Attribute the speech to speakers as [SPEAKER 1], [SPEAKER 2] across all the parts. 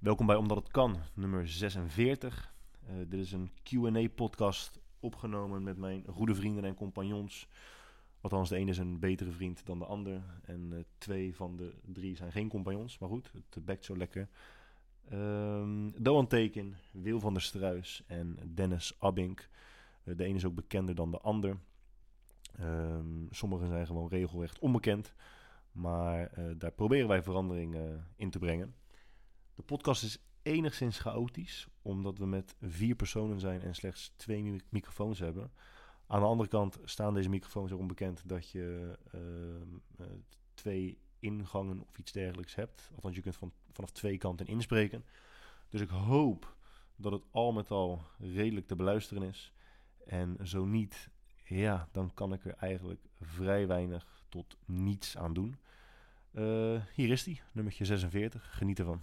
[SPEAKER 1] Welkom bij Omdat het kan, nummer 46. Eh, dit is een Q&A-podcast opgenomen met mijn goede vrienden en compagnons. Althans, de ene is een betere vriend dan de ander. En eh, twee van de drie zijn geen compagnons. Maar goed, het bekt zo lekker. Um, Doan Teken, Wil van der Struis en Dennis Abink. Eh, de ene is ook bekender dan de ander. Um, sommigen zijn gewoon regelrecht onbekend. Maar daar proberen wij verandering in te brengen. De podcast is enigszins chaotisch, omdat we met vier personen zijn en slechts twee mi microfoons hebben. Aan de andere kant staan deze microfoons erom bekend dat je uh, twee ingangen of iets dergelijks hebt. Althans, je kunt van, vanaf twee kanten inspreken. Dus ik hoop dat het al met al redelijk te beluisteren is. En zo niet, ja, dan kan ik er eigenlijk vrij weinig tot niets aan doen. Uh, hier is die, nummertje 46. Geniet ervan.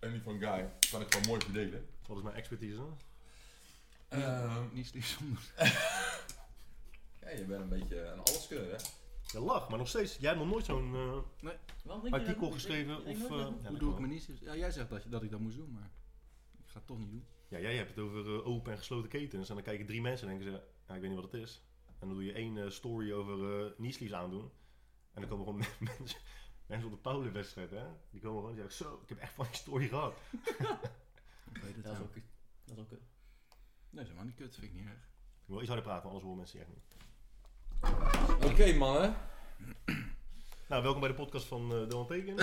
[SPEAKER 2] En die van Guy kan ik gewoon mooi verdelen.
[SPEAKER 1] Wat is mijn expertise dan?
[SPEAKER 2] Uh,
[SPEAKER 3] Niet lief zonder.
[SPEAKER 2] ja, je bent een beetje een alleskunner, hè?
[SPEAKER 1] Lach, maar nog steeds. Jij hebt nog nooit zo'n uh,
[SPEAKER 4] Waarom drink je
[SPEAKER 1] artikel geschreven
[SPEAKER 4] Ik- ik-
[SPEAKER 1] of...
[SPEAKER 4] ik-
[SPEAKER 1] uh,
[SPEAKER 4] ik-
[SPEAKER 1] ja,
[SPEAKER 3] Hoe doe ik me niet? Ja, jij zegt dat, je, dat ik dat moest doen, maar ik ga het toch niet doen.
[SPEAKER 1] Ja, jij hebt het over uh, open en gesloten ketens. En dan kijken drie mensen en denken ze, ja, ik weet niet wat het is. En dan doe je één uh, story over uh, knieslies aandoen. En dan komen gewoon mensen, mensen op de Paulenwedstrijd, hè. Die komen gewoon en zeggen, zo, ik heb echt van die story gehad.
[SPEAKER 3] Ik weet het
[SPEAKER 4] Dat is ook kut. Dat is ook kut.
[SPEAKER 3] Nee, dat is helemaal niet kut, vind ik niet erg.
[SPEAKER 1] Ik wil iets harder praten, want anders horen mensen echt niet.
[SPEAKER 2] Oké, mannen.
[SPEAKER 1] Nou, welkom bij de podcast van uh, Dylan Teken.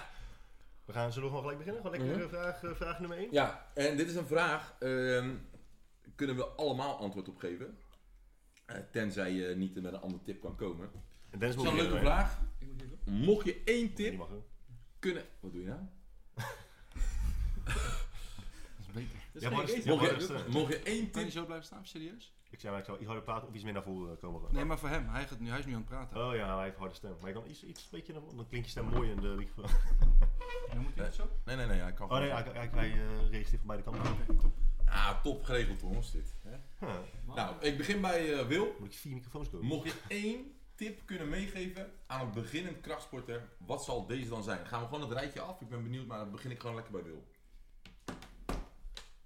[SPEAKER 1] we gaan, zullen we gewoon gelijk beginnen? Gewoon lekker
[SPEAKER 2] Mhm.
[SPEAKER 1] uh, vraag, uh, vraag nummer 1.
[SPEAKER 2] Ja, en dit is een vraag. ehm, kunnen we allemaal antwoord op geven? Eh, tenzij je niet met een andere tip kan komen.
[SPEAKER 1] En Dennis
[SPEAKER 2] Dat
[SPEAKER 1] moet
[SPEAKER 2] is een leuke vraag. Mocht je één tip kunnen... Wat doe je nou?
[SPEAKER 3] Dat is beter.
[SPEAKER 4] Dat is
[SPEAKER 1] Ja, maar
[SPEAKER 2] Mocht je, mocht je één
[SPEAKER 3] Kan je
[SPEAKER 2] tip...
[SPEAKER 3] zo blijven staan, serieus?
[SPEAKER 1] Ik zei maar, ik zou iets harder praten of iets meer naar voren komen.
[SPEAKER 3] Nee, maar voor hem. Hij, gaat nu, hij is nu aan het praten.
[SPEAKER 1] Oh ja, hij heeft harde stem. Maar je kan iets, iets een beetje naar voren, dan klinkt je stem mooi in de microfoon.
[SPEAKER 3] Dan moet hij niet zo.
[SPEAKER 2] Nee, nee, nee. Hij kan
[SPEAKER 1] Oh nee, hij, hij, hij uh, registreert van beide kanten.
[SPEAKER 2] Ah, top geregeld, jongens, dit. Hè?
[SPEAKER 1] Huh.
[SPEAKER 2] Nou, ik begin bij eh, Wil.
[SPEAKER 1] Moet ik vier microfoons kopen?
[SPEAKER 2] Mocht je één tip kunnen meegeven aan een beginnend krachtsporter, wat zal deze dan zijn? Gaan we gewoon het rijtje af? Ik ben benieuwd, maar dan begin ik gewoon lekker bij Wil.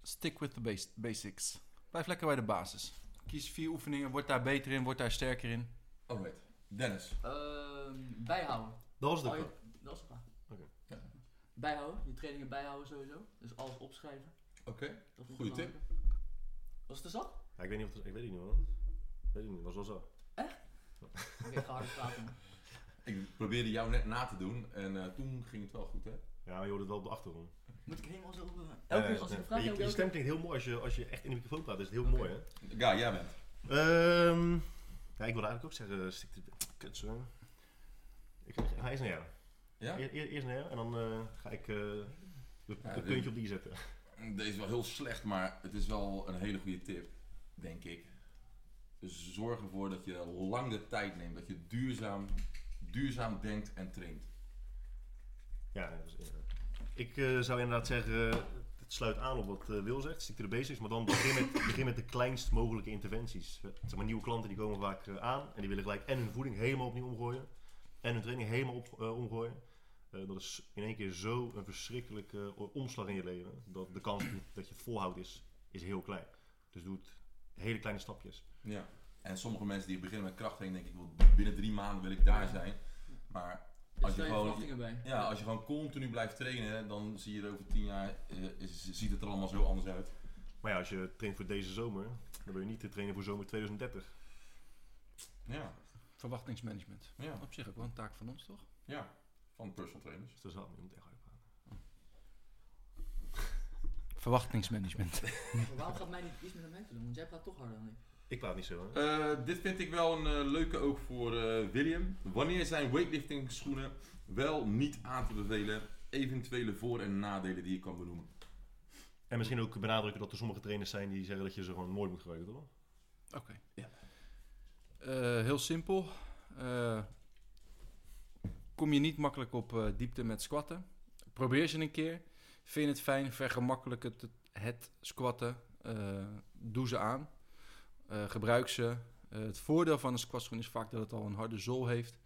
[SPEAKER 3] Stick with the bas- basics. Blijf lekker bij de basis. Kies vier oefeningen, word daar beter in, word daar sterker in.
[SPEAKER 2] Alright. Dennis.
[SPEAKER 4] Ehm, bijhouden.
[SPEAKER 1] Dat was het
[SPEAKER 4] Oh, je- Dat is de vraag.
[SPEAKER 1] Oké.
[SPEAKER 2] Ja.
[SPEAKER 4] Bijhouden. Je trainingen bijhouden sowieso. Dus alles opschrijven.
[SPEAKER 2] Oké.
[SPEAKER 4] Dat is
[SPEAKER 2] Goeie
[SPEAKER 4] een
[SPEAKER 2] tip.
[SPEAKER 4] Was het er zat?
[SPEAKER 1] Ja, ik weet niet of het, ik weet het niet man. Ik weet het niet, was wel zo.
[SPEAKER 4] Oké, ik ga harder praten.
[SPEAKER 2] Ik probeerde jou net na te doen en eh, toen ging het wel goed, hè?
[SPEAKER 1] Ja, maar je hoort het wel op de achtergrond.
[SPEAKER 4] Moet ik helemaal zo... eh, Elke keer als ik
[SPEAKER 1] ja.
[SPEAKER 4] een vraag
[SPEAKER 1] je,
[SPEAKER 4] heb...
[SPEAKER 1] je stem klinkt heel mooi als je, als je echt in de microfoon praat. is het heel
[SPEAKER 4] Oké.
[SPEAKER 1] mooi hè.
[SPEAKER 2] Ja, jij bent.
[SPEAKER 1] Ehm ja, ik wilde eigenlijk ook zeggen, stik de... Kut zo. Ik ga eerst naar jou.
[SPEAKER 2] Ja?
[SPEAKER 1] Eer- eer- eerst naar jou en dan eh, ga ik eh
[SPEAKER 2] dit-
[SPEAKER 1] puntje op die zetten.
[SPEAKER 2] Deze is wel heel slecht, maar het is wel een hele goede tip, denk ik. Dus zorg ervoor dat je lang de tijd neemt, dat je duurzaam, duurzaam denkt en traint.
[SPEAKER 1] Ja, dat is- ja. Ik eh, zou inderdaad zeggen, het sluit aan op wat eh, Wil zegt, stick to the basics, maar dan begin met, begin met de kleinst mogelijke interventies. Eh, Zeg maar, nieuwe klanten die komen vaak aan en die willen gelijk en hun voeding helemaal opnieuw omgooien en hun training helemaal op, omgooien. Eh, dat is in één keer zo een verschrikkelijke omslag in je leven, dat de kans dat je volhoudt is, is heel klein. Dus doe het hele kleine stapjes.
[SPEAKER 2] Ja. En sommige mensen die beginnen met krachttraining, denk ik, wel, binnen drie maanden wil ik daar zijn. Maar als je
[SPEAKER 4] staan je
[SPEAKER 2] gewoon-
[SPEAKER 4] bij.
[SPEAKER 2] ja, als je gewoon continu blijft trainen, dan zie je er over tien jaar, eh, is- ziet het er allemaal zo anders uit.
[SPEAKER 1] Maar ja, als je traint voor deze zomer, dan wil je niet te trainen voor zomer 2030.
[SPEAKER 2] Ja,
[SPEAKER 3] Verwachtingsmanagement.
[SPEAKER 2] ja,
[SPEAKER 3] Op zich ook wel een taak van ons, toch?
[SPEAKER 2] ja. Van personal trainers.
[SPEAKER 1] Dus dat is wel, je moet echt hard praten.
[SPEAKER 3] Verwachtingsmanagement.
[SPEAKER 4] Maar waarom gaat mij niet iets met mij te doen? Want jij praat toch harder dan ik.
[SPEAKER 1] Ik praat niet zo hè.
[SPEAKER 2] Eh, dit vind ik wel een eh, leuke ook voor eh, William. Wanneer zijn weightlifting schoenen wel niet aan te bevelen? Eventuele voor- en nadelen die je kan benoemen.
[SPEAKER 1] En misschien ook benadrukken dat er sommige trainers zijn die zeggen dat je ze gewoon nooit moet gebruiken, toch?
[SPEAKER 3] Oké.
[SPEAKER 2] Ja.
[SPEAKER 3] Eh, heel simpel. Eh, kom je niet makkelijk op eh, diepte met squatten. Probeer ze een keer. Vind je het fijn, vergemakkelijk het, het squatten. Eh, doe ze aan. Eh, gebruik ze. Eh, het voordeel van een squatschoen is vaak dat het al een harde zool heeft.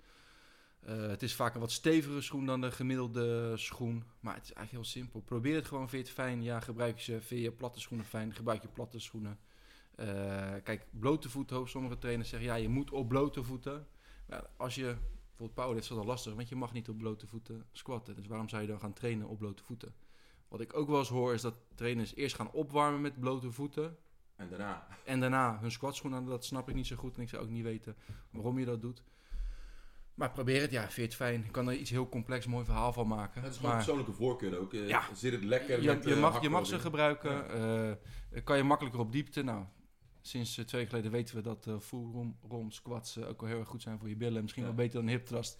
[SPEAKER 3] Eh, het is vaak een wat stevige schoen dan de gemiddelde schoen. Maar het is eigenlijk heel simpel. Probeer het gewoon. Vind het fijn? Ja, gebruik ze. Vind platte schoenen fijn? Gebruik je platte schoenen. Kijk, blote voeten. Sommige trainers zeggen ja, je moet op blote voeten. Maar als je bijvoorbeeld powerlift is dat lastig, want je mag niet op blote voeten squatten. Dus waarom zou je dan gaan trainen op blote voeten? Wat ik ook wel eens hoor is dat trainers eerst gaan opwarmen met blote voeten.
[SPEAKER 2] En daarna.
[SPEAKER 3] En daarna hun squatschoen aan. Dat snap ik niet zo goed. En ik zou ook niet weten waarom je dat doet. Maar probeer het, ja, vind je het fijn. Ik kan er iets heel complex, mooi verhaal van maken.
[SPEAKER 2] Het is gewoon
[SPEAKER 3] maar
[SPEAKER 2] persoonlijke voorkeur ook. Eh,
[SPEAKER 3] Ja.
[SPEAKER 2] Zit het lekker
[SPEAKER 3] je,
[SPEAKER 2] met
[SPEAKER 3] je,
[SPEAKER 2] eh,
[SPEAKER 3] mag, je mag ze gebruiken. eh, kan je makkelijker op diepte. Nou, sinds twee jaar geleden weten we dat eh full rom, rom squats ook wel heel erg goed zijn voor je billen. Misschien
[SPEAKER 2] Ja.
[SPEAKER 3] wel beter dan hip thrust.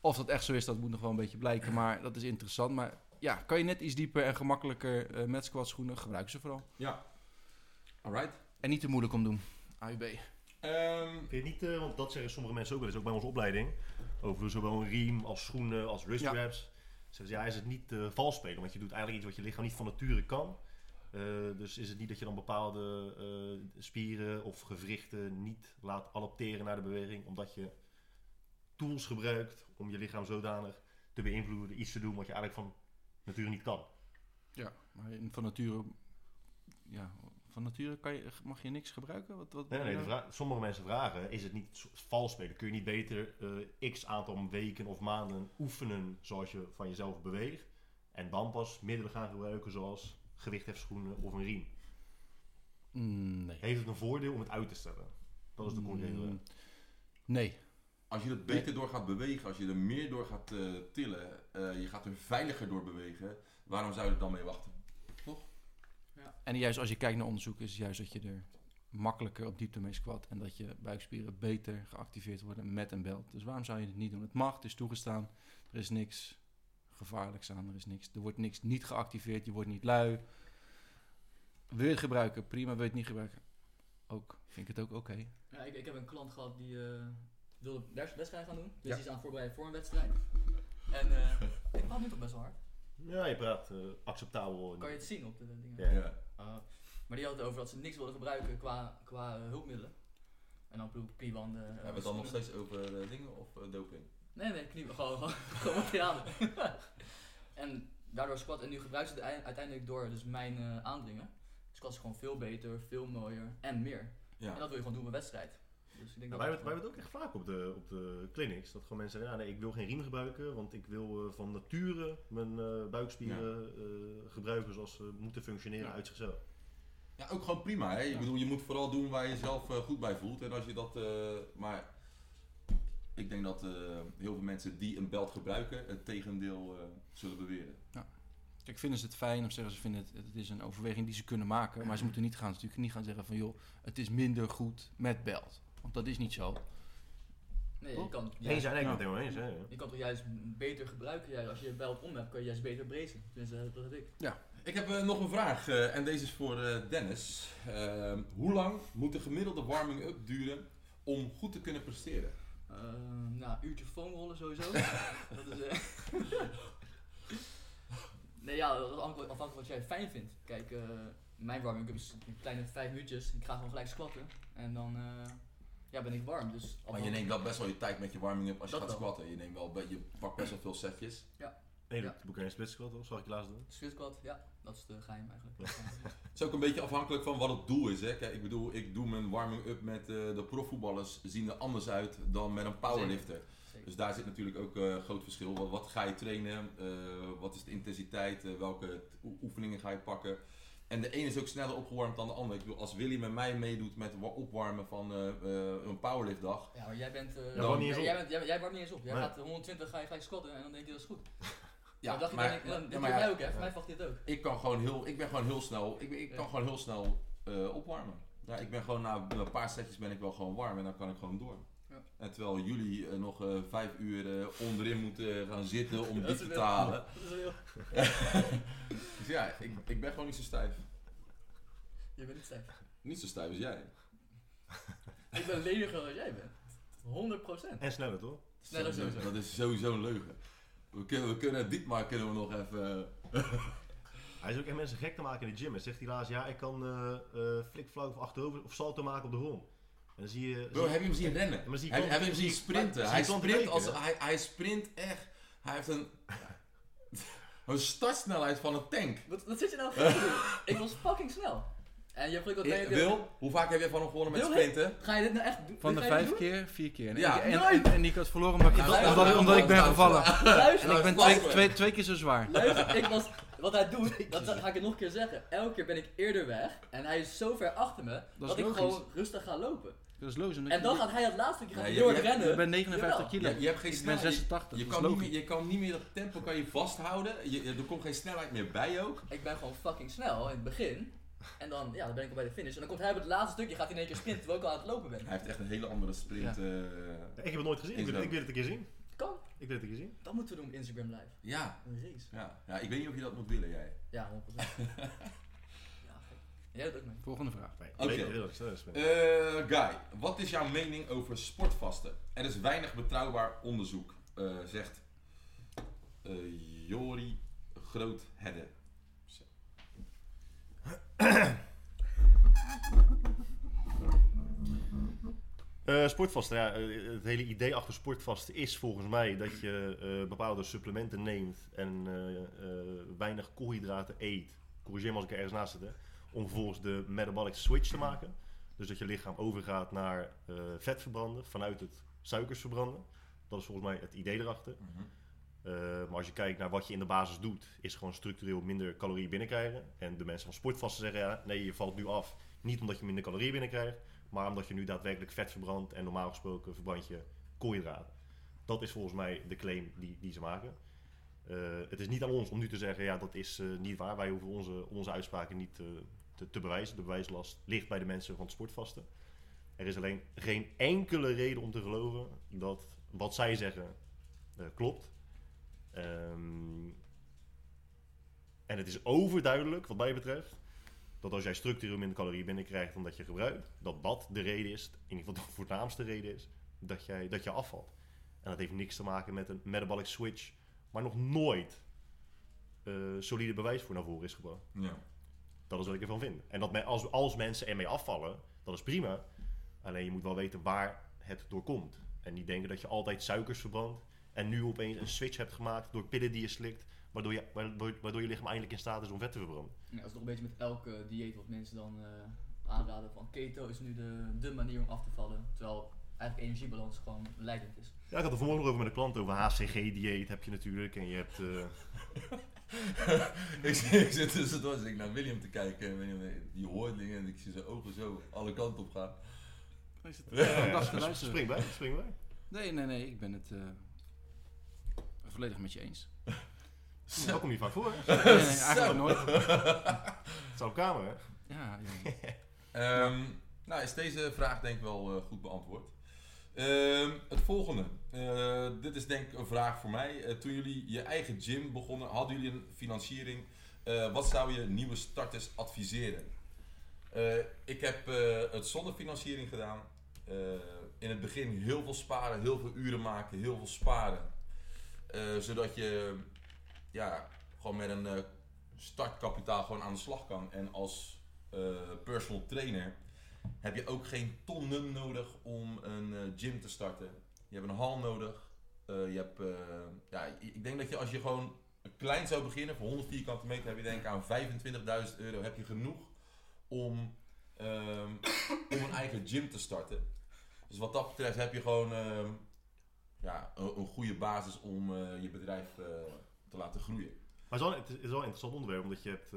[SPEAKER 3] Of dat echt zo is, dat moet nog wel een beetje blijken. Maar dat is interessant. Maar ja, kan je net iets dieper en gemakkelijker met squatschoenen, gebruik ze vooral.
[SPEAKER 2] Ja. Alright.
[SPEAKER 3] En niet te moeilijk om doen. AUB.
[SPEAKER 2] Ehm,
[SPEAKER 1] Vind je het niet, eh, want dat zeggen sommige mensen ook wel eens, ook bij onze opleiding, over zowel een riem als schoenen als wrist
[SPEAKER 3] Ja.
[SPEAKER 1] wraps. Zeggen ze, ja, is het niet eh vals spelen, want je doet eigenlijk iets wat je lichaam niet van nature kan. Eh, dus is het niet dat je dan bepaalde eh, spieren of gewrichten niet laat adapteren naar de beweging, omdat je tools gebruikt om je lichaam zodanig te beïnvloeden, iets te doen wat je eigenlijk van nature niet kan.
[SPEAKER 3] Ja, maar van nature... Ja, van nature kan je, mag je niks gebruiken? Wat, wat
[SPEAKER 1] Nee, nee, vraag- sommige mensen vragen, is het niet vals spelen? Kun je niet beter eh, x aantal weken of maanden oefenen zoals je van jezelf beweegt en dan pas middelen gaan gebruiken zoals gewichthefschoenen of een riem?
[SPEAKER 3] Mm, nee.
[SPEAKER 1] Heeft het een voordeel om het uit te stellen? Dat is de concrete.
[SPEAKER 3] Mm, Nee.
[SPEAKER 2] als je er beter door gaat bewegen, als je er meer door gaat eh, tillen, eh, je gaat er veiliger door bewegen, waarom zou je er dan mee wachten?
[SPEAKER 3] En juist als je kijkt naar onderzoek is het juist dat je er makkelijker op diepte mee squat en dat je buikspieren beter geactiveerd worden met een belt. Dus waarom zou je het niet doen? Het mag, het is toegestaan. Er is niks gevaarlijks aan, er is niks. Er wordt niks niet geactiveerd, je wordt niet lui. Wil je het gebruiken? Prima. Wil je het niet gebruiken? Ook. Vind ik het ook oké.
[SPEAKER 4] Ja, ik, ik heb een klant gehad die eh, wilde wed- wedstrijd gaan doen. Dus
[SPEAKER 3] Ja.
[SPEAKER 4] die is aan het voorbereiden voor een wedstrijd. En eh, ik praat nu toch best wel hard.
[SPEAKER 1] Ja, je praat eh, acceptabel.
[SPEAKER 4] Kan je het zien op de dingen?
[SPEAKER 1] Ja.
[SPEAKER 4] Ah, maar die had het over dat ze niks wilden gebruiken qua, qua eh, hulpmiddelen. En dan bedoel ik kniebanden. eh,
[SPEAKER 2] Hebben we het dan nog steeds over dingen of doping?
[SPEAKER 4] Nee, nee, knie, gewoon, gewoon, gewoon materialen. en daardoor squat, en nu gebruiken ze het ei- uiteindelijk door dus mijn eh, aandringen. Squat is gewoon veel beter, veel mooier en meer.
[SPEAKER 2] Ja.
[SPEAKER 4] En dat wil je gewoon doen bij wedstrijd. Dus ik denk
[SPEAKER 1] Ja,
[SPEAKER 4] dat
[SPEAKER 1] wij,
[SPEAKER 4] dat
[SPEAKER 1] hebben, wij hebben het ook echt vaak op de, op de clinics. Dat gewoon mensen zeggen, ja, nee, ik wil geen riem gebruiken, want ik wil eh, van nature mijn eh, buikspieren eh, gebruiken zoals ze moeten functioneren
[SPEAKER 4] Ja.
[SPEAKER 1] uit zichzelf.
[SPEAKER 2] Ja, ook gewoon prima. Hè? Ik
[SPEAKER 4] Ja.
[SPEAKER 2] bedoel, je moet vooral doen waar je jezelf eh, goed bij voelt. En als je dat, eh, maar ik denk dat eh, heel veel mensen die een belt gebruiken, het tegendeel eh, zullen beweren.
[SPEAKER 3] Kijk, vinden ze het fijn of zeggen ze vinden het, het is een overweging die ze kunnen maken. Maar ze moeten niet gaan, natuurlijk niet gaan zeggen van joh, het is minder goed met belt. Want dat is niet zo.
[SPEAKER 4] Nee, je kan,
[SPEAKER 1] Eens zijn, ik ben
[SPEAKER 3] Ja.
[SPEAKER 1] het helemaal eens. Hè, ja.
[SPEAKER 4] je kan toch juist beter gebruiken. Juist, als je je belt om hebt, kan je juist beter brezen. Tenminste, dat heb ik.
[SPEAKER 2] Ik heb eh, nog een vraag eh, en deze is voor eh, Dennis. Ehm, hoe lang moet de gemiddelde warming-up duren om goed te kunnen presteren?
[SPEAKER 4] Eh, nou, een uurtje foamrollen sowieso. dat is. eh, nee, ja, dat is afhankelijk afhankelijk wat jij fijn vindt. Kijk, mijn warming-up is een kleine vijf minuutjes. Ik ga gewoon gelijk squatten. En dan eh, ja, ben ik warm. Dus
[SPEAKER 2] Maar je neemt wel best wel je tijd met je warming-up als je
[SPEAKER 4] Dat
[SPEAKER 2] gaat
[SPEAKER 4] wel.
[SPEAKER 2] squatten. Je, neemt wel, je pakt best wel veel setjes.
[SPEAKER 1] Nee,
[SPEAKER 4] Ja.
[SPEAKER 1] dat boek een split squat, of zag ik je laatst doen?
[SPEAKER 4] Split squat, ja, dat is de geheim eigenlijk.
[SPEAKER 2] Het is ook een beetje afhankelijk van wat het doel is. Hè? Kijk, ik bedoel, ik doe mijn warming-up met eh, de profvoetballers zien er anders uit dan met een powerlifter.
[SPEAKER 4] Zeker.
[SPEAKER 2] Dus daar zit natuurlijk ook een groot verschil. Wat, wat ga je trainen? Eh, wat is de intensiteit? Eh, welke oefeningen ga je pakken? En de ene is ook sneller opgewarmd dan de ander. Ik bedoel, als Willy met mij meedoet met wa- opwarmen van eh, eh, een powerliftdag.
[SPEAKER 4] Ja, maar jij bent. eh,
[SPEAKER 1] Ja, warm niet eens
[SPEAKER 4] jij,
[SPEAKER 1] op.
[SPEAKER 4] jij, bent jij, jij warmt niet eens op. Jij
[SPEAKER 1] Nee.
[SPEAKER 4] gaat 120 ga je gelijk squatten en dan denk je dat is goed.
[SPEAKER 2] Ja,
[SPEAKER 4] dan dacht
[SPEAKER 2] maar,
[SPEAKER 4] dan, dan,
[SPEAKER 2] ja, maar
[SPEAKER 4] jij ook, hè? Voor mij valt dit ook.
[SPEAKER 2] ik kan gewoon heel, ik ben gewoon heel snel, ik, ik kan gewoon heel snel eh, opwarmen. Ja, ik ben gewoon na een paar setjes ben ik wel gewoon warm en dan kan ik gewoon door. En terwijl jullie eh, nog eh, vijf uur eh, onderin moeten gaan zitten om dit te halen.
[SPEAKER 4] Dat is wel.
[SPEAKER 2] Dus ja, ik, ik ben gewoon niet zo stijf.
[SPEAKER 4] Je bent niet stijf.
[SPEAKER 2] Niet zo stijf als jij.
[SPEAKER 4] Ik ben leniger dan jij bent. 100%.
[SPEAKER 1] En sneller toch?
[SPEAKER 4] Nee, dat is sowieso.
[SPEAKER 2] Dat is sowieso een leugen. We kunnen, we kunnen Dietmar kunnen we nog even...
[SPEAKER 1] Hij is ook echt mensen gek te maken in de gym. Hij zegt hij laatst, ja, ik kan eh eh flikvlak of achterover of salto maken op de grond. En dan zie je...
[SPEAKER 2] Bro, heb je hem zien rennen?
[SPEAKER 1] Maar zie je
[SPEAKER 2] Heb, je hem zien
[SPEAKER 1] zie-
[SPEAKER 2] sprinten? Hij
[SPEAKER 1] je
[SPEAKER 2] sprint,
[SPEAKER 1] breken,
[SPEAKER 2] als, hij, hij sprint echt. Hij heeft een, een startsnelheid van een tank.
[SPEAKER 4] Wat, wat zit je nou voor te doen? Ik was fucking snel. En je hebt
[SPEAKER 2] Eh, Wil, hoe vaak heb jij van hem gewonnen met
[SPEAKER 4] Wil,
[SPEAKER 2] sprinten?
[SPEAKER 4] Ga je dit nou echt doen?
[SPEAKER 3] Van de
[SPEAKER 4] je
[SPEAKER 3] vijf
[SPEAKER 4] doen?
[SPEAKER 3] keer, vier keer. En,
[SPEAKER 2] Ja.
[SPEAKER 3] en, en, en die ik had verloren omdat
[SPEAKER 2] Ja,
[SPEAKER 3] omdat,
[SPEAKER 2] luister,
[SPEAKER 3] omdat, omdat ik ben gevallen.
[SPEAKER 4] Luister,
[SPEAKER 3] En ik ben twee, twee, twee keer zo zwaar.
[SPEAKER 4] luister, ik was, wat hij doet, dat ga ik het nog een keer zeggen. Elke keer ben ik eerder weg en hij is zo ver achter me dat, ik gewoon rustig ga lopen.
[SPEAKER 3] Dat is logisch. omdat
[SPEAKER 4] En
[SPEAKER 3] je-
[SPEAKER 4] dan gaat hij het laatste keer gaan
[SPEAKER 2] Nee, je- je-
[SPEAKER 4] rennen.
[SPEAKER 3] Ik ben 59
[SPEAKER 4] Jawel.
[SPEAKER 3] kilo.
[SPEAKER 2] Je, je hebt geen
[SPEAKER 3] Ik ben
[SPEAKER 2] snelheid.
[SPEAKER 3] 86.
[SPEAKER 2] Je,
[SPEAKER 3] dat
[SPEAKER 2] kan niet meer, je kan niet meer dat tempo kan je vasthouden. Je, je- er komt geen snelheid meer bij ook.
[SPEAKER 4] Ik ben gewoon fucking snel in het begin. En dan, ja, dan ben ik al bij de finish. En dan komt hij op het laatste stukje, gaat hij in één keer sprinten terwijl ik al aan het lopen ben.
[SPEAKER 2] Hij heeft echt een hele andere sprint.
[SPEAKER 3] Ja.
[SPEAKER 2] eh,
[SPEAKER 1] Ik heb het nooit gezien. Ik wil, ik wil het een keer zien.
[SPEAKER 4] Kan.
[SPEAKER 1] Ik wil het een keer zien.
[SPEAKER 4] Dat moeten we doen op Instagram live.
[SPEAKER 2] ja,
[SPEAKER 4] Een race.
[SPEAKER 2] ja, ja, ik weet niet of je dat moet willen, jij.
[SPEAKER 4] Ja, 100%. ja, doet ook mee.
[SPEAKER 3] Volgende vraag.
[SPEAKER 1] Nee,
[SPEAKER 2] Oké.
[SPEAKER 1] weet is.
[SPEAKER 2] Eh, Guy, wat is jouw mening over sportvasten? Er is weinig betrouwbaar onderzoek, eh, zegt eh, Jori Groothedde. Zo.
[SPEAKER 1] Eh, sportvasten, ja, eh, het hele idee achter sportvasten is volgens mij dat je eh, bepaalde supplementen neemt en eh, eh, weinig koolhydraten eet. Corrigeer me als ik er ergens naast zit, hè, om vervolgens de metabolic switch te maken. Dus dat je lichaam overgaat naar eh, vet verbranden vanuit het suikers verbranden. Dat is volgens mij het idee erachter.
[SPEAKER 2] Mhm.
[SPEAKER 1] Eh, maar als je kijkt naar wat je in de basis doet, is gewoon structureel minder calorieën binnenkrijgen. En de mensen van sportvasten zeggen, ja, nee, je valt nu af. Niet omdat je minder calorieën binnenkrijgt, maar omdat je nu daadwerkelijk vet verbrandt en normaal gesproken verbrand je koolhydraten. Dat is volgens mij de claim die, die ze maken. Eh, het is niet aan ons om nu te zeggen, ja, dat is niet waar. Wij hoeven onze, onze uitspraken niet te, bewijzen. De bewijslast ligt bij de mensen van het sportvasten. Er is alleen geen enkele reden om te geloven dat wat zij zeggen eh, klopt. Ehm, en het is overduidelijk, wat mij betreft, dat als jij structureel minder calorieën binnenkrijgt dan dat je gebruikt, dat dat de reden is, in ieder geval de voornaamste reden is, dat, jij, dat je afvalt. En dat heeft niks te maken met een metabolic switch, maar nog nooit eh, solide bewijs voor naar voren is gebracht.
[SPEAKER 2] Ja.
[SPEAKER 1] Dat is wat ik ervan vind. En dat men, als, als mensen ermee afvallen, dat is prima. Alleen je moet wel weten waar het door komt. En niet denken dat je altijd suikers verbrandt. En nu opeens een switch hebt gemaakt door pillen die je slikt. Waardoor je, waardoor, waardoor je lichaam eindelijk in staat is om vet te verbranden.
[SPEAKER 4] Ja, dat is toch een beetje met elke dieet wat mensen dan eh, aanraden van keto is nu de, de manier om af te vallen. Terwijl eigenlijk energiebalans gewoon leidend is.
[SPEAKER 1] Ja, ik had het vanmorgen nog over met een klant over HCG-dieet heb je natuurlijk. En je hebt... eh,
[SPEAKER 2] ik, zit- ik zit tussendoor zit ik naar William te kijken en William, die hoort dingen en ik zie zijn ogen zo alle kanten op gaan.
[SPEAKER 3] Is het,
[SPEAKER 1] ja,
[SPEAKER 3] ja,
[SPEAKER 1] ja,
[SPEAKER 3] dag te luisteren.
[SPEAKER 1] spring bij, spring bij.
[SPEAKER 3] Nee, nee, nee. Ik ben het eh, volledig met je eens.
[SPEAKER 1] Dat komt niet vaak voor.
[SPEAKER 3] Nee, nee, eigenlijk nooit.
[SPEAKER 1] Het is op camera, hè?
[SPEAKER 3] Ja, ja.
[SPEAKER 2] Ehm, nou, is deze vraag denk ik wel eh, goed beantwoord. Ehm, het volgende. Eh, dit is denk ik een vraag voor mij. Eh, toen jullie je eigen gym begonnen, hadden jullie een financiering. Eh, wat zou je nieuwe starters adviseren? Ik heb het zonder financiering gedaan. In het begin heel veel sparen, heel veel uren maken, heel veel sparen. Zodat je ja, gewoon met een startkapitaal gewoon aan de slag kan. En als personal trainer heb je ook geen tonnen nodig om een eh, gym te starten. Je hebt een hal nodig. Eh, je hebt, eh, ja, ik denk dat je als je gewoon klein zou beginnen, voor 100 vierkante meter, heb je denk ik aan 25.000 euro heb je genoeg om, ehm, om een eigen gym te starten. Dus wat dat betreft heb je gewoon ehm, ja, een, een goede basis om je bedrijf te laten groeien.
[SPEAKER 1] Maar het is, wel, het is wel een interessant onderwerp, omdat je hebt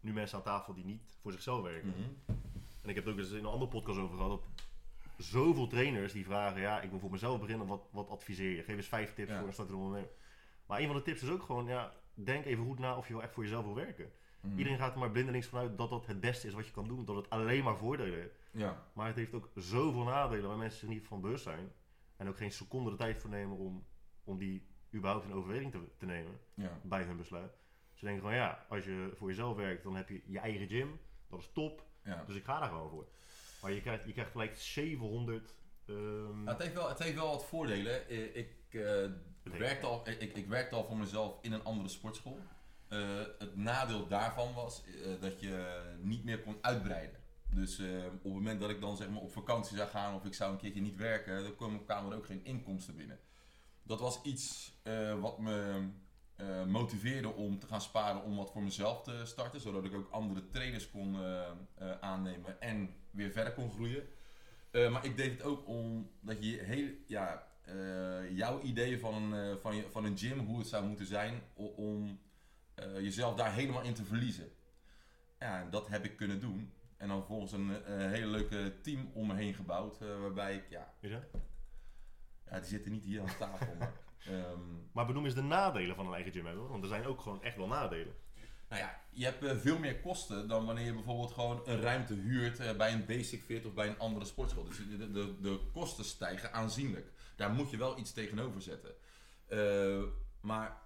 [SPEAKER 1] nu mensen aan tafel die niet voor zichzelf werken.
[SPEAKER 2] Mhm.
[SPEAKER 1] En ik heb het ook eens in een andere podcast over gehad. Dat zoveel trainers die vragen: ja, ik wil voor mezelf beginnen, wat, wat adviseer je? Geef eens vijf tips
[SPEAKER 2] Ja.
[SPEAKER 1] voor een startende ondernemer. Maar een van de tips is ook gewoon: ja, denk even goed na of je wel echt voor jezelf wil werken.
[SPEAKER 2] Mhm.
[SPEAKER 1] Iedereen gaat er maar blindelings vanuit dat dat het beste is wat je kan doen. Dat het alleen maar voordelen heeft.
[SPEAKER 2] Ja,
[SPEAKER 1] Maar het heeft ook zoveel nadelen waar mensen zich niet van bewust zijn. En ook geen seconde de tijd voor nemen om, om die überhaupt in overweging te, te nemen
[SPEAKER 2] ja.
[SPEAKER 1] bij hun besluit. Ze denken van ja, als je voor jezelf werkt, dan heb je je eigen gym. Dat is top.
[SPEAKER 2] Ja.
[SPEAKER 1] Dus ik ga daar gewoon voor. Maar je krijgt, je krijgt gelijk 700 eh, Ehm,
[SPEAKER 2] Nou, het, heeft wel, het heeft wel wat voordelen. Eh, Ik,
[SPEAKER 1] heeft-
[SPEAKER 2] werkte al, ik, ik werkte al voor mezelf in een andere sportschool. Eh, het nadeel daarvan was dat je niet meer kon uitbreiden. Dus op het moment dat ik dan zeg maar, op vakantie zou gaan of ik zou een keertje niet werken, dan kwamen er ook geen inkomsten binnen. Dat was iets wat me eh, motiveerde om te gaan sparen om wat voor mezelf te starten. Zodat ik ook andere trainers kon eh, eh, aannemen en weer verder kon groeien. Maar ik deed het ook omdat je heel, ja, jouw ideeën van een, van, je, van een gym, hoe het zou moeten zijn, om jezelf daar helemaal in te verliezen. Ja, en dat heb ik kunnen doen. En dan volgens een hele leuke team om me heen gebouwd, waarbij ik, ja,
[SPEAKER 1] dat?
[SPEAKER 2] ja, die zitten niet hier aan tafel, maar... ehm,
[SPEAKER 1] Maar benoem eens de nadelen van een eigen gym hebben. Want er zijn ook gewoon echt wel nadelen.
[SPEAKER 2] Nou ja, je hebt eh, veel meer kosten dan wanneer je bijvoorbeeld gewoon een ruimte huurt eh, bij een Basic Fit of bij een andere sportschool. Dus de, de, de kosten stijgen aanzienlijk. Daar moet je wel iets tegenover zetten. Eh, maar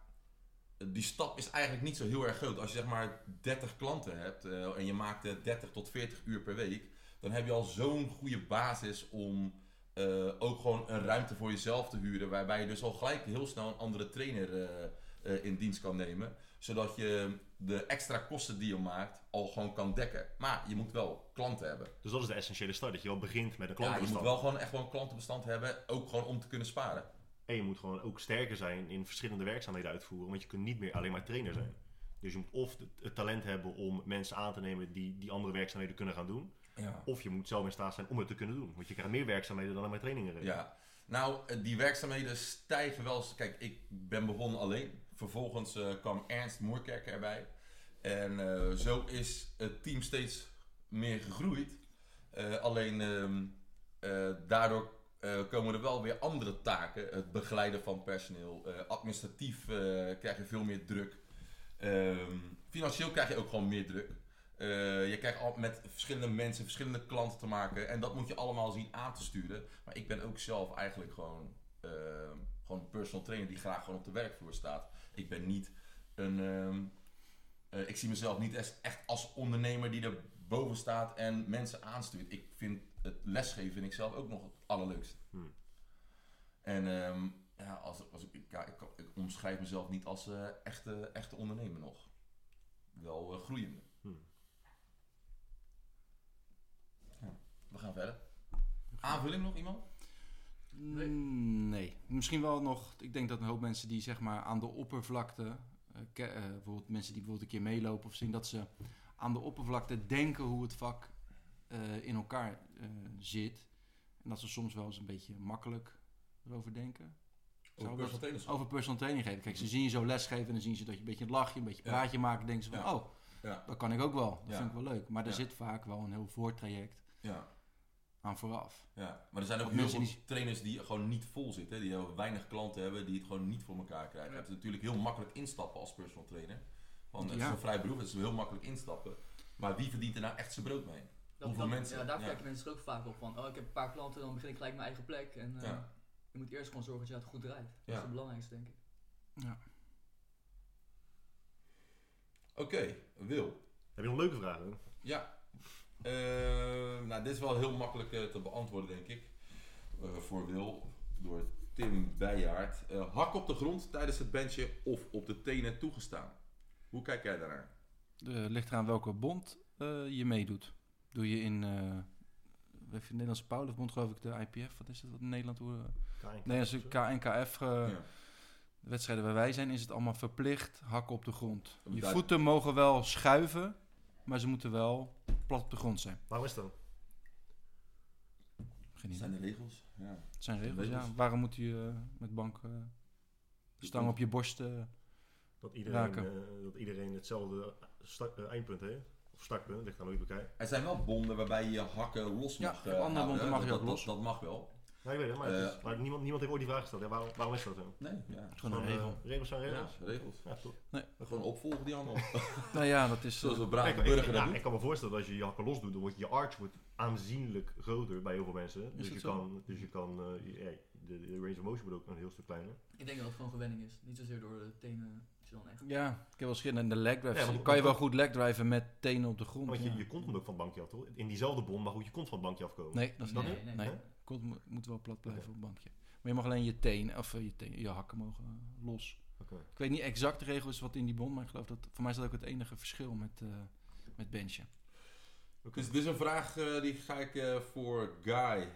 [SPEAKER 2] die stap is eigenlijk niet zo heel erg groot. Als je zeg maar 30 klanten hebt eh, en je maakt eh, 30 tot 40 uur per week, dan heb je al zo'n goede basis om eh, ook gewoon een ruimte voor jezelf te huren. Waarbij je dus al gelijk heel snel een andere trainer eh, eh, in dienst kan nemen. Zodat je de extra kosten die je maakt al gewoon kan dekken. Maar je moet wel klanten hebben.
[SPEAKER 1] Dus dat is de essentiële start. Dat je wel begint met een
[SPEAKER 2] Ja, je moet
[SPEAKER 1] klantenbestand.
[SPEAKER 2] wel gewoon echt wel een klantenbestand hebben. Ook gewoon om te kunnen sparen.
[SPEAKER 1] En je moet gewoon ook sterker zijn in verschillende werkzaamheden uitvoeren. Want je kunt niet meer alleen maar trainer zijn. Dus je moet of het talent hebben om mensen aan te nemen die die andere werkzaamheden kunnen gaan doen.
[SPEAKER 2] Ja.
[SPEAKER 1] Of je moet zelf in staat zijn om het te kunnen doen. Want je krijgt meer werkzaamheden dan alleen maar trainingen.
[SPEAKER 2] Ja, nou, eh, die werkzaamheden stijgen wel. Kijk, ik ben begonnen alleen. Vervolgens eh, kwam Ernst Moerkerk erbij. En eh, zo is het team steeds meer gegroeid. Alleen ehm, eh, daardoor komen er wel weer andere taken. Het begeleiden van personeel. Administratief krijg je veel meer druk. Ehm, financieel krijg je ook gewoon meer druk. Eh, je krijgt al met verschillende mensen, verschillende klanten te maken. En dat moet je allemaal zien aan te sturen. Maar ik ben ook zelf eigenlijk gewoon, eh, gewoon een personal trainer die graag gewoon op de werkvloer staat. Ik ben niet een. ehm, eh, ik zie mezelf niet echt, echt als ondernemer die er boven staat en mensen aanstuurt. Ik vind het lesgeven vind ik zelf ook nog het allerleukste.
[SPEAKER 1] Hmm.
[SPEAKER 2] En ehm, ja, als, als ik, ja, ik, ik omschrijf mezelf niet als eh, echte, echte ondernemer nog. Wel groeiende.
[SPEAKER 1] Hmm.
[SPEAKER 2] Ja, we gaan verder. Aanvulling nog iemand?
[SPEAKER 4] Nee.
[SPEAKER 3] Nee. Misschien wel nog. Ik denk dat een hoop mensen die zeg maar aan de oppervlakte. eh, eh, bijvoorbeeld mensen die bijvoorbeeld een keer meelopen of zien dat ze aan de oppervlakte denken hoe het vak eh, in elkaar zit. En dat ze soms wel eens een beetje makkelijk erover denken.
[SPEAKER 2] Personal trainers.
[SPEAKER 3] Over personal training geven. Kijk, ze zien je zo lesgeven en dan zien ze dat je een beetje een lachje, een beetje een
[SPEAKER 2] Ja.
[SPEAKER 3] praatje maakt. En denken ze van,
[SPEAKER 2] Ja.
[SPEAKER 3] oh,
[SPEAKER 2] Ja,
[SPEAKER 3] dat kan ik ook wel. Dat vind ik wel leuk. Maar er zit vaak wel een heel voortraject
[SPEAKER 2] ja,
[SPEAKER 3] aan vooraf.
[SPEAKER 2] ja. Maar er zijn ook heel veel trainers die gewoon niet vol zitten. Die heel weinig klanten hebben, die het gewoon niet voor elkaar krijgen.
[SPEAKER 4] Ja.
[SPEAKER 2] Het is natuurlijk heel makkelijk instappen als personal trainer. Want het
[SPEAKER 3] Ja.
[SPEAKER 2] is een vrij beroep, het is heel makkelijk instappen. Maar wie verdient er nou echt zijn brood mee?
[SPEAKER 4] Dat,
[SPEAKER 2] Hoeveel
[SPEAKER 4] dat-
[SPEAKER 2] mensen?
[SPEAKER 4] Ja, daar
[SPEAKER 2] Ja.
[SPEAKER 4] kijken mensen ook vaak op van, oh ik heb een paar klanten, dan begin ik gelijk mijn eigen plek. En eh,
[SPEAKER 2] Ja.
[SPEAKER 4] je moet eerst gewoon zorgen dat je het goed draait. Dat
[SPEAKER 2] Ja.
[SPEAKER 4] is het belangrijkste denk ik.
[SPEAKER 2] Oké, Wil.
[SPEAKER 1] Heb je nog leuke vragen?
[SPEAKER 2] Ja. Eh, nou, dit is wel heel makkelijk eh, te beantwoorden, denk ik. Eh, voor Wil, door Tim Bijaard. Eh, hak op de grond tijdens het benchen of op de tenen toegestaan. Hoe kijk jij daarnaar?
[SPEAKER 3] Het ligt eraan welke bond eh, je meedoet. Doe je in eh de Nederlandse Paulusbond, geloof ik, de IPF, wat is dat wat in Nederland? Hoe, Nederlandse? KNKF, eh,
[SPEAKER 2] Ja.
[SPEAKER 3] de wedstrijden waar wij zijn, is het allemaal verplicht hakken op de grond. Je voeten mogen wel schuiven, maar ze moeten wel plat op de grond zijn.
[SPEAKER 1] Waarom is dat?
[SPEAKER 3] Geen idee.
[SPEAKER 2] zijn de regels. Ja.
[SPEAKER 3] Het zijn regels,
[SPEAKER 2] regels.
[SPEAKER 3] ja. Waarom moet je eh, met bank eh, stang op je borst... eh,
[SPEAKER 1] Dat iedereen,
[SPEAKER 3] Raken.
[SPEAKER 1] eh, dat iedereen hetzelfde eindpunt heeft. Of startpunt, ligt aan hoe je het bekijkt.
[SPEAKER 2] Er zijn wel bonden waarbij je hakken los
[SPEAKER 3] Ja,
[SPEAKER 2] mag eh,
[SPEAKER 3] andere bonden mag je
[SPEAKER 2] dat,
[SPEAKER 3] ook
[SPEAKER 2] dat-
[SPEAKER 3] los.
[SPEAKER 2] Dat, mag wel.
[SPEAKER 1] Ja, ik weet het, maar, het is-
[SPEAKER 2] Eh,
[SPEAKER 1] maar niemand, niemand heeft ooit die vraag gesteld. Ja, waarom, waarom is dat zo?
[SPEAKER 2] Nee, ja.
[SPEAKER 3] gewoon een
[SPEAKER 1] eh,
[SPEAKER 3] regel.
[SPEAKER 1] regels zijn regels.
[SPEAKER 2] Ja, regels.
[SPEAKER 1] Ja, toch.
[SPEAKER 2] Gewoon opvolgen die allemaal.
[SPEAKER 3] Nou ja, dat is...
[SPEAKER 2] Zoals
[SPEAKER 3] eh,
[SPEAKER 2] een brave
[SPEAKER 1] ik, ik-
[SPEAKER 2] burger dat
[SPEAKER 1] ja,
[SPEAKER 2] doet.
[SPEAKER 1] ik kan me voorstellen dat als je je hakken los doet, dan wordt je arch wordt aanzienlijk groter bij heel veel mensen. Dus je, kan, dus je kan, eh, je- de, de range of motion wordt ook een heel stuk kleiner.
[SPEAKER 4] Ik denk dat het gewoon gewenning is. Niet zozeer door de tenen. echt...
[SPEAKER 3] ja, ik heb wel verschillende leg drives.
[SPEAKER 1] Ja, want-
[SPEAKER 3] kan je wel goed leg driven met tenen op de grond.
[SPEAKER 1] Want je,
[SPEAKER 3] ja.
[SPEAKER 1] je komt hem ook van het bankje af, toch? In diezelfde bom mag ook je kont van het bankje afkomen.
[SPEAKER 3] Nee, dat is niet.
[SPEAKER 4] nee, nee.
[SPEAKER 3] nee.
[SPEAKER 1] Hè?
[SPEAKER 3] Kont moet, moet wel plat blijven op het bankje. Maar je mag alleen je tenen, of eh, je, je hakken mogen eh, los.
[SPEAKER 1] Oké.
[SPEAKER 3] Ik weet niet exact de regels wat in die bond, maar ik geloof dat voor mij is dat ook het enige verschil met, eh met benchen.
[SPEAKER 2] Dus dit is een vraag eh, die ga ik eh, voor Guy.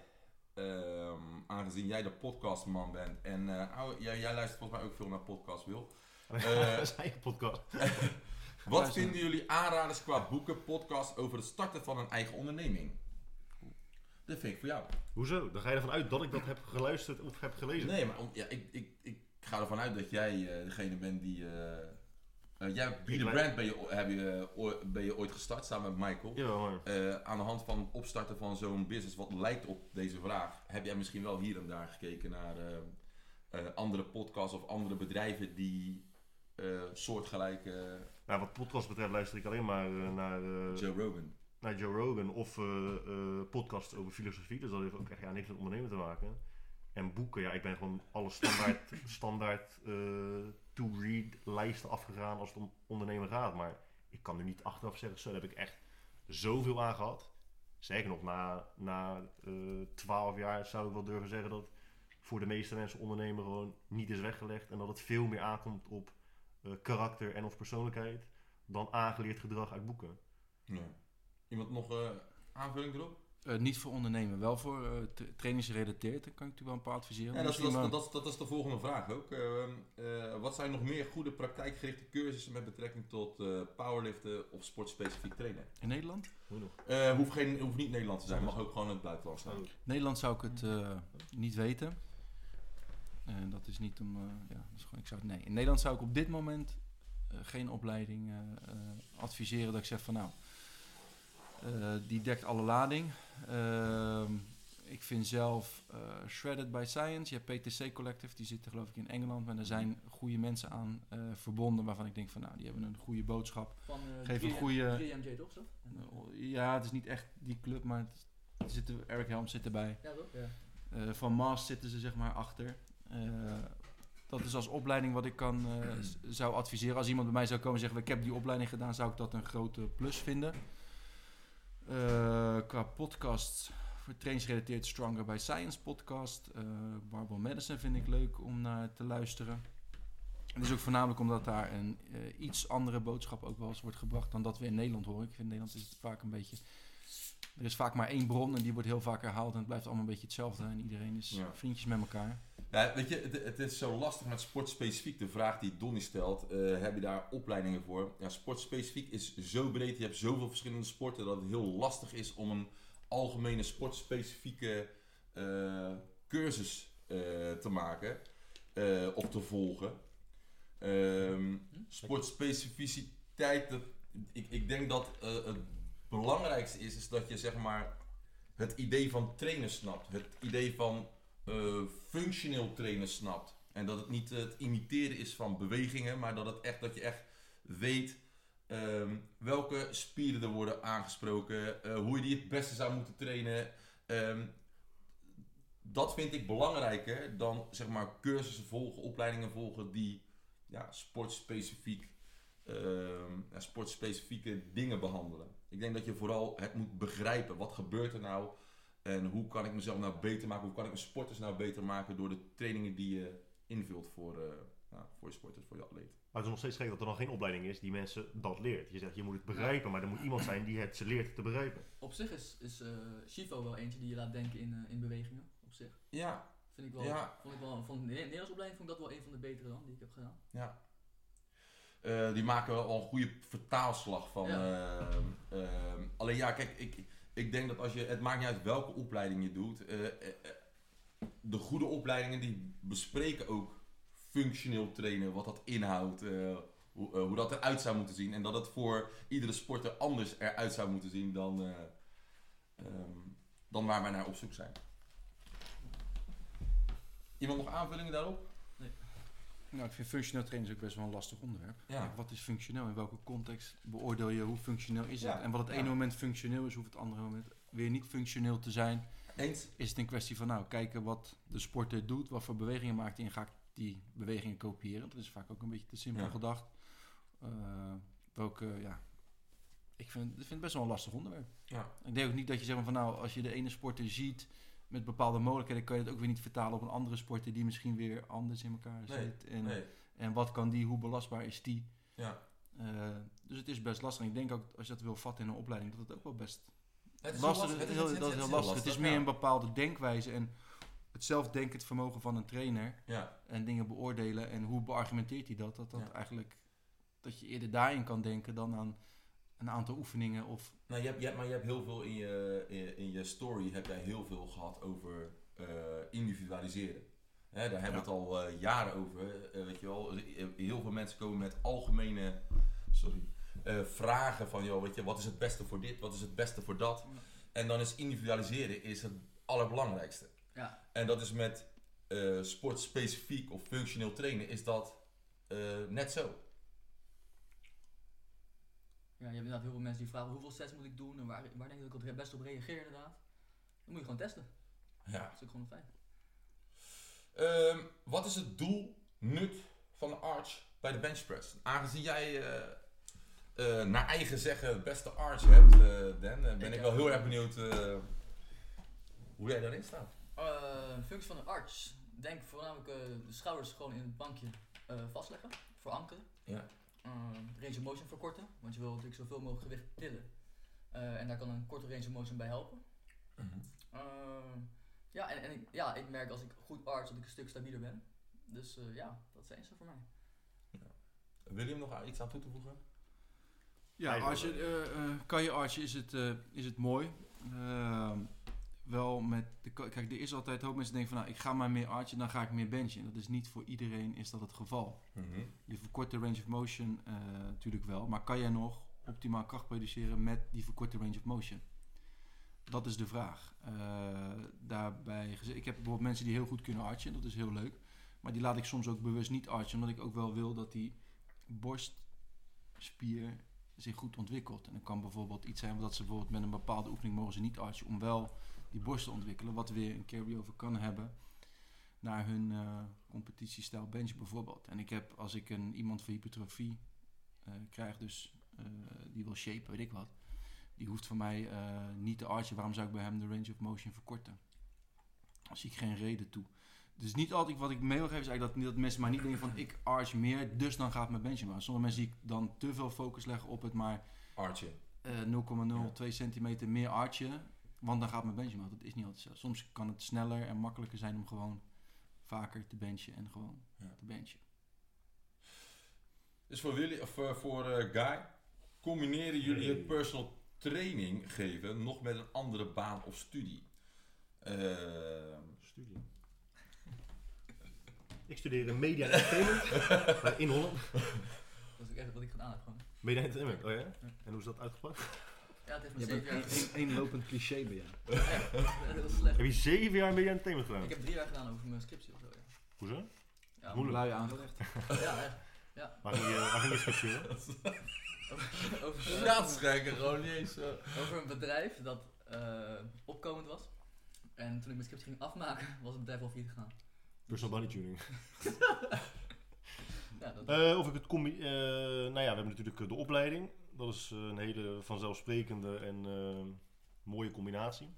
[SPEAKER 2] ehm, aangezien jij de podcastman bent. En eh, jij, jij luistert volgens mij ook veel naar podcasts, Wil. Eh,
[SPEAKER 1] dat is eigen podcast.
[SPEAKER 2] Wat vinden jullie aanraders qua boeken, podcasts over het starten van een eigen onderneming? Dat vind ik voor jou.
[SPEAKER 1] Hoezo? Dan ga je ervan uit dat ik dat heb geluisterd of heb gelezen.
[SPEAKER 2] Nee, maar om- ja, ik, ik, ik ga ervan uit dat jij eh, degene bent die... eh, jij, Be The Brand ben je, heb je, ben je ooit gestart samen met Michael.
[SPEAKER 1] Ja,
[SPEAKER 2] Eh, aan de hand van het opstarten van zo'n business wat lijkt op deze vraag, heb jij misschien wel hier en daar gekeken naar andere podcasts of andere bedrijven die soortgelijke
[SPEAKER 1] nou, wat podcast betreft luister ik alleen maar naar,
[SPEAKER 2] Joe Rogan.
[SPEAKER 1] Naar Joe Rogan of eh, eh, podcasts over filosofie. Dus dat heeft ook echt ja, niks met ondernemen te maken. En boeken, ja, ik ben gewoon alle standaard, standaard eh, to-read lijsten afgegaan als het om ondernemen gaat. Maar ik kan nu niet achteraf zeggen, zo daar heb ik echt zoveel aan gehad. Zeker nog, na, na eh, 12 jaar zou ik wel durven zeggen dat voor de meeste mensen ondernemen gewoon niet is weggelegd. En dat het veel meer aankomt op karakter en of persoonlijkheid dan aangeleerd gedrag uit boeken.
[SPEAKER 2] Ja. Iemand nog eh, aanvulling erop?
[SPEAKER 3] Eh, niet voor ondernemen, wel voor eh, tra- trainingsgerelateerd. Dan kan ik natuurlijk wel een paar adviseren.
[SPEAKER 2] Ja, dat, is, dat, dat, is, dat is de volgende vraag ook. Ehm, eh, wat zijn nog meer goede praktijkgerichte cursussen met betrekking tot eh, powerliften of sportspecifiek trainen?
[SPEAKER 3] In Nederland?
[SPEAKER 1] Hoe nog?
[SPEAKER 2] Eh hoeft, geen, hoeft niet Nederland te zijn, mag ook gewoon in het buitenland zijn.
[SPEAKER 3] Nederland zou ik het eh, niet weten. En dat is niet om. eh, ja, dat is gewoon, ik zou het, nee. In Nederland zou ik op dit moment eh, geen opleiding eh, eh, adviseren dat ik zeg van nou, eh, die dekt alle lading. Ehm, ik vind zelf eh, Shredded by Science, je hebt PTC Collective, die zitten geloof ik in Engeland, maar er zijn goede mensen aan eh, verbonden waarvan ik denk van nou, die hebben een goede boodschap.
[SPEAKER 4] Van eh,
[SPEAKER 3] Geef een
[SPEAKER 4] 3M
[SPEAKER 3] goede-
[SPEAKER 4] 3MJ toch zo?
[SPEAKER 3] Ja, het is niet echt die club, maar er Eric Helms zit erbij.
[SPEAKER 4] Ja toch? Ja.
[SPEAKER 3] Eh, van Maas zitten ze zeg maar achter. Eh, dat is als opleiding wat ik kan, eh, zou adviseren. Als iemand bij mij zou komen en zeggen, ik heb die opleiding gedaan, zou ik dat een grote plus vinden. Eh, qua podcast, voor trainingsgerelateerd Stronger by Science podcast. eh Barbell Medicine vind ik leuk om naar te luisteren. Het is ook voornamelijk omdat daar een eh, iets andere boodschap ook wel eens wordt gebracht dan dat we in Nederland horen. Ik vind in Nederland is het vaak een beetje... Er is vaak maar één bron en die wordt heel vaak herhaald en het blijft allemaal een beetje hetzelfde. En iedereen is
[SPEAKER 2] Ja.
[SPEAKER 3] vriendjes met elkaar.
[SPEAKER 2] Ja, weet je, het, het is zo lastig met sportspecifiek. De vraag die Donny stelt, eh, heb je daar opleidingen voor? Ja, sportspecifiek is zo breed. Je hebt zoveel verschillende sporten dat het heel lastig is om een algemene sportspecifieke eh, cursus eh, te maken of te volgen. Ehm sportspecificiteit, ik, ik denk dat het belangrijkste is, is dat je zeg maar het idee van trainen snapt. Het idee van eh, functioneel trainen snapt. En dat het niet het imiteren is van bewegingen, maar dat, het echt, dat je echt weet ehm, welke spieren er worden aangesproken, eh, hoe je die het beste zou moeten trainen. Ehm, dat vind ik belangrijker dan zeg maar cursussen volgen, opleidingen volgen die ja, sportspecifiek, ehm, sportspecifieke dingen behandelen. Ik denk dat je vooral het moet begrijpen. Wat gebeurt er nou? En hoe kan ik mezelf nou beter maken? Hoe kan ik mijn sporters nou beter maken door de trainingen die je invult voor, eh, nou, voor je sporters, voor je atleet?
[SPEAKER 1] Maar het is nog steeds gek dat er nog geen opleiding is die mensen dat leert. Je zegt, je moet het begrijpen, maar er moet iemand zijn die het ze leert te begrijpen.
[SPEAKER 4] Op zich is, is eh Shivo wel eentje die je laat denken in, eh, in bewegingen. Op zich.
[SPEAKER 2] Ja,
[SPEAKER 4] Vind ik wel,
[SPEAKER 2] Ja.
[SPEAKER 4] vond ik wel, van de Nederlandse opleiding vond ik dat wel een van de betere dan die ik heb gedaan.
[SPEAKER 2] ja. Eh, die maken wel een goede vertaalslag van. ehm, ehm, alleen ja, kijk, ik, ik denk dat als je. Het maakt niet uit welke opleiding je doet. eh, eh, eh, de goede opleidingen die bespreken ook functioneel trainen, wat dat inhoudt, hoe, dat eruit zou moeten zien. En dat het voor iedere sporter anders eruit zou moeten zien dan, eh, ehm, dan waar wij naar op zoek zijn. Iemand nog aanvullingen daarop?
[SPEAKER 3] Nou, ik vind functioneel trainen is ook best wel een lastig onderwerp.
[SPEAKER 2] Ja.
[SPEAKER 3] Kijk, wat is functioneel? In welke context beoordeel je hoe functioneel is
[SPEAKER 2] Ja,
[SPEAKER 3] het? En wat het
[SPEAKER 2] ja.
[SPEAKER 3] ene moment functioneel is, hoeft het andere moment weer niet functioneel te zijn.
[SPEAKER 2] Eens?
[SPEAKER 3] Is het een kwestie van nou, kijken wat de sporter doet, wat voor bewegingen maakt hij en ga ik die bewegingen kopiëren. Dat is vaak ook een beetje te simpel gedacht. Eh, welke, ja, ik vind, ik vind het best wel een lastig onderwerp.
[SPEAKER 2] Ja.
[SPEAKER 3] Ik denk ook niet dat je zegt van nou, als je de ene sporter ziet met bepaalde mogelijkheden kan je het ook weer niet vertalen op een andere sporter die misschien weer anders in elkaar
[SPEAKER 2] Nee,
[SPEAKER 3] zit. En,
[SPEAKER 2] Nee,
[SPEAKER 3] en wat kan die, hoe belastbaar is die?
[SPEAKER 2] ja.
[SPEAKER 3] Eh, dus het is best lastig. Ik denk ook, als je dat wil vatten in een opleiding, dat het ook wel best
[SPEAKER 2] Het is
[SPEAKER 3] lastig is. Heel- dat is heel lastig. Het is meer een bepaalde denkwijze en het zelfdenkend vermogen van een trainer
[SPEAKER 2] Ja,
[SPEAKER 3] en dingen beoordelen en hoe beargumenteert hij dat, dat dat
[SPEAKER 2] Ja.
[SPEAKER 3] eigenlijk dat je eerder daarin kan denken dan aan een aantal oefeningen of
[SPEAKER 2] nou, je hebt, je hebt, maar je hebt heel veel in je, in, in je story heb jij heel veel gehad over eh, individualiseren. Hè, daar hebben we het al eh, jaren over. eh, weet je wel, heel veel mensen komen met algemene sorry, vragen van, joh, weet je, wat is het beste voor dit, wat is het beste voor dat.
[SPEAKER 4] Ja.
[SPEAKER 2] En dan is individualiseren is het allerbelangrijkste.
[SPEAKER 4] Ja.
[SPEAKER 2] En dat is met eh sportspecifiek of functioneel trainen is dat net zo.
[SPEAKER 4] Ja, je hebt inderdaad heel veel mensen die vragen hoeveel sets moet ik doen en waar, waar denk ik dat ik het best op reageer inderdaad. Dan moet je gewoon testen.
[SPEAKER 2] Ja.
[SPEAKER 4] Dat is ook gewoon fijn.
[SPEAKER 2] Ehm, wat is het doel, nut van de arch bij de benchpress? Aangezien jij eh, eh, naar eigen zeggen beste arch hebt, eh, Dan, ben ik,
[SPEAKER 4] Ik,
[SPEAKER 2] wel heel erg benieuwd hoe jij daarin staat.
[SPEAKER 4] Functie van een arts. Denk voornamelijk de schouders gewoon in het bankje vastleggen. Voor ankeren.
[SPEAKER 2] Ja.
[SPEAKER 4] Eh, range of motion verkorten. Want je wil natuurlijk zoveel mogelijk gewicht tillen. Eh, en daar kan een korte range of motion bij helpen. Eh, ja, en, en ik, ja, ik merk als ik goed arts dat ik een stuk stabieler ben. Dus eh, ja, dat zijn ze voor mij.
[SPEAKER 2] Willem nog iets aan toe te voegen?
[SPEAKER 3] Ja, als je, eh, eh, kan je archen is het, eh, is het mooi. Ehm, wel met de, kijk, er is altijd hoop mensen die denken van nou, ik ga maar meer archen, dan ga ik meer benchen. Dat is niet voor iedereen is dat het geval. Je verkort de range of motion eh, natuurlijk wel, maar kan jij nog optimaal kracht produceren met die verkorte range of motion? Dat is de vraag. Eh, daarbij ik heb bijvoorbeeld mensen die heel goed kunnen archen, dat is heel leuk. Maar die laat ik soms ook bewust niet archen, omdat ik ook wel wil dat die borstspier zich goed ontwikkelt. En dan kan bijvoorbeeld iets zijn dat ze bijvoorbeeld met een bepaalde oefening mogen ze niet archen om wel die borst te ontwikkelen, wat weer een carry-over kan hebben naar hun eh competitiestijl bench bijvoorbeeld. En ik heb, als ik een, iemand voor hypertrofie eh, krijg, dus eh, die wil shape, weet ik wat, die hoeft van mij niet te archen. Waarom zou ik bij hem de range of motion verkorten? Daar zie ik geen reden toe. Dus niet altijd wat ik mee wil geven is eigenlijk dat, dat mensen maar niet denken van ik arch meer, dus dan gaat mijn bench maar. Sommige mensen zie ik dan te veel focus leggen op het maar
[SPEAKER 2] Archie.
[SPEAKER 3] eh 0,02 centimeter meer archen, want dan gaat mijn bench maar. Dat is niet altijd zo. Soms kan het sneller en makkelijker zijn om gewoon vaker te benchen en gewoon
[SPEAKER 2] Ja.
[SPEAKER 3] te benchen.
[SPEAKER 2] Dus voor, Willy, of, eh, voor eh, Guy, combineren jullie
[SPEAKER 1] Nee.
[SPEAKER 2] het personal training geven nog met een andere baan of studie? Ehm,
[SPEAKER 1] Studie. Ik studeer media en entertainment in Holland.
[SPEAKER 4] Dat is ook echt wat ik gedaan heb gewoon.
[SPEAKER 1] Media en entertainment, oh ja? En hoe is dat uitgepakt?
[SPEAKER 4] Ja, het heeft me
[SPEAKER 3] Je
[SPEAKER 4] zeven
[SPEAKER 3] bent
[SPEAKER 4] jaar
[SPEAKER 3] één- één lopend cliché bij jou.
[SPEAKER 4] Dat is heel slecht.
[SPEAKER 1] Heb je zeven jaar en entertainment gedaan?
[SPEAKER 4] Ik heb drie jaar gedaan over mijn scriptie of zo. Ja,
[SPEAKER 1] Hoezo?
[SPEAKER 4] ja,
[SPEAKER 1] Moeilijk.
[SPEAKER 3] Lui aangelegd.
[SPEAKER 4] Ja, echt.
[SPEAKER 1] Waar ging je, waar ging je scriptie hoor?
[SPEAKER 4] Over, over,
[SPEAKER 2] Staatsschenken, gewoon niet eens. eh.
[SPEAKER 4] over een bedrijf dat eh, opkomend was. En toen ik mijn scriptie ging afmaken, was het bedrijf al failliet gegaan.
[SPEAKER 1] Personal body tuning.
[SPEAKER 4] Ja, dat,
[SPEAKER 1] Eh, of ik het combi... eh, nou ja, we hebben natuurlijk de opleiding. Dat is eh, een hele vanzelfsprekende en eh, mooie combinatie.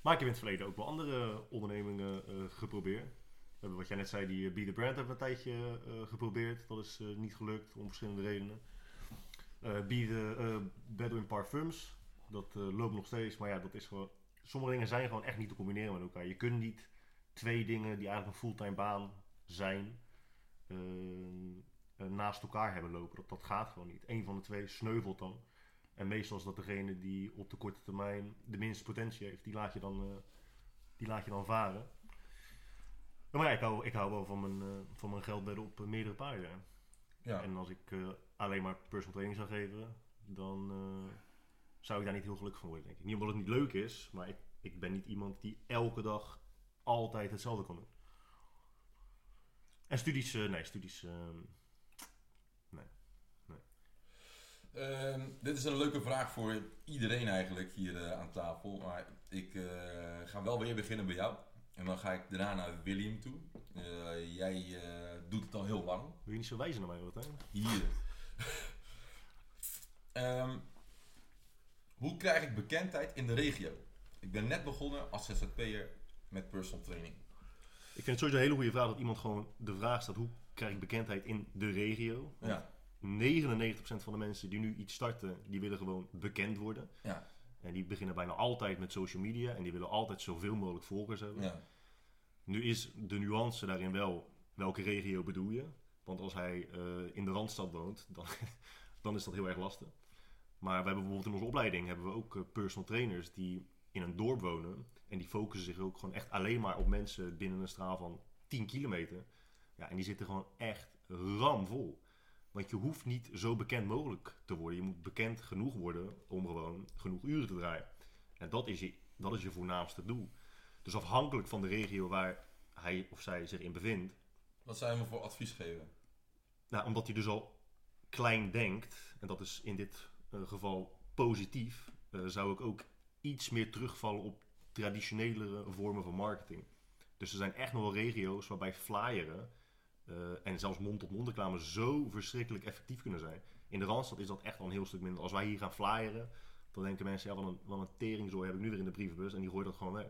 [SPEAKER 1] Maar ik heb in het verleden ook wel andere ondernemingen eh, geprobeerd. We hebben wat jij net zei, die Be The Brand hebben we een tijdje geprobeerd. Dat is niet gelukt, om verschillende redenen. Be The Bedouin Parfums. Dat loopt nog steeds, maar ja, dat is gewoon... Sommige dingen zijn gewoon echt niet te combineren met elkaar. Je kunt niet twee dingen die eigenlijk een fulltime baan zijn... naast elkaar hebben lopen. Dat, dat gaat gewoon niet. Eén van de twee sneuvelt dan. En meestal is dat degene die op de korte termijn de minste potentie heeft. Die laat je dan, eh, die laat je dan varen. Maar ja, ik hou, ik hou wel van mijn, eh, van mijn geld bedden op eh, meerdere paarden.
[SPEAKER 2] Ja.
[SPEAKER 1] En als ik eh, alleen maar personal training zou geven, dan eh, zou ik daar niet heel gelukkig van worden, denk ik. Niet omdat het niet leuk is, maar ik, ik ben niet iemand die elke dag altijd hetzelfde kan doen. En studies, eh, nee, studies, ehm,
[SPEAKER 2] dit is een leuke vraag voor iedereen eigenlijk hier eh, aan tafel. Maar ik eh, ga wel weer beginnen bij jou. En dan ga ik daarna naar William toe. Eh, jij doet het al heel lang.
[SPEAKER 1] wil je niet zo wijzen naar mij, hè?
[SPEAKER 2] Hier. Ehm, hoe krijg ik bekendheid in de regio? Ik ben net begonnen als ZZP'er met personal training.
[SPEAKER 1] Ik vind het sowieso een hele goede vraag dat iemand gewoon de vraag stelt: hoe krijg ik bekendheid in de regio?
[SPEAKER 2] Ja.
[SPEAKER 1] 99% van de mensen die nu iets starten, die willen gewoon bekend worden.
[SPEAKER 2] Ja.
[SPEAKER 1] En die beginnen bijna altijd met social media en die willen altijd zoveel mogelijk volgers hebben.
[SPEAKER 2] Ja.
[SPEAKER 1] Nu is de nuance daarin wel welke regio bedoel je. Want als hij eh, in de Randstad woont, dan, dan is dat heel erg lastig. Maar we hebben bijvoorbeeld in onze opleiding hebben we ook eh, personal trainers die in een dorp wonen. En die focussen zich ook gewoon echt alleen maar op mensen binnen een straal van 10 kilometer. Ja, en die zitten gewoon echt ramvol. Want je hoeft niet zo bekend mogelijk te worden. Je moet bekend genoeg worden om gewoon genoeg uren te draaien. En dat is je, dat is je voornaamste doel. Dus afhankelijk van de regio waar hij of zij zich in bevindt.
[SPEAKER 2] Wat zou je me voor advies geven?
[SPEAKER 1] Nou, omdat hij dus al klein denkt, en dat is in dit eh, geval positief, eh, zou ik ook iets meer terugvallen op traditionelere vormen van marketing. Dus er zijn echt nog wel regio's waarbij flyeren en zelfs mond-tot-mond reclame zo verschrikkelijk effectief kunnen zijn. In de Randstad is dat echt al een heel stuk minder. Als wij hier gaan flyeren, dan denken mensen, ja, wat een, wat een teringzooi heb ik nu weer in de brievenbus en die gooien dat gewoon weg.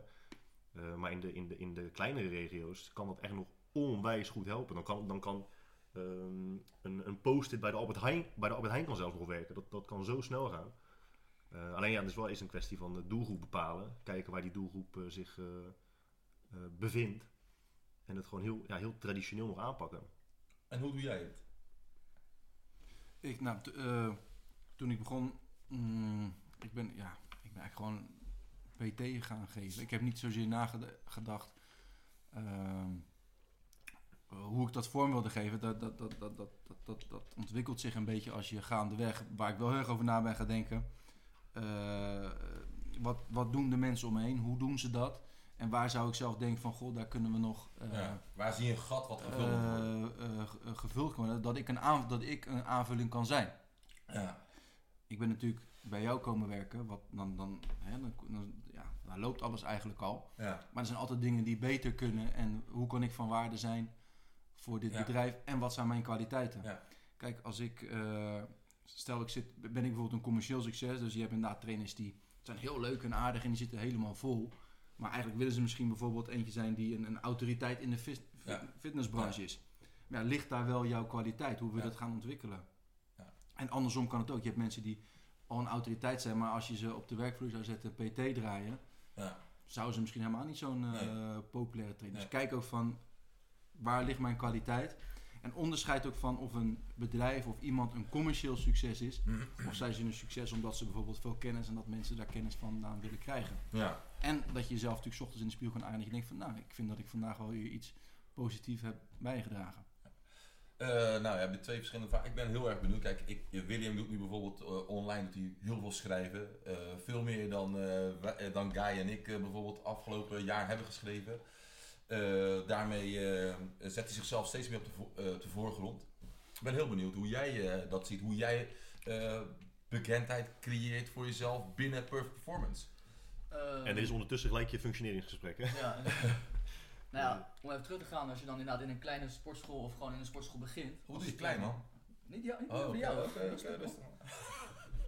[SPEAKER 1] Eh, maar in de, in, de, in de kleinere regio's kan dat echt nog onwijs goed helpen. Dan kan, dan kan ehm, een, een post-it bij de Albert Heijn, bij de Albert Heijn kan zelfs nog werken. Dat, dat kan zo snel gaan. Eh, alleen ja, het is wel eens een kwestie van de doelgroep bepalen. Kijken waar die doelgroep eh, zich eh, eh, bevindt. En het gewoon heel, ja, heel traditioneel nog aanpakken.
[SPEAKER 2] En hoe doe jij het?
[SPEAKER 3] Ik, nou, t- eh, toen ik begon, mm, ik ben, ja, ik ben eigenlijk gewoon PT gaan geven. Ik heb niet zozeer nagedacht ehm, hoe ik dat vorm wilde geven. Dat, dat, dat, dat, dat, dat, dat, dat ontwikkelt zich een beetje als je gaandeweg, waar ik wel heel erg over na ben gaan denken. eh, wat, wat doen de mensen om me heen? Hoe doen ze dat? En waar zou ik zelf denken van, goh, daar kunnen we nog... eh,
[SPEAKER 2] ja. Waar zie je een gat wat gevuld
[SPEAKER 3] eh, eh, gevuld kan worden, dat ik, een aan, dat ik een aanvulling kan zijn.
[SPEAKER 2] Ja.
[SPEAKER 3] Ik ben natuurlijk bij jou komen werken, wat dan, dan, hè, dan, dan, ja, daar loopt alles eigenlijk al.
[SPEAKER 2] Ja.
[SPEAKER 3] Maar er zijn altijd dingen die beter kunnen en hoe kan ik van waarde zijn voor dit
[SPEAKER 2] Ja.
[SPEAKER 3] bedrijf en wat zijn mijn kwaliteiten.
[SPEAKER 2] Ja.
[SPEAKER 3] Kijk, als ik, stel ik zit, ben ik bijvoorbeeld een commercieel succes, dus je hebt inderdaad trainers die zijn heel leuk en aardig en die zitten helemaal vol. Maar eigenlijk willen ze misschien bijvoorbeeld eentje zijn die een, een autoriteit in de
[SPEAKER 2] Ja.
[SPEAKER 3] fitnessbranche is. Maar ja, ligt daar wel jouw kwaliteit? Hoe we dat gaan ontwikkelen?
[SPEAKER 2] Ja.
[SPEAKER 3] En andersom kan het ook. Je hebt mensen die al een autoriteit zijn, maar als je ze op de werkvloer zou zetten, PT draaien,
[SPEAKER 2] Ja.
[SPEAKER 3] zouden ze misschien helemaal niet zo'n
[SPEAKER 2] Nee.
[SPEAKER 3] populaire trainer. Dus
[SPEAKER 2] Nee.
[SPEAKER 3] kijk ook van waar ligt mijn kwaliteit. En onderscheid ook van of een bedrijf of iemand een commercieel succes is. Of zijn ze een succes omdat ze bijvoorbeeld veel kennis en dat mensen daar kennis vandaan willen krijgen.
[SPEAKER 2] Ja.
[SPEAKER 3] En dat je jezelf natuurlijk 's ochtends in de spiegel kan aan en dat je denkt van nou, ik vind dat ik vandaag wel weer iets positiefs heb bijgedragen.
[SPEAKER 2] Eh, nou, we hebben twee verschillende vragen. Ik ben heel erg benieuwd. Kijk, ik, William doet nu bijvoorbeeld eh, online doet hij heel veel schrijven. Eh, veel meer dan, eh, eh, dan Guy en ik eh, bijvoorbeeld afgelopen jaar hebben geschreven. Eh, daarmee eh, zet hij zichzelf steeds meer op de, vo- eh, de voorgrond. Ik ben heel benieuwd hoe jij eh, dat ziet. Hoe jij eh, bekendheid creëert voor jezelf binnen Perfect Performance.
[SPEAKER 4] Eh,
[SPEAKER 1] En dit is ondertussen gelijk je functioneringsgesprek. Hè?
[SPEAKER 4] Ja. nou ja, om even terug te gaan, als je dan inderdaad in een kleine sportschool of gewoon in een sportschool begint.
[SPEAKER 2] Hoe doe je klein, man?
[SPEAKER 4] Niet, ja, niet
[SPEAKER 2] Oh,
[SPEAKER 4] voor jou,
[SPEAKER 2] rustig.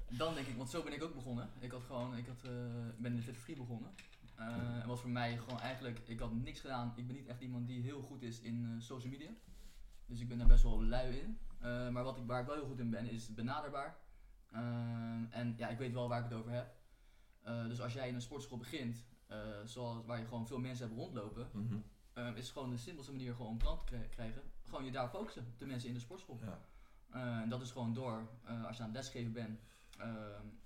[SPEAKER 4] Dan denk ik, want zo ben ik ook begonnen. Ik had gewoon, ik had, eh, ik ben in de Fit Free begonnen. Eh, en was voor mij gewoon eigenlijk, ik had niks gedaan. Ik ben niet echt iemand die heel goed is in eh, social media. Dus ik ben daar best wel lui in. Eh, maar wat ik, waar ik wel heel goed in ben, is benaderbaar. En ja, ik weet wel waar ik het over heb. Dus als jij in een sportschool begint, zoals, waar je gewoon veel mensen hebt rondlopen, eh, is gewoon de simpelste manier gewoon om klanten te kri- krijgen. Gewoon je daar focussen, de mensen in de sportschool.
[SPEAKER 2] Ja.
[SPEAKER 4] En dat is gewoon door, als je aan het lesgeven bent,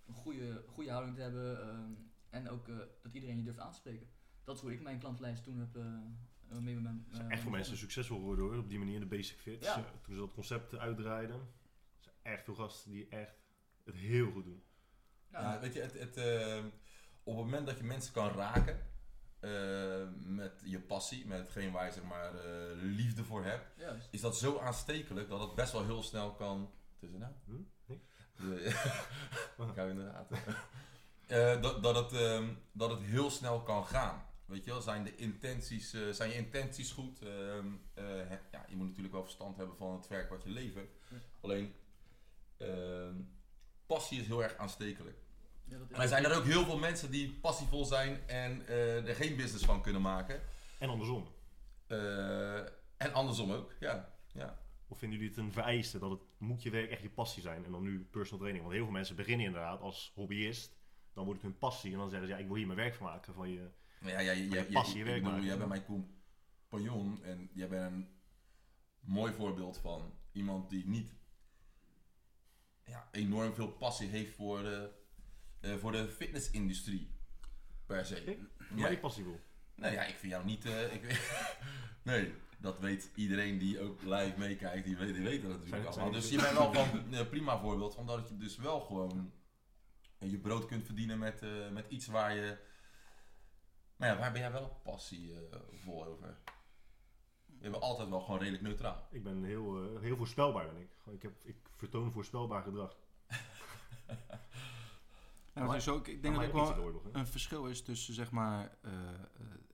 [SPEAKER 4] een goede, goede houding te hebben en ook eh, dat iedereen je durft aan te spreken. Dat is hoe ik mijn klantenlijst toen heb mee
[SPEAKER 1] is
[SPEAKER 4] eh,
[SPEAKER 1] echt voor mensen succesvol worden hoor, op die manier in de basic fit.
[SPEAKER 4] Ja.
[SPEAKER 1] Toen ze dat concept uitdraaiden, zijn echt veel gasten die echt het heel goed doen.
[SPEAKER 2] Ja, weet je, het, het, eh, op het moment dat je mensen kan raken eh, met je passie, met hetgeen waar je zeg maar eh, liefde voor hebt,
[SPEAKER 4] juist.
[SPEAKER 2] is dat zo aanstekelijk dat het best wel heel snel kan. Tussenuit?
[SPEAKER 1] Hm? Niks?
[SPEAKER 2] De- Gaan we inderdaad. Eh, dat, dat, het, ehm, dat het heel snel kan gaan. Weet je wel, zijn, de intenties, eh, zijn je intenties goed? Ehm, eh, ja, je moet natuurlijk wel verstand hebben van het werk wat je levert.
[SPEAKER 4] Ja.
[SPEAKER 2] Alleen, ehm, passie is heel erg aanstekelijk.
[SPEAKER 4] Ja, dat is
[SPEAKER 2] En er zijn er ook heel veel mensen die passievol zijn en eh, er geen business van kunnen maken.
[SPEAKER 1] En andersom.
[SPEAKER 2] Eh, en andersom ook, ja. ja.
[SPEAKER 1] Of vinden jullie het een vereiste dat het moet je werk echt je passie zijn en dan nu personal training? Want heel veel mensen beginnen inderdaad als hobbyist. Dan wordt het hun passie en dan zeggen ze ja, ik wil hier mijn werk van maken. Van je,
[SPEAKER 2] ja, jij, jij,
[SPEAKER 1] je
[SPEAKER 2] jij,
[SPEAKER 1] passie, je
[SPEAKER 2] ik
[SPEAKER 1] werk
[SPEAKER 2] bedoel,
[SPEAKER 1] maken.
[SPEAKER 2] jij bent mijn compagnon en jij bent een mooi voorbeeld van iemand die niet ja, enorm veel passie heeft voor de, eh, voor de fitnessindustrie per se.
[SPEAKER 1] Ik?
[SPEAKER 2] Ja.
[SPEAKER 1] Maar die passie wil.
[SPEAKER 2] Nee, ja, ik vind jou niet. eh, ik, nee, dat weet iedereen die ook live meekijkt, die weet, die weet dat natuurlijk allemaal. Dus je bent wel van een eh, prima voorbeeld van dat je dus wel gewoon je brood kunt verdienen met, eh, met iets waar je. Maar ja, waar ben jij wel passie eh, vol over? Je bent altijd wel gewoon redelijk neutraal.
[SPEAKER 1] Ik ben heel, eh, heel voorspelbaar ben ik. Ik, heb, ik vertoon voorspelbaar gedrag.
[SPEAKER 3] Ja, maar dus ook, ik denk dat ook
[SPEAKER 1] iets
[SPEAKER 3] wel
[SPEAKER 1] oorlog,
[SPEAKER 3] een verschil is tussen zeg maar eh, eh,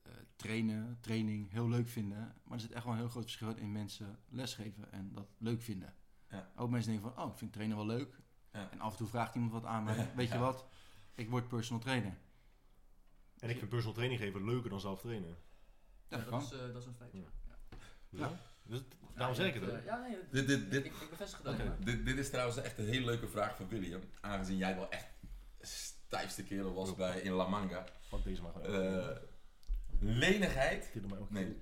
[SPEAKER 3] eh, trainen, training heel leuk vinden. Maar er zit echt wel een heel groot verschil in mensen lesgeven en dat leuk vinden.
[SPEAKER 2] Ja.
[SPEAKER 3] Ook mensen denken van, oh, ik vind trainen wel leuk.
[SPEAKER 2] Ja.
[SPEAKER 3] En af en toe vraagt iemand wat aan mij. Weet je wat? Ik word personal trainer.
[SPEAKER 1] En ik vind personal training geven leuker dan zelf trainen.
[SPEAKER 3] Dat
[SPEAKER 4] dat, is, eh, dat is een feit.
[SPEAKER 1] Ja.
[SPEAKER 4] Ja.
[SPEAKER 1] Dus daarom zeg ik het
[SPEAKER 4] Ja,
[SPEAKER 1] ook.
[SPEAKER 4] Ja, nee,
[SPEAKER 2] Dit, dit, dit,
[SPEAKER 4] ik, ik bevestig het
[SPEAKER 2] dit, dit is trouwens echt een hele leuke vraag van William. Aangezien jij wel echt stijfste kerel was bij in La Manga.
[SPEAKER 1] Pak deze maar gewoon.
[SPEAKER 2] Eh, lenigheid Nee.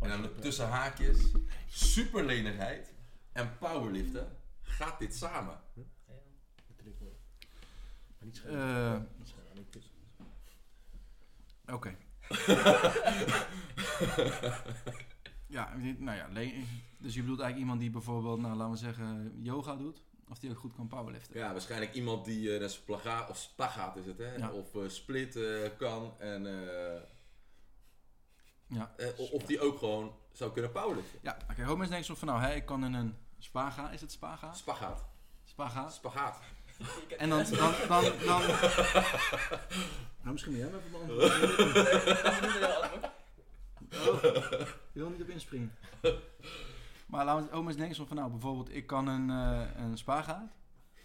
[SPEAKER 2] En dan tussen haakjes, superlenigheid en powerliften. Gaat dit samen?
[SPEAKER 1] Niet.
[SPEAKER 3] Eh. Oké. ja, denk- nou ja, dus je bedoelt eigenlijk iemand die bijvoorbeeld, nou laten we zeggen, yoga doet. Of die ook goed kan powerliften.
[SPEAKER 2] Ja, waarschijnlijk iemand die eh, een splagaat, of spagaat is het hè?
[SPEAKER 3] Ja.
[SPEAKER 2] Of eh, split eh, kan. En, eh,
[SPEAKER 3] Ja.
[SPEAKER 2] eh, of die ook gewoon zou kunnen powerliften.
[SPEAKER 3] Ja, oké. Okay, mensen denken soms van, nou, hè, ik kan in een spaga, is het spaga?
[SPEAKER 2] Spagaat.
[SPEAKER 3] Spaga.
[SPEAKER 2] Spagaat.
[SPEAKER 3] En dan, dan, dan, dan... nou, misschien moet jij me even beantwoorden. Je wil niet op inspringen. Maar laten we ook eens denken van, nou, bijvoorbeeld, ik kan een, eh een spagaat.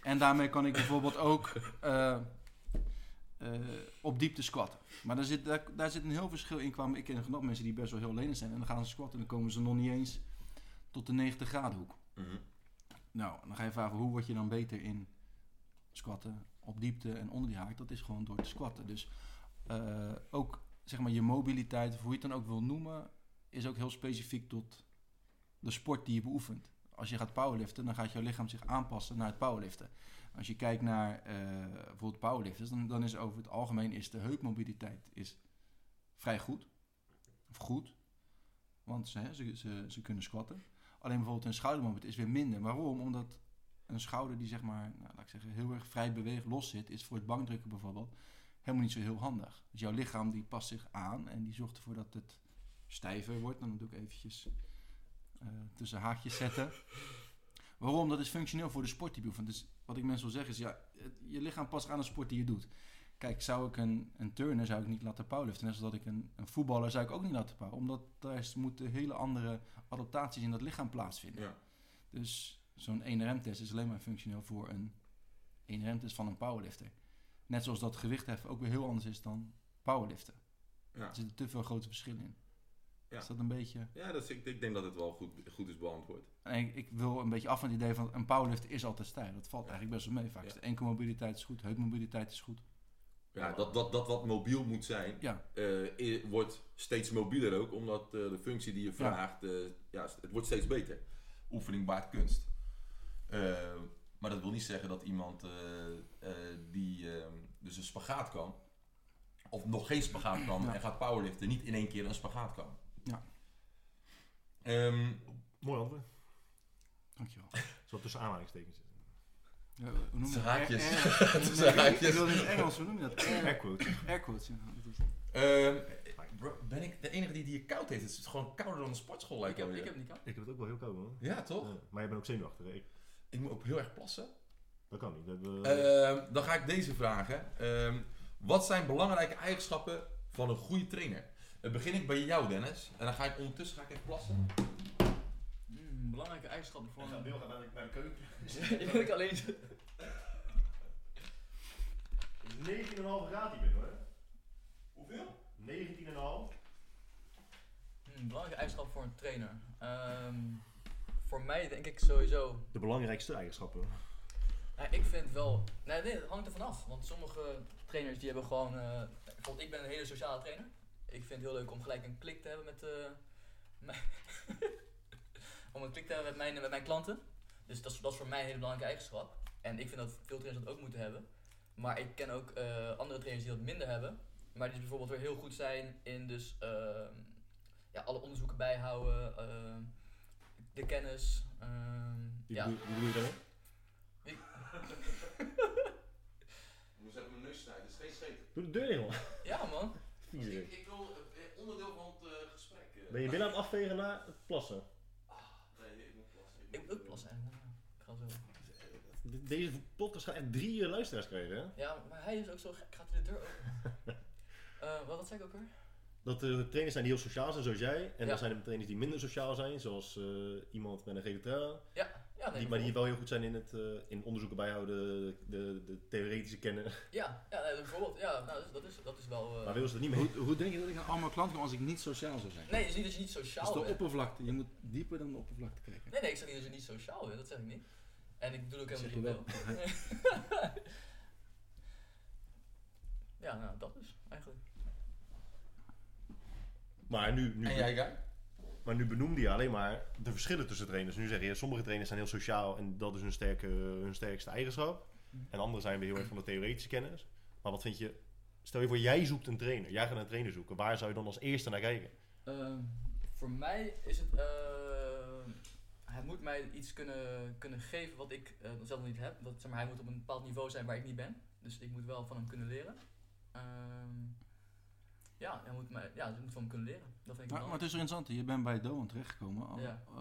[SPEAKER 3] En daarmee kan ik bijvoorbeeld ook eh, eh, op diepte squatten. Maar daar zit, daar, daar zit een heel verschil in. Kwam, ik ken nog mensen die best wel heel lenig zijn. En dan gaan ze squatten en dan komen ze nog niet eens tot de 90 graden hoek.
[SPEAKER 2] Mhm.
[SPEAKER 3] Nou, dan ga je vragen, hoe word je dan beter in squatten op diepte en onder die haak? Dat is gewoon door te squatten. Dus eh, ook, zeg maar, je mobiliteit, of hoe je het dan ook wil noemen, is ook heel specifiek tot de sport die je beoefent. Als je gaat powerliften, dan gaat jouw lichaam zich aanpassen naar het powerliften. Als je kijkt naar eh, bijvoorbeeld powerlifters, dan, dan is over het algemeen is de heupmobiliteit is vrij goed. Of goed. Want ze, ze, ze, ze kunnen squatten. Alleen bijvoorbeeld een schoudermoment is weer minder. Waarom? Omdat een schouder die zeg maar, nou, laat ik zeggen, heel erg vrij beweegt, los zit, is voor het bankdrukken bijvoorbeeld helemaal niet zo heel handig. Dus jouw lichaam die past zich aan en die zorgt ervoor dat het stijver wordt. Dan doe ik eventjes eh, tussen haakjes zetten. Waarom? Dat is functioneel voor de sport die je beoefent. Dus wat ik mensen wil zeggen is, ja, het- je lichaam past zich aan de sport die je doet. Kijk, zou ik een, een turner zou ik niet laten powerliften. Net zoals dat ik een, een voetballer zou ik ook niet laten power. Omdat daar moeten hele andere adaptaties in dat lichaam plaatsvinden.
[SPEAKER 2] Ja.
[SPEAKER 3] Dus zo'n 1RM-test is alleen maar functioneel voor een 1RM-test van een powerlifter. Net zoals dat gewichtheffen ook weer heel anders is dan powerliften.
[SPEAKER 2] Ja.
[SPEAKER 3] Er zitten te veel grote verschillen in.
[SPEAKER 2] Ja.
[SPEAKER 3] Is dat een beetje...
[SPEAKER 2] Ja, dat is, ik, ik denk dat het wel goed, goed is beantwoord.
[SPEAKER 3] En ik, ik wil een beetje af van het idee van een powerlifter is altijd stijl. Dat valt eigenlijk best wel mee vaak.
[SPEAKER 2] Ja.
[SPEAKER 3] De enkelmobiliteit is goed, heupmobiliteit is goed.
[SPEAKER 2] Ja, dat, dat, dat wat mobiel moet zijn, eh, wordt steeds mobieler ook, omdat eh, de functie die je vraagt, eh, ja, het wordt steeds beter. Oefening baart kunst. Eh, maar dat wil niet zeggen dat iemand eh, eh, die eh, dus een spagaat kan, of nog geen spagaat kan
[SPEAKER 3] Ja.
[SPEAKER 2] en gaat powerliften, niet in één keer een spagaat kan.
[SPEAKER 3] Ja.
[SPEAKER 2] Ehm,
[SPEAKER 1] Mooi antwoord.
[SPEAKER 3] dankjewel.
[SPEAKER 1] Zo tussen aanhalingstekens. zitten.
[SPEAKER 3] Ja, hoe noem je dat?
[SPEAKER 2] haakjes. Tussen
[SPEAKER 3] ik-
[SPEAKER 2] haakjes.
[SPEAKER 3] Ik wil in het Engels, hoe noem je dat?
[SPEAKER 1] Air
[SPEAKER 3] Air,
[SPEAKER 1] quotes.
[SPEAKER 3] air quotes, ja.
[SPEAKER 2] ehm, bro, ben ik de enige die die hier koud heeft? Het is gewoon kouder dan de sportschool
[SPEAKER 4] Ik
[SPEAKER 2] lijkt
[SPEAKER 4] heb,
[SPEAKER 2] alweer.
[SPEAKER 4] ik heb niet koud.
[SPEAKER 1] Ik heb het ook wel heel koud man.
[SPEAKER 2] Ja, toch?
[SPEAKER 1] Ja, maar jij bent ook zenuwachtig. hè? Ik,
[SPEAKER 2] Ik moet ook heel erg plassen.
[SPEAKER 1] dat kan niet. Hebben,
[SPEAKER 2] Ehm, dan ga ik deze vragen. Ehm, wat zijn belangrijke eigenschappen van een goede trainer? Dan begin ik bij jou, Dennis. En dan ga ik ondertussen ga ik even plassen.
[SPEAKER 4] Mm, belangrijke eigenschappen voor een...
[SPEAKER 1] Bill gaat naar de, keuken.
[SPEAKER 4] Je wil ik alleen zitten.
[SPEAKER 1] 19,5 graad hier binnen hoor.
[SPEAKER 2] Hoeveel?
[SPEAKER 1] 19,5.
[SPEAKER 4] Hmm, belangrijke eigenschap voor een trainer. Ehm, voor mij denk ik sowieso.
[SPEAKER 1] De belangrijkste eigenschappen.
[SPEAKER 4] Nou, ik vind wel. Nee, nee, het hangt er vanaf. Want sommige trainers die hebben gewoon. eh, bijvoorbeeld, ik ben een hele sociale trainer. Ik vind het heel leuk om gelijk een klik te hebben met. mijn om een klik te hebben met mijn, met mijn klanten. Dus dat is, dat is voor mij een hele belangrijke eigenschap. En ik vind dat veel trainers dat ook moeten hebben. Maar ik ken ook eh, andere trainers die dat minder hebben. Maar die bijvoorbeeld weer heel goed zijn in dus ehm, ja, alle onderzoeken bijhouden, ehm, de kennis. ehm,
[SPEAKER 1] Wie
[SPEAKER 4] ja.
[SPEAKER 1] wie bedoel je daarmee?
[SPEAKER 2] Ik moest even mijn neus snijden, het is geen scheet.
[SPEAKER 1] Doe de deur dicht man.
[SPEAKER 4] ja man.
[SPEAKER 2] Ik, ik wil eh, onderdeel van het eh, gesprek. eh,
[SPEAKER 1] Ben je binnen aan het afvegen na het plassen?
[SPEAKER 2] Nee, ik moet plassen.
[SPEAKER 4] ik moet ook plassen eigenlijk. Ik ga zo.
[SPEAKER 1] De- Deze podcast gaat echt drie luisteraars krijgen hè?
[SPEAKER 4] Ja, maar hij is ook zo gek. Gaat hij de deur open? Eh, wat, wat zei ik ook weer?
[SPEAKER 1] Dat er trainers zijn die heel sociaal zijn zoals jij. En
[SPEAKER 4] Ja.
[SPEAKER 1] dan zijn er trainers die minder sociaal zijn. Zoals eh, iemand met een GTR.
[SPEAKER 4] Ja, nee,
[SPEAKER 1] Die, maar die wel heel goed zijn in het eh, in onderzoeken bijhouden, de, de theoretische kennen.
[SPEAKER 4] Ja, ja nee, bijvoorbeeld. Ja, nou, dat, is, dat is wel. eh,
[SPEAKER 1] Maar wil ze er niet mee?
[SPEAKER 3] Hoe, hoe denk je dat ik aan allemaal klanten kom als ik niet sociaal zou zijn?
[SPEAKER 4] Nee, het is niet dat je niet
[SPEAKER 3] Dat
[SPEAKER 4] sociaal
[SPEAKER 3] is de
[SPEAKER 4] bent.
[SPEAKER 3] oppervlakte. Je moet dieper dan de oppervlakte kijken.
[SPEAKER 4] Nee, nee, ik zeg niet dat je niet sociaal bent. Dat zeg ik niet. En ik doe ook helemaal niet
[SPEAKER 3] je wel.
[SPEAKER 4] ja, nou, dat is eigenlijk.
[SPEAKER 1] Maar nu, nu,
[SPEAKER 2] En jij, Guy?
[SPEAKER 1] maar nu benoemde je alleen maar de verschillen tussen trainers. Nu zeg je, sommige trainers zijn heel sociaal en dat is hun, sterke, hun sterkste eigenschap. En anderen zijn weer heel erg van de theoretische kennis. Maar wat vind je, stel je voor jij zoekt een trainer, jij gaat een trainer zoeken. Waar zou je dan als eerste naar kijken?
[SPEAKER 4] Ehm, voor mij is het. ehm, hij moet mij iets kunnen, kunnen geven wat ik eh, zelf nog niet heb. Dat, zeg maar, hij moet op een bepaald niveau zijn waar ik niet ben. Dus ik moet wel van hem kunnen leren. Ehm, ja, hij moet, mij, ja, ik moet van hem kunnen leren. Dat vind ik
[SPEAKER 3] Maar, maar het is interessant, je bent bij Doan terechtgekomen. al-
[SPEAKER 4] Ja.
[SPEAKER 3] eh,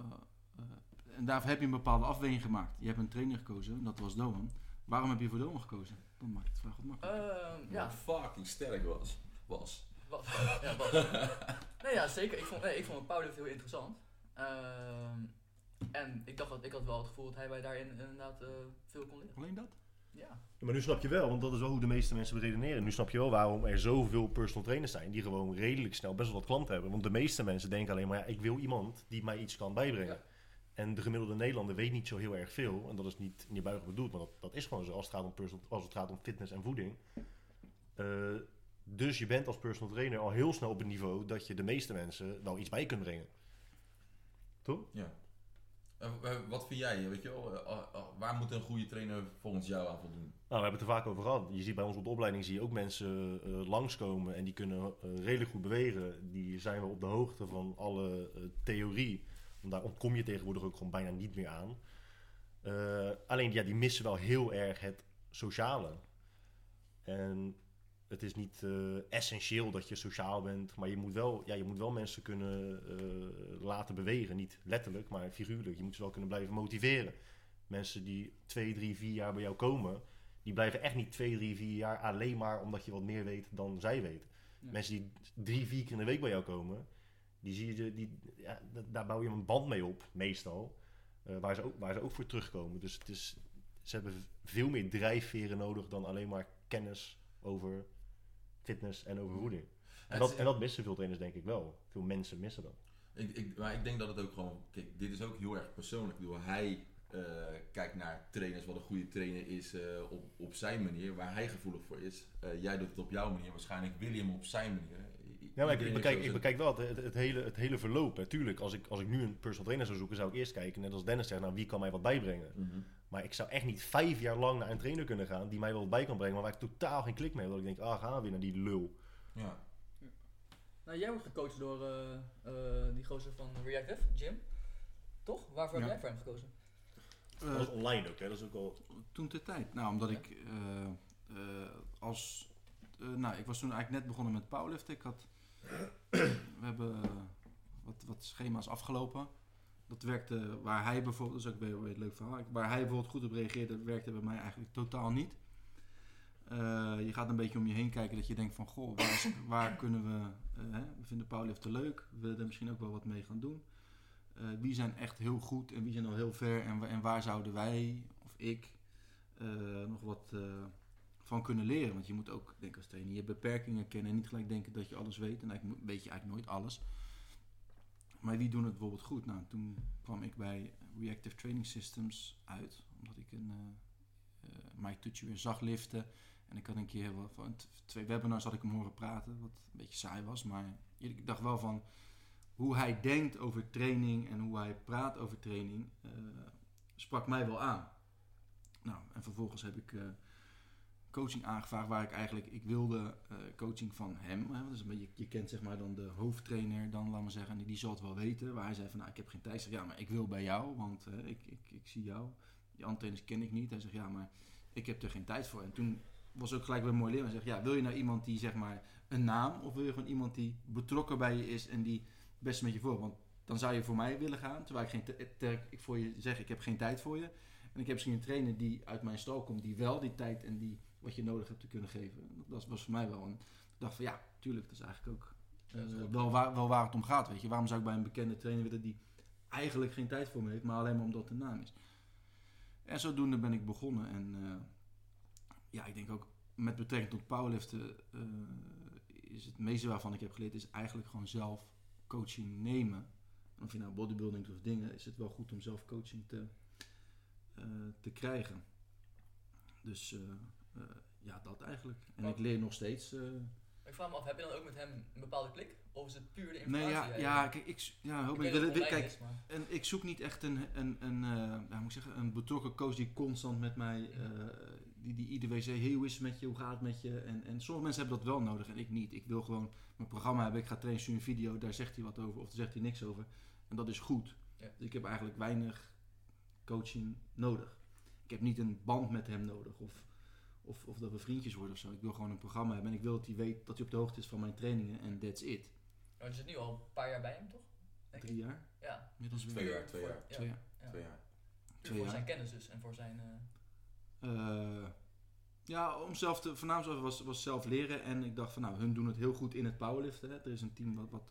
[SPEAKER 3] eh, en daarvoor heb je een bepaalde afweging gemaakt. Je hebt een trainer gekozen, dat was Doan. Waarom heb je voor Doan gekozen? Dan maakt het vraag wat makkelijker.
[SPEAKER 4] Ehm,
[SPEAKER 2] Ja,
[SPEAKER 4] ja,
[SPEAKER 2] fucking sterk was. Was.
[SPEAKER 4] Wat? Ja, wat? nee, ja, zeker. Ik vond, nee, ik vond powerlift heel interessant. Ehm, en ik dacht dat ik had wel het gevoel dat hij mij daarin inderdaad eh, veel kon leren.
[SPEAKER 3] Alleen dat?
[SPEAKER 4] Ja.
[SPEAKER 1] Maar nu snap je wel, want dat is wel hoe de meeste mensen redeneren. Nu snap je wel waarom er zoveel personal trainers zijn die gewoon redelijk snel best wel wat klanten hebben. Want de meeste mensen denken alleen maar, ja, ik wil iemand die mij iets kan bijbrengen.
[SPEAKER 4] Ja.
[SPEAKER 1] En de gemiddelde Nederlander weet niet zo heel erg veel. En dat is niet, buigend bedoeld, maar dat, dat is gewoon zo als het gaat om, personal, als het gaat om fitness en voeding. Eh, dus je bent als personal trainer al heel snel op een niveau dat je de meeste mensen wel iets bij kunt brengen. Toch?
[SPEAKER 2] Ja. Eh, eh, wat vind jij, weet je wel, eh, waar moet een goede trainer volgens jou aan voldoen?
[SPEAKER 1] Nou, we hebben het er vaak over gehad. Je ziet bij ons op de opleiding zie je ook mensen eh, langskomen en die kunnen redelijk goed bewegen. Die zijn wel op de hoogte van alle theorie. Daar ontkom je tegenwoordig ook gewoon bijna niet meer aan. Alleen ja, die missen wel heel erg het sociale. En het is niet eh, essentieel dat je sociaal bent, maar je moet wel, ja, je moet wel mensen kunnen eh, laten bewegen. Niet letterlijk, maar figuurlijk. Je moet ze wel kunnen blijven motiveren. Mensen die twee, drie, vier jaar bij jou komen, die blijven echt niet twee, drie, vier jaar alleen maar omdat je wat meer weet dan zij weten.
[SPEAKER 3] Ja.
[SPEAKER 1] Mensen die drie, vier keer in de week bij jou komen, die zie je, die, ja, da- daar bouw je een band mee op, meestal. eh, waar, ze ook, waar ze ook voor terugkomen. Dus het is, ze hebben veel meer drijfveren nodig dan alleen maar kennis over fitness en over voeding. En dat, en dat missen veel trainers denk ik wel. Veel mensen missen dat.
[SPEAKER 2] Ik, ik, maar ik denk dat het ook gewoon, kijk, dit is ook heel erg persoonlijk. Ik bedoel, hij eh, kijkt naar trainers, wat een goede trainer is eh, op, op zijn manier, waar hij gevoelig voor is. Eh, jij doet het op jouw manier, waarschijnlijk William op zijn manier. I-
[SPEAKER 1] Ja, maar ik, ik, bekijk, ik bekijk wel het, het, hele, het hele verloop. Natuurlijk, als ik, als ik nu een personal trainer zou zoeken, zou ik eerst kijken, net als Dennis zegt, nou, wie kan mij wat bijbrengen?
[SPEAKER 2] Mhm.
[SPEAKER 1] Maar ik zou echt niet vijf jaar lang naar een trainer kunnen gaan die mij wel wat bij kan brengen, maar waar ik totaal geen klik mee heb. Dat ik denk, ah, gaan we weer naar die lul.
[SPEAKER 2] Ja.
[SPEAKER 4] Nou, jij wordt gecoacht door eh, eh, die gozer van Reactive, Jim. Toch? Waarvoor heb jij voor hem gekozen?
[SPEAKER 3] Eh,
[SPEAKER 1] dat is online ook, hè? Dat is ook wel...
[SPEAKER 3] toen de tijd. Nou, omdat
[SPEAKER 4] Ja.
[SPEAKER 3] ik eh, eh, als... nou, ik was toen eigenlijk net begonnen met powerliften. Ik had... we hebben wat, wat schema's afgelopen. Dat werkte waar hij bijvoorbeeld... Dat is ook weer een leuk verhaal. Waar hij bijvoorbeeld goed op reageerde, werkte bij mij eigenlijk totaal niet. Eh, je gaat een beetje om je heen kijken dat je denkt van... Goh, waar, is- waar kunnen we... eh, hè, we vinden powerliften leuk. We willen er misschien ook wel wat mee gaan doen. Eh, wie zijn echt heel goed en wie zijn al heel ver en, en waar zouden wij of ik eh, nog wat eh, van kunnen leren. Want je moet ook, denk ik als trainer, je beperkingen kennen. En niet gelijk denken dat je alles weet. En eigenlijk weet je eigenlijk nooit alles. Maar wie doen het bijvoorbeeld goed? Nou, toen kwam ik bij Reactive Training Systems uit. Omdat ik een uh, uh, Mike Tucci weer zag liften. En ik had een keer wel van twee webinars had ik hem horen praten. Wat een beetje saai was. Maar ik dacht wel van hoe hij denkt over training en hoe hij praat over training. Uh, sprak mij wel aan. Nou, en vervolgens heb ik coaching aangevraagd waar ik eigenlijk, ik wilde uh, coaching van hem. Hè, dus je, je kent zeg maar dan de hoofdtrainer, dan laten we zeggen, die zal het wel weten. Waar hij zei van, nou ik heb geen tijd. Zeg, ja, maar ik wil bij jou, want ik, ik, ik zie jou. Die trainers ken ik niet. Hij zegt, ja, maar ik heb er geen tijd voor. En toen was ook gelijk weer mooi leren. Hij zegt, ja, wil je nou iemand die zeg maar een naam, of wil je gewoon iemand die betrokken bij je is en die best met je voor? Want dan zou je voor mij willen gaan, terwijl ik, geen ik voor je zeg, ik heb geen tijd voor je. En ik heb misschien een trainer die uit mijn stal komt, die wel die tijd en die wat je nodig hebt te kunnen geven. Dat was voor mij wel. En ik dacht van ja, tuurlijk, dat is eigenlijk ook uh, wel, waar, wel waar het om gaat. Weet je. Waarom zou ik bij een bekende trainer willen die eigenlijk geen tijd voor me heeft, maar alleen maar omdat de naam is. En zodoende ben ik begonnen. En uh, ja, ik denk ook met betrekking tot powerliften uh, is het meeste waarvan ik heb geleerd, is eigenlijk gewoon zelf coaching nemen. En of je nou bodybuilding doet of dingen, is het wel goed om zelf coaching te, te krijgen. Dus ja, dat eigenlijk. En ik leer nog steeds. eh,
[SPEAKER 4] Ik vraag me af, heb je dan ook met hem een bepaalde klik? Of is het puur de informatie?
[SPEAKER 3] nee, ja, ja, kijk, ik, ja, hoop
[SPEAKER 4] ik
[SPEAKER 3] wil- kijk,
[SPEAKER 4] is.
[SPEAKER 3] En ik zoek niet echt een, een, een, eh, ja, moet ik zeggen, een betrokken coach die constant met mij, eh, die, die zegt, hey, hoe is met je, hoe gaat het met je? En, en sommige mensen hebben dat wel nodig en ik niet. Ik wil gewoon mijn programma hebben, ik ga trainen, stuur een video, daar zegt hij wat over of daar zegt hij niks over. En dat is goed.
[SPEAKER 4] Ja.
[SPEAKER 3] Dus ik heb eigenlijk weinig coaching nodig. Ik heb niet een band met hem nodig of, of, of dat we vriendjes worden of zo. Ik wil gewoon een programma hebben en ik wil dat hij weet dat hij op de hoogte is van mijn trainingen en that's it.
[SPEAKER 4] Want je zit nu al een paar jaar bij hem, toch? Denk ik.
[SPEAKER 3] Drie jaar?
[SPEAKER 4] Ja.
[SPEAKER 3] Inmiddels weer.
[SPEAKER 2] Twee jaar,
[SPEAKER 4] Puur
[SPEAKER 2] twee jaar.
[SPEAKER 4] ja,
[SPEAKER 3] Twee jaar.
[SPEAKER 4] ja.
[SPEAKER 2] Twee jaar.
[SPEAKER 3] Twee
[SPEAKER 4] voor
[SPEAKER 3] jaar.
[SPEAKER 4] zijn kennis dus en voor zijn... eh,
[SPEAKER 3] Eh, ja, om zelf te, voornamelijk was, was zelf leren. En ik dacht van nou, hun doen het heel goed in het powerliften. Hè. Er is een team wat, wat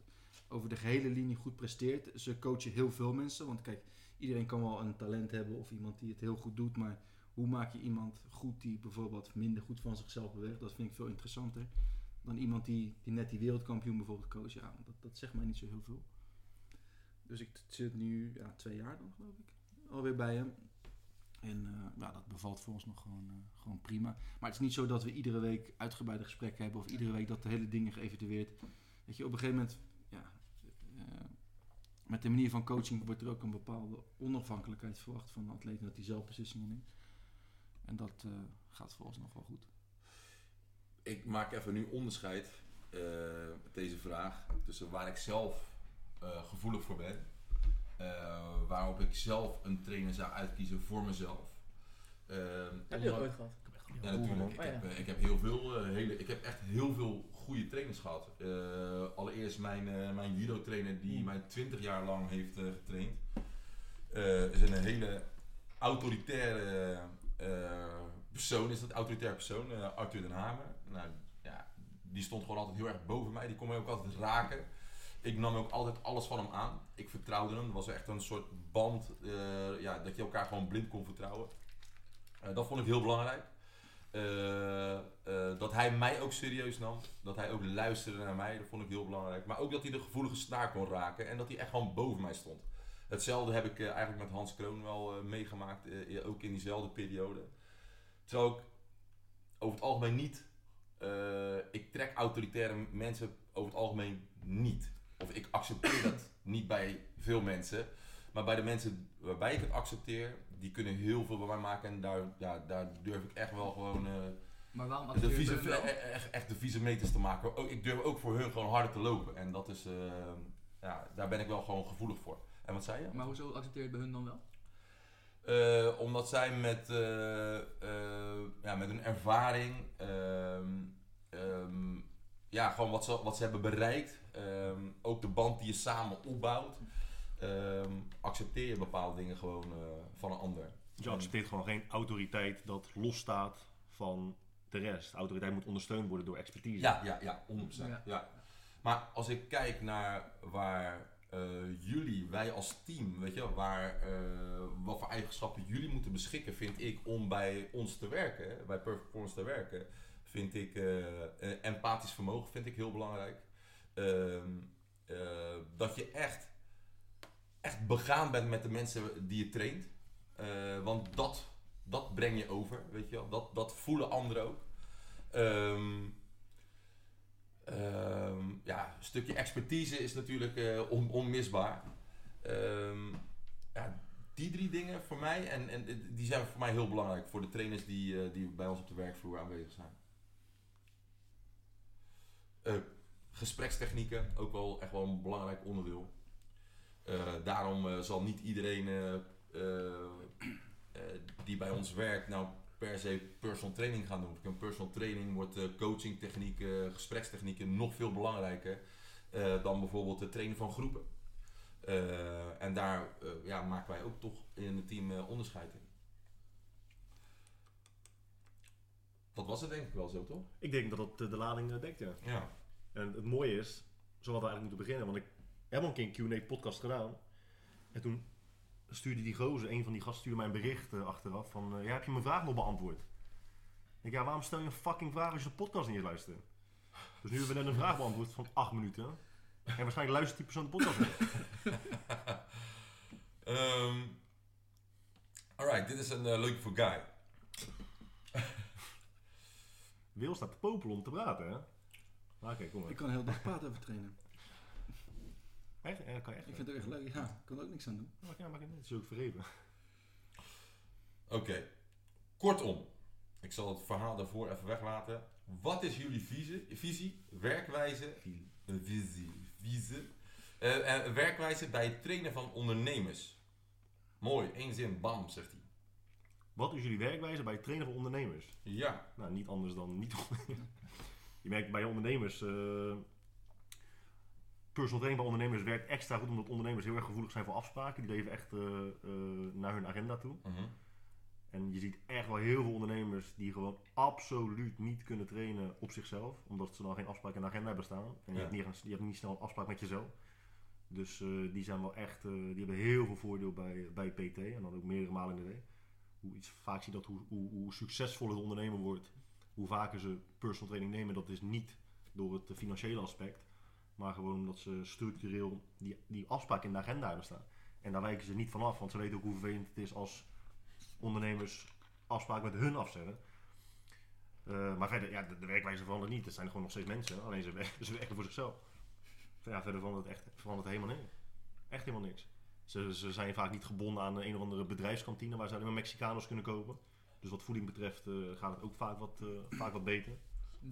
[SPEAKER 3] over de gehele linie goed presteert. Ze coachen heel veel mensen. Want kijk, iedereen kan wel een talent hebben of iemand die het heel goed doet. Maar hoe maak je iemand goed die bijvoorbeeld minder goed van zichzelf beweegt? Dat vind ik veel interessanter. Dan iemand die, die net die wereldkampioen bijvoorbeeld coacht. Ja, dat, dat zegt mij niet zo heel veel. Dus ik zit nu ja, twee jaar dan geloof ik. Alweer bij hem. En eh, ja, dat bevalt voor ons nog gewoon, eh, gewoon prima. Maar het is niet zo dat we iedere week uitgebreide gesprekken hebben of iedere week dat de hele dingen geëvalueerd. Weet je, op een gegeven moment, ja, eh, met de manier van coaching wordt er ook een bepaalde onafhankelijkheid verwacht van de atleet dat hij zelf beslissingen neemt. En dat eh, gaat voor ons nog wel goed.
[SPEAKER 2] Ik maak even nu onderscheid eh, met deze vraag tussen waar ik zelf eh, gevoelig voor ben. eh, waarop ik zelf een trainer zou uitkiezen voor mezelf. Eh,
[SPEAKER 4] Heb je dat ooit gehad?
[SPEAKER 2] Ja, natuurlijk. Ik,
[SPEAKER 4] Oh,
[SPEAKER 2] heb, eh, ik heb heel veel, eh, hele, ik heb echt heel veel goede trainers gehad. Eh, allereerst mijn, eh, mijn judo trainer die
[SPEAKER 3] Mm.
[SPEAKER 2] mij 20 jaar lang heeft eh, getraind. Eh, is een hele autoritaire eh, persoon, is dat autoritair persoon, eh, Arthur den Hamer. Nou, ja, die stond gewoon altijd heel erg boven mij, die kon mij ook altijd raken. Ik nam ook altijd alles van hem aan. Ik vertrouwde hem. Het was echt een soort band eh, ja, dat je elkaar gewoon blind kon vertrouwen. Eh, dat vond ik heel belangrijk. Eh, eh, dat hij mij ook serieus nam. Dat hij ook luisterde naar mij. Dat vond ik heel belangrijk. Maar ook dat hij de gevoelige snaar kon raken. En dat hij echt gewoon boven mij stond. Hetzelfde heb ik eh, eigenlijk met Hans Kroon wel eh, meegemaakt. eh, ook in diezelfde periode. Terwijl ik over het algemeen niet... ik trek autoritaire mensen over het algemeen niet. Of ik accepteer dat niet bij veel mensen. Maar bij de mensen waarbij ik het accepteer, die kunnen heel veel bij mij maken. En daar, ja, daar durf ik echt wel gewoon
[SPEAKER 4] Maar waarom
[SPEAKER 2] de vieze, echt, echt de vieze meters te maken. Ook, ik durf ook voor hun gewoon harder te lopen. En dat is, ja, daar ben ik wel gewoon gevoelig voor. En wat zei je?
[SPEAKER 4] Maar hoezo accepteer je het bij hun dan wel?
[SPEAKER 2] Eh, omdat zij met, eh, eh, ja, met hun ervaring, ehm, ehm, ja, gewoon wat ze, wat ze hebben bereikt, ehm, ook de band die je samen opbouwt, ehm, accepteer je bepaalde dingen gewoon eh, van een ander.
[SPEAKER 1] Dus je accepteert gewoon geen autoriteit dat losstaat van de rest. Autoriteit moet ondersteund worden door expertise.
[SPEAKER 2] Ja, ja, ja, 100%.
[SPEAKER 4] Ja.
[SPEAKER 2] Ja. Maar als ik kijk naar waar, jullie, wij als team, weet je, waar, eh, wat voor eigenschappen jullie moeten beschikken, vind ik, om bij ons te werken, bij Perfect Performance te werken, vind ik eh, eh, empathisch vermogen vind ik heel belangrijk. Ehm, eh, dat je echt, echt begaan bent met de mensen die je traint. Eh, want dat, dat breng je over, weet je wel. Dat, dat voelen anderen ook. Ehm, ehm, ja, een stukje expertise is natuurlijk eh, on- onmisbaar. Ehm, ja, die drie dingen voor mij, en, en eh, die zijn voor mij heel belangrijk voor de trainers die, eh, die bij ons op de werkvloer aanwezig zijn. Eh, gesprekstechnieken, ook wel echt wel een belangrijk onderdeel. Daarom zal niet iedereen die bij ons werkt nou per se personal training gaan doen. Een personal training wordt eh, coachingtechnieken, gesprekstechnieken nog veel belangrijker eh, dan bijvoorbeeld het trainen van groepen. Eh, en daar eh, ja, maken wij ook toch in het team eh, onderscheid in. Dat was het denk ik wel zo, toch?
[SPEAKER 1] Ik denk dat dat eh, de lading eh, dekt, ja.
[SPEAKER 2] Ja.
[SPEAKER 1] En het mooie is, zo hadden we eigenlijk moeten beginnen, want ik heb al een keer een Q&A podcast gedaan. En toen stuurde die gozer, een van die gasten, stuurde mij een bericht eh, achteraf van, eh, ja, heb je mijn vraag nog beantwoord? Ik denk, ja, waarom stel je een fucking vraag als je de podcast niet eens luistert? Dus nu hebben we net een vraag beantwoord van 8 minuten. En waarschijnlijk luistert die persoon de podcast niet.
[SPEAKER 2] Ehm alright, dit is een uh, leuke voor Guy.
[SPEAKER 1] Wil staat te popelen om te praten, hè? Maar oké, kom maar.
[SPEAKER 3] Ik kan heel dag praten over trainen.
[SPEAKER 1] Echt? Ja, kan je echt.
[SPEAKER 3] Ik vind het echt leuk. Ja, ik kan er ook niks aan doen.
[SPEAKER 1] Ja, maar het is ook vergeven.
[SPEAKER 2] Oké, kortom. Ik zal het verhaal daarvoor even weglaten. Wat is jullie visie, visie werkwijze, visie, visie, eh, en werkwijze bij het trainen van ondernemers? Mooi, één zin, bam, zegt hij.
[SPEAKER 1] Wat is jullie werkwijze bij het trainen van ondernemers?
[SPEAKER 2] Ja,
[SPEAKER 1] Nou, niet anders dan niet Je merkt bij ondernemers. eh personal training bij ondernemers werkt extra goed omdat ondernemers heel erg gevoelig zijn voor afspraken. Die leven echt eh, eh, naar hun agenda toe.
[SPEAKER 2] mhm,
[SPEAKER 1] En je ziet echt wel heel veel ondernemers die gewoon absoluut niet kunnen trainen op zichzelf. Omdat ze dan geen afspraak in de agenda hebben staan. En je,
[SPEAKER 2] Ja.
[SPEAKER 1] hebt niet, je hebt niet snel een afspraak met jezelf. Dus eh, die zijn wel echt, die hebben heel veel voordeel bij, bij PT. En dan ook meerdere malen in de week. Hoe iets, vaak zie je dat hoe, hoe, hoe succesvoller ondernemer wordt, hoe vaker ze personal training nemen. Dat is niet door het financiële aspect. Maar gewoon omdat ze structureel die, die afspraak in de agenda hebben staan. En daar wijken ze niet van af, want ze weten ook hoe vervelend het is als ondernemers afspraken met hun afzeggen. Eh, maar verder, ja, de, werkwijze verandert niet. Het zijn gewoon nog steeds mensen. Alleen ze, werken- voor zichzelf. Ja, verder verandert het echt verandert helemaal niks. Echt helemaal niks. Ze, ze zijn vaak niet gebonden aan een of andere bedrijfskantine waar ze alleen maar Mexicanos kunnen kopen. Dus wat voeding betreft eh, gaat het ook vaak wat, eh, vaak wat beter.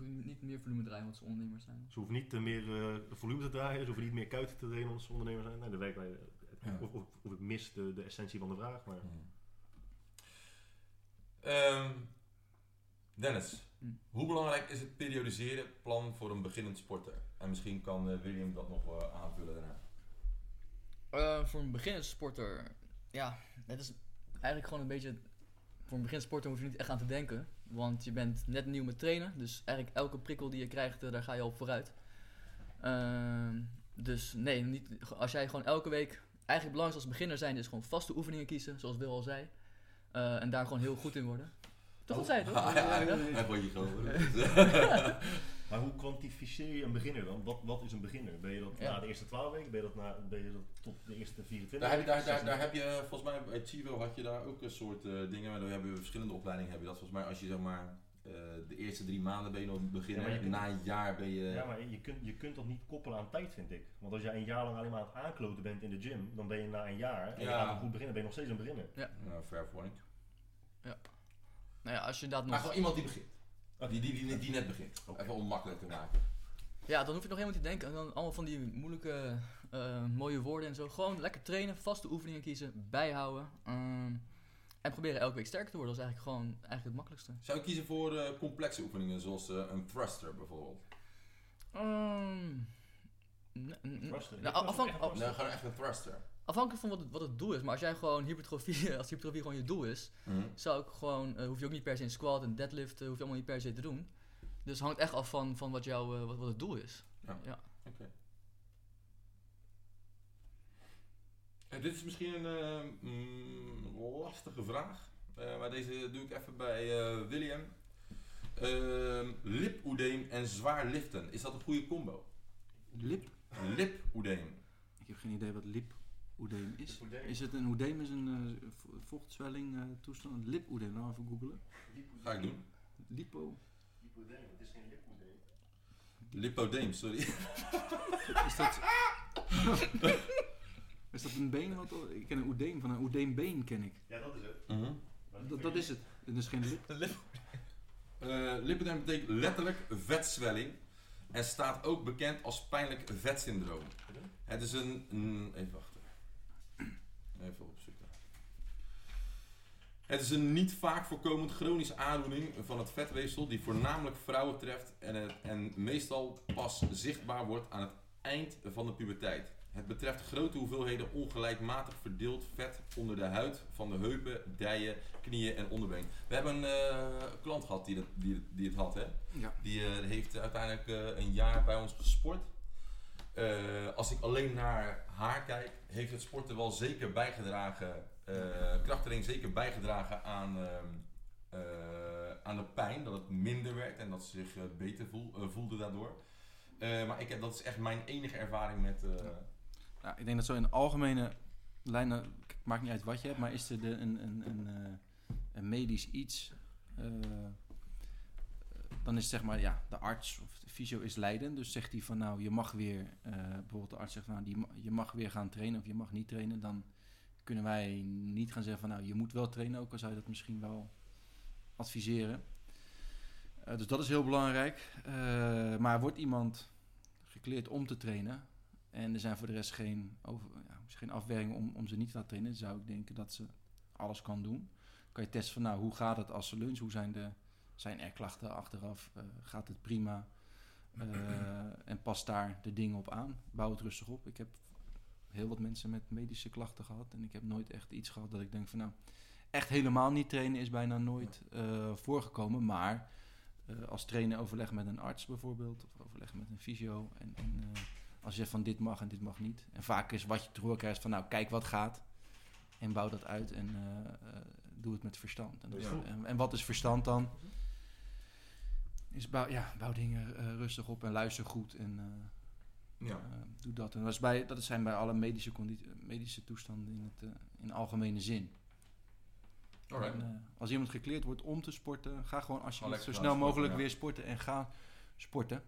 [SPEAKER 4] Niet meer volume draaien omdat ze ondernemers zijn.
[SPEAKER 1] Ze hoeven niet eh, meer eh, volume te draaien, ze hoeven niet meer kuiten te trainen als ze ondernemer zijn. Nee, de werkwijze.
[SPEAKER 2] Ja.
[SPEAKER 1] Of, of, of ik mis de, de essentie van de vraag. Maar
[SPEAKER 2] Ehm, Dennis,
[SPEAKER 4] Hm.
[SPEAKER 2] hoe belangrijk is het periodiseren plan voor een beginnend sporter? En misschien kan eh, William dat nog eh, aanvullen daarna.
[SPEAKER 4] Eh, voor een beginnend sporter, ja, het is eigenlijk gewoon een beetje. Voor een beginnend sporter hoef je niet echt aan te denken. Want je bent net nieuw met trainen. Dus eigenlijk elke prikkel die je krijgt, eh, daar ga je op vooruit. Ehm, dus nee, niet, als jij gewoon elke week. Eigenlijk belangrijk als beginner zijn is gewoon vaste oefeningen kiezen, zoals Wil al zei. Eh, en daar gewoon heel goed in worden. Toch wat zei
[SPEAKER 2] ja,
[SPEAKER 4] Ja.
[SPEAKER 2] Hij vond je gewoon.
[SPEAKER 1] Maar hoe kwantificeer je een beginner dan? Wat, wat is een beginner? Ben je dat
[SPEAKER 4] Ja.
[SPEAKER 1] na de eerste 12 weken? Ben je dat, na, ben je dat tot de eerste 24
[SPEAKER 2] Daar heb, je,
[SPEAKER 1] weken?
[SPEAKER 2] daar, daar, daar heb je, volgens mij bij Chivo had je daar ook een soort eh, dingen, maar daar hebben we verschillende opleidingen. Heb je dat volgens mij als je zeg maar eh, de eerste drie maanden ben je nog beginnen,
[SPEAKER 1] Ja, maar je kunt-
[SPEAKER 2] na een jaar ben je.
[SPEAKER 1] Ja, maar je kunt, je kunt dat niet koppelen aan tijd, vind ik. Want als jij een jaar lang alleen maar aan het aankloten bent in de gym, dan ben je na een jaar, en je
[SPEAKER 2] Ja.
[SPEAKER 1] gaat dan goed beginnen, ben je nog steeds een beginner.
[SPEAKER 2] Nou, fair point.
[SPEAKER 4] Nou ja, als je dat
[SPEAKER 2] Maar
[SPEAKER 4] nog.
[SPEAKER 2] gewoon iemand die begint.
[SPEAKER 1] Oké.
[SPEAKER 2] Die, die, die, die net begint. Even om makkelijk te maken.
[SPEAKER 4] Ja, dan hoef je nog helemaal niet te denken. En dan allemaal van die moeilijke, eh, mooie woorden en zo. Gewoon lekker trainen, vaste oefeningen kiezen, bijhouden. ehm, en proberen elke week sterker te worden. Dat is eigenlijk gewoon eigenlijk het makkelijkste.
[SPEAKER 2] Zou je kiezen voor eh, complexe oefeningen zoals eh, een thruster bijvoorbeeld?
[SPEAKER 4] Ehm, n-
[SPEAKER 1] Thruster.
[SPEAKER 4] nou, af-.
[SPEAKER 2] Nee, gewoon echt een thruster.
[SPEAKER 4] Afhankelijk van wat het, wat het doel is. Maar als jij gewoon hypertrofie, als hypertrofie gewoon je doel is,
[SPEAKER 2] Mhm.
[SPEAKER 4] zou ik gewoon, eh, hoef je ook niet per se een squat en deadlift, eh, hoef je allemaal niet per se te doen. Dus het hangt echt af van, van wat, jouw, eh, wat, wat het doel is.
[SPEAKER 2] Oké. En dit is misschien een eh, mm, lastige vraag. Eh, maar deze doe ik even bij eh, William. Ehm lipoedeem en zwaar liften. Is dat een goede combo?
[SPEAKER 3] Lip?
[SPEAKER 2] Lipoedeem.
[SPEAKER 3] Ik heb geen idee wat lipoedeem is. Is het een oedeem is een eh, vo- vochtzwelling eh, toestand? Lipoedeem, nou even googelen.
[SPEAKER 2] Ga ik doen.
[SPEAKER 3] Lipo.
[SPEAKER 2] Lipodeem, sorry.
[SPEAKER 3] Is dat... is dat een been? Wat, ik ken een oedeem, van een oedeembeen ken ik.
[SPEAKER 1] Ja, dat is het.
[SPEAKER 2] Mhm.
[SPEAKER 3] Dat, dat is het. Het is geen lip.
[SPEAKER 2] Eh, lipodeem betekent letterlijk vetzwelling en staat ook bekend als pijnlijk vetsyndroom. Het is een, een- even wachten. Even opzoeken. Het is een niet vaak voorkomend chronische aandoening van het vetweefsel die voornamelijk vrouwen treft en, het, en meestal pas zichtbaar wordt aan het eind van de puberteit. Het betreft grote hoeveelheden ongelijkmatig verdeeld vet onder de huid van de heupen, dijen, knieën en onderbeen. We hebben een eh, klant gehad die, dat, die, die het had, hè?
[SPEAKER 3] Ja.
[SPEAKER 2] Die eh, heeft uiteindelijk eh, een jaar bij ons gesport. Eh, als ik alleen naar haar kijk, heeft het sporten wel zeker bijgedragen, eh krachttraining zeker bijgedragen aan, ehm, eh, aan de pijn. Dat het minder werd en dat ze zich beter voel, voelde daardoor. Maar ik heb, dat is echt mijn enige ervaring met...
[SPEAKER 3] Nou, ik denk dat zo in algemene lijnen, maakt niet uit wat je hebt, maar is er een, een, een, medisch iets, dan is zeg maar, ja, de arts of fysio is leidend. Dus zegt hij van nou, je mag weer, eh, bijvoorbeeld de arts zegt van nou, die, je mag weer gaan trainen of je mag niet trainen. Dan kunnen wij niet gaan zeggen van nou, je moet wel trainen, ook al zou je dat misschien wel adviseren. Eh, dus dat is heel belangrijk. Eh, maar wordt iemand gekleerd om te trainen, en er zijn voor de rest geen, over, ja, geen afwerkingen om, om ze niet te laten trainen. Zou ik denken dat ze alles kan doen. Kan je testen van nou, hoe gaat het als ze lunch? Hoe zijn, de, zijn er klachten achteraf? Gaat het prima? Eh, en pas daar de dingen op aan. Bouw het rustig op. Ik heb heel wat mensen met medische klachten gehad. En ik heb nooit echt iets gehad dat ik denk van nou, echt helemaal niet trainen is bijna nooit eh, voorgekomen. Maar eh, als trainer overleg met een arts bijvoorbeeld. Of overleg met een fysio. En, en als je zegt van dit mag en dit mag niet. En vaak is wat je te horen krijgt van nou kijk wat gaat. En bouw dat uit en doe het met verstand. En, en, en wat is verstand dan? Is bouw, ja, bouw dingen eh, rustig op en luister goed en eh,
[SPEAKER 2] ja.
[SPEAKER 3] eh, doe dat. En dat, is bij, dat zijn bij alle medische, medische toestanden in, het, in algemene zin. En, als iemand gekleerd wordt om te sporten, ga gewoon alsjeblieft zo snel
[SPEAKER 2] sporten,
[SPEAKER 3] mogelijk
[SPEAKER 2] ja.
[SPEAKER 3] weer sporten en ga sporten.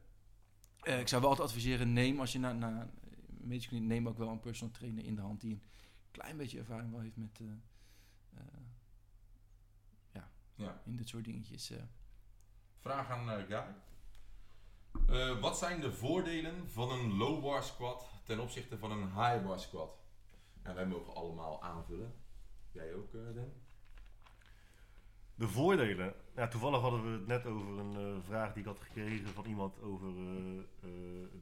[SPEAKER 3] Ik zou wel altijd adviseren, neem als je naar, naar medische kliniek, neem ook wel een personal trainer in de hand die een klein beetje ervaring wel heeft met eh,
[SPEAKER 2] ja.
[SPEAKER 3] in dit soort dingetjes.
[SPEAKER 2] Vraag aan eh, Guy. Eh, wat zijn de voordelen van een low bar squat ten opzichte van een high bar squat? Ja, wij mogen allemaal aanvullen. Jij ook, eh Dan?
[SPEAKER 1] De voordelen. Ja, toevallig hadden we het net over een vraag die ik had gekregen van iemand over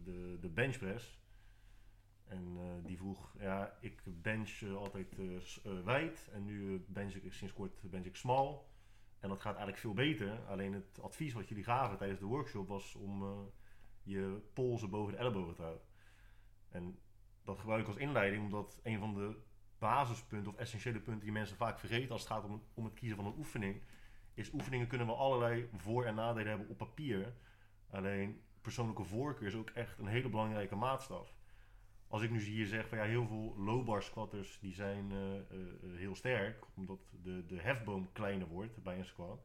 [SPEAKER 1] de, de benchpress. En die vroeg, ja, ik bench altijd wijd en nu bench ik sinds kort bench ik smal. En dat gaat eigenlijk veel beter. Alleen het advies wat jullie gaven tijdens de workshop was om eh, je polsen boven de ellebogen te houden. En dat gebruik ik als inleiding omdat een van de basispunten of essentiële punten die mensen vaak vergeten als het gaat om, om het kiezen van een oefening, is oefeningen kunnen wel allerlei voor- en nadelen hebben op papier. Alleen persoonlijke voorkeur is ook echt een hele belangrijke maatstaf. Als ik nu hier zeg van ja, heel veel low bar squatters die zijn eh, eh, eh, heel sterk, omdat de, de hefboom kleiner wordt bij een squat.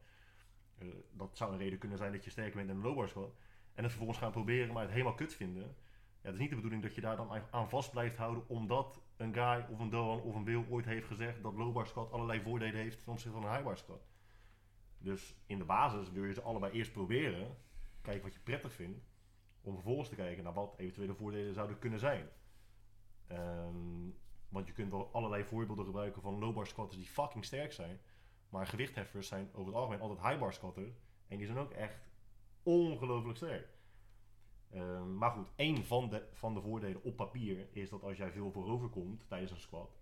[SPEAKER 1] Dat zou een reden kunnen zijn dat je sterker bent in een low bar squat. En het vervolgens gaan proberen, maar het helemaal kut vinden. Ja, het is niet de bedoeling dat je daar dan aan vast blijft houden, omdat een guy of een Doan of een Bill ooit heeft gezegd dat low bar squat allerlei voordelen heeft ten opzichte van een high bar squat. Dus in de basis wil je ze allebei eerst proberen, kijken wat je prettig vindt, om vervolgens te kijken naar wat eventuele voordelen zouden kunnen zijn. Ehm, want je kunt wel allerlei voorbeelden gebruiken van low bar squatters die fucking sterk zijn, maar gewichtheffers zijn over het algemeen altijd high bar squatters en die zijn ook echt ongelooflijk sterk. Ehm, maar goed, één van de, van de voordelen op papier is dat als jij veel voorover komt tijdens een squat,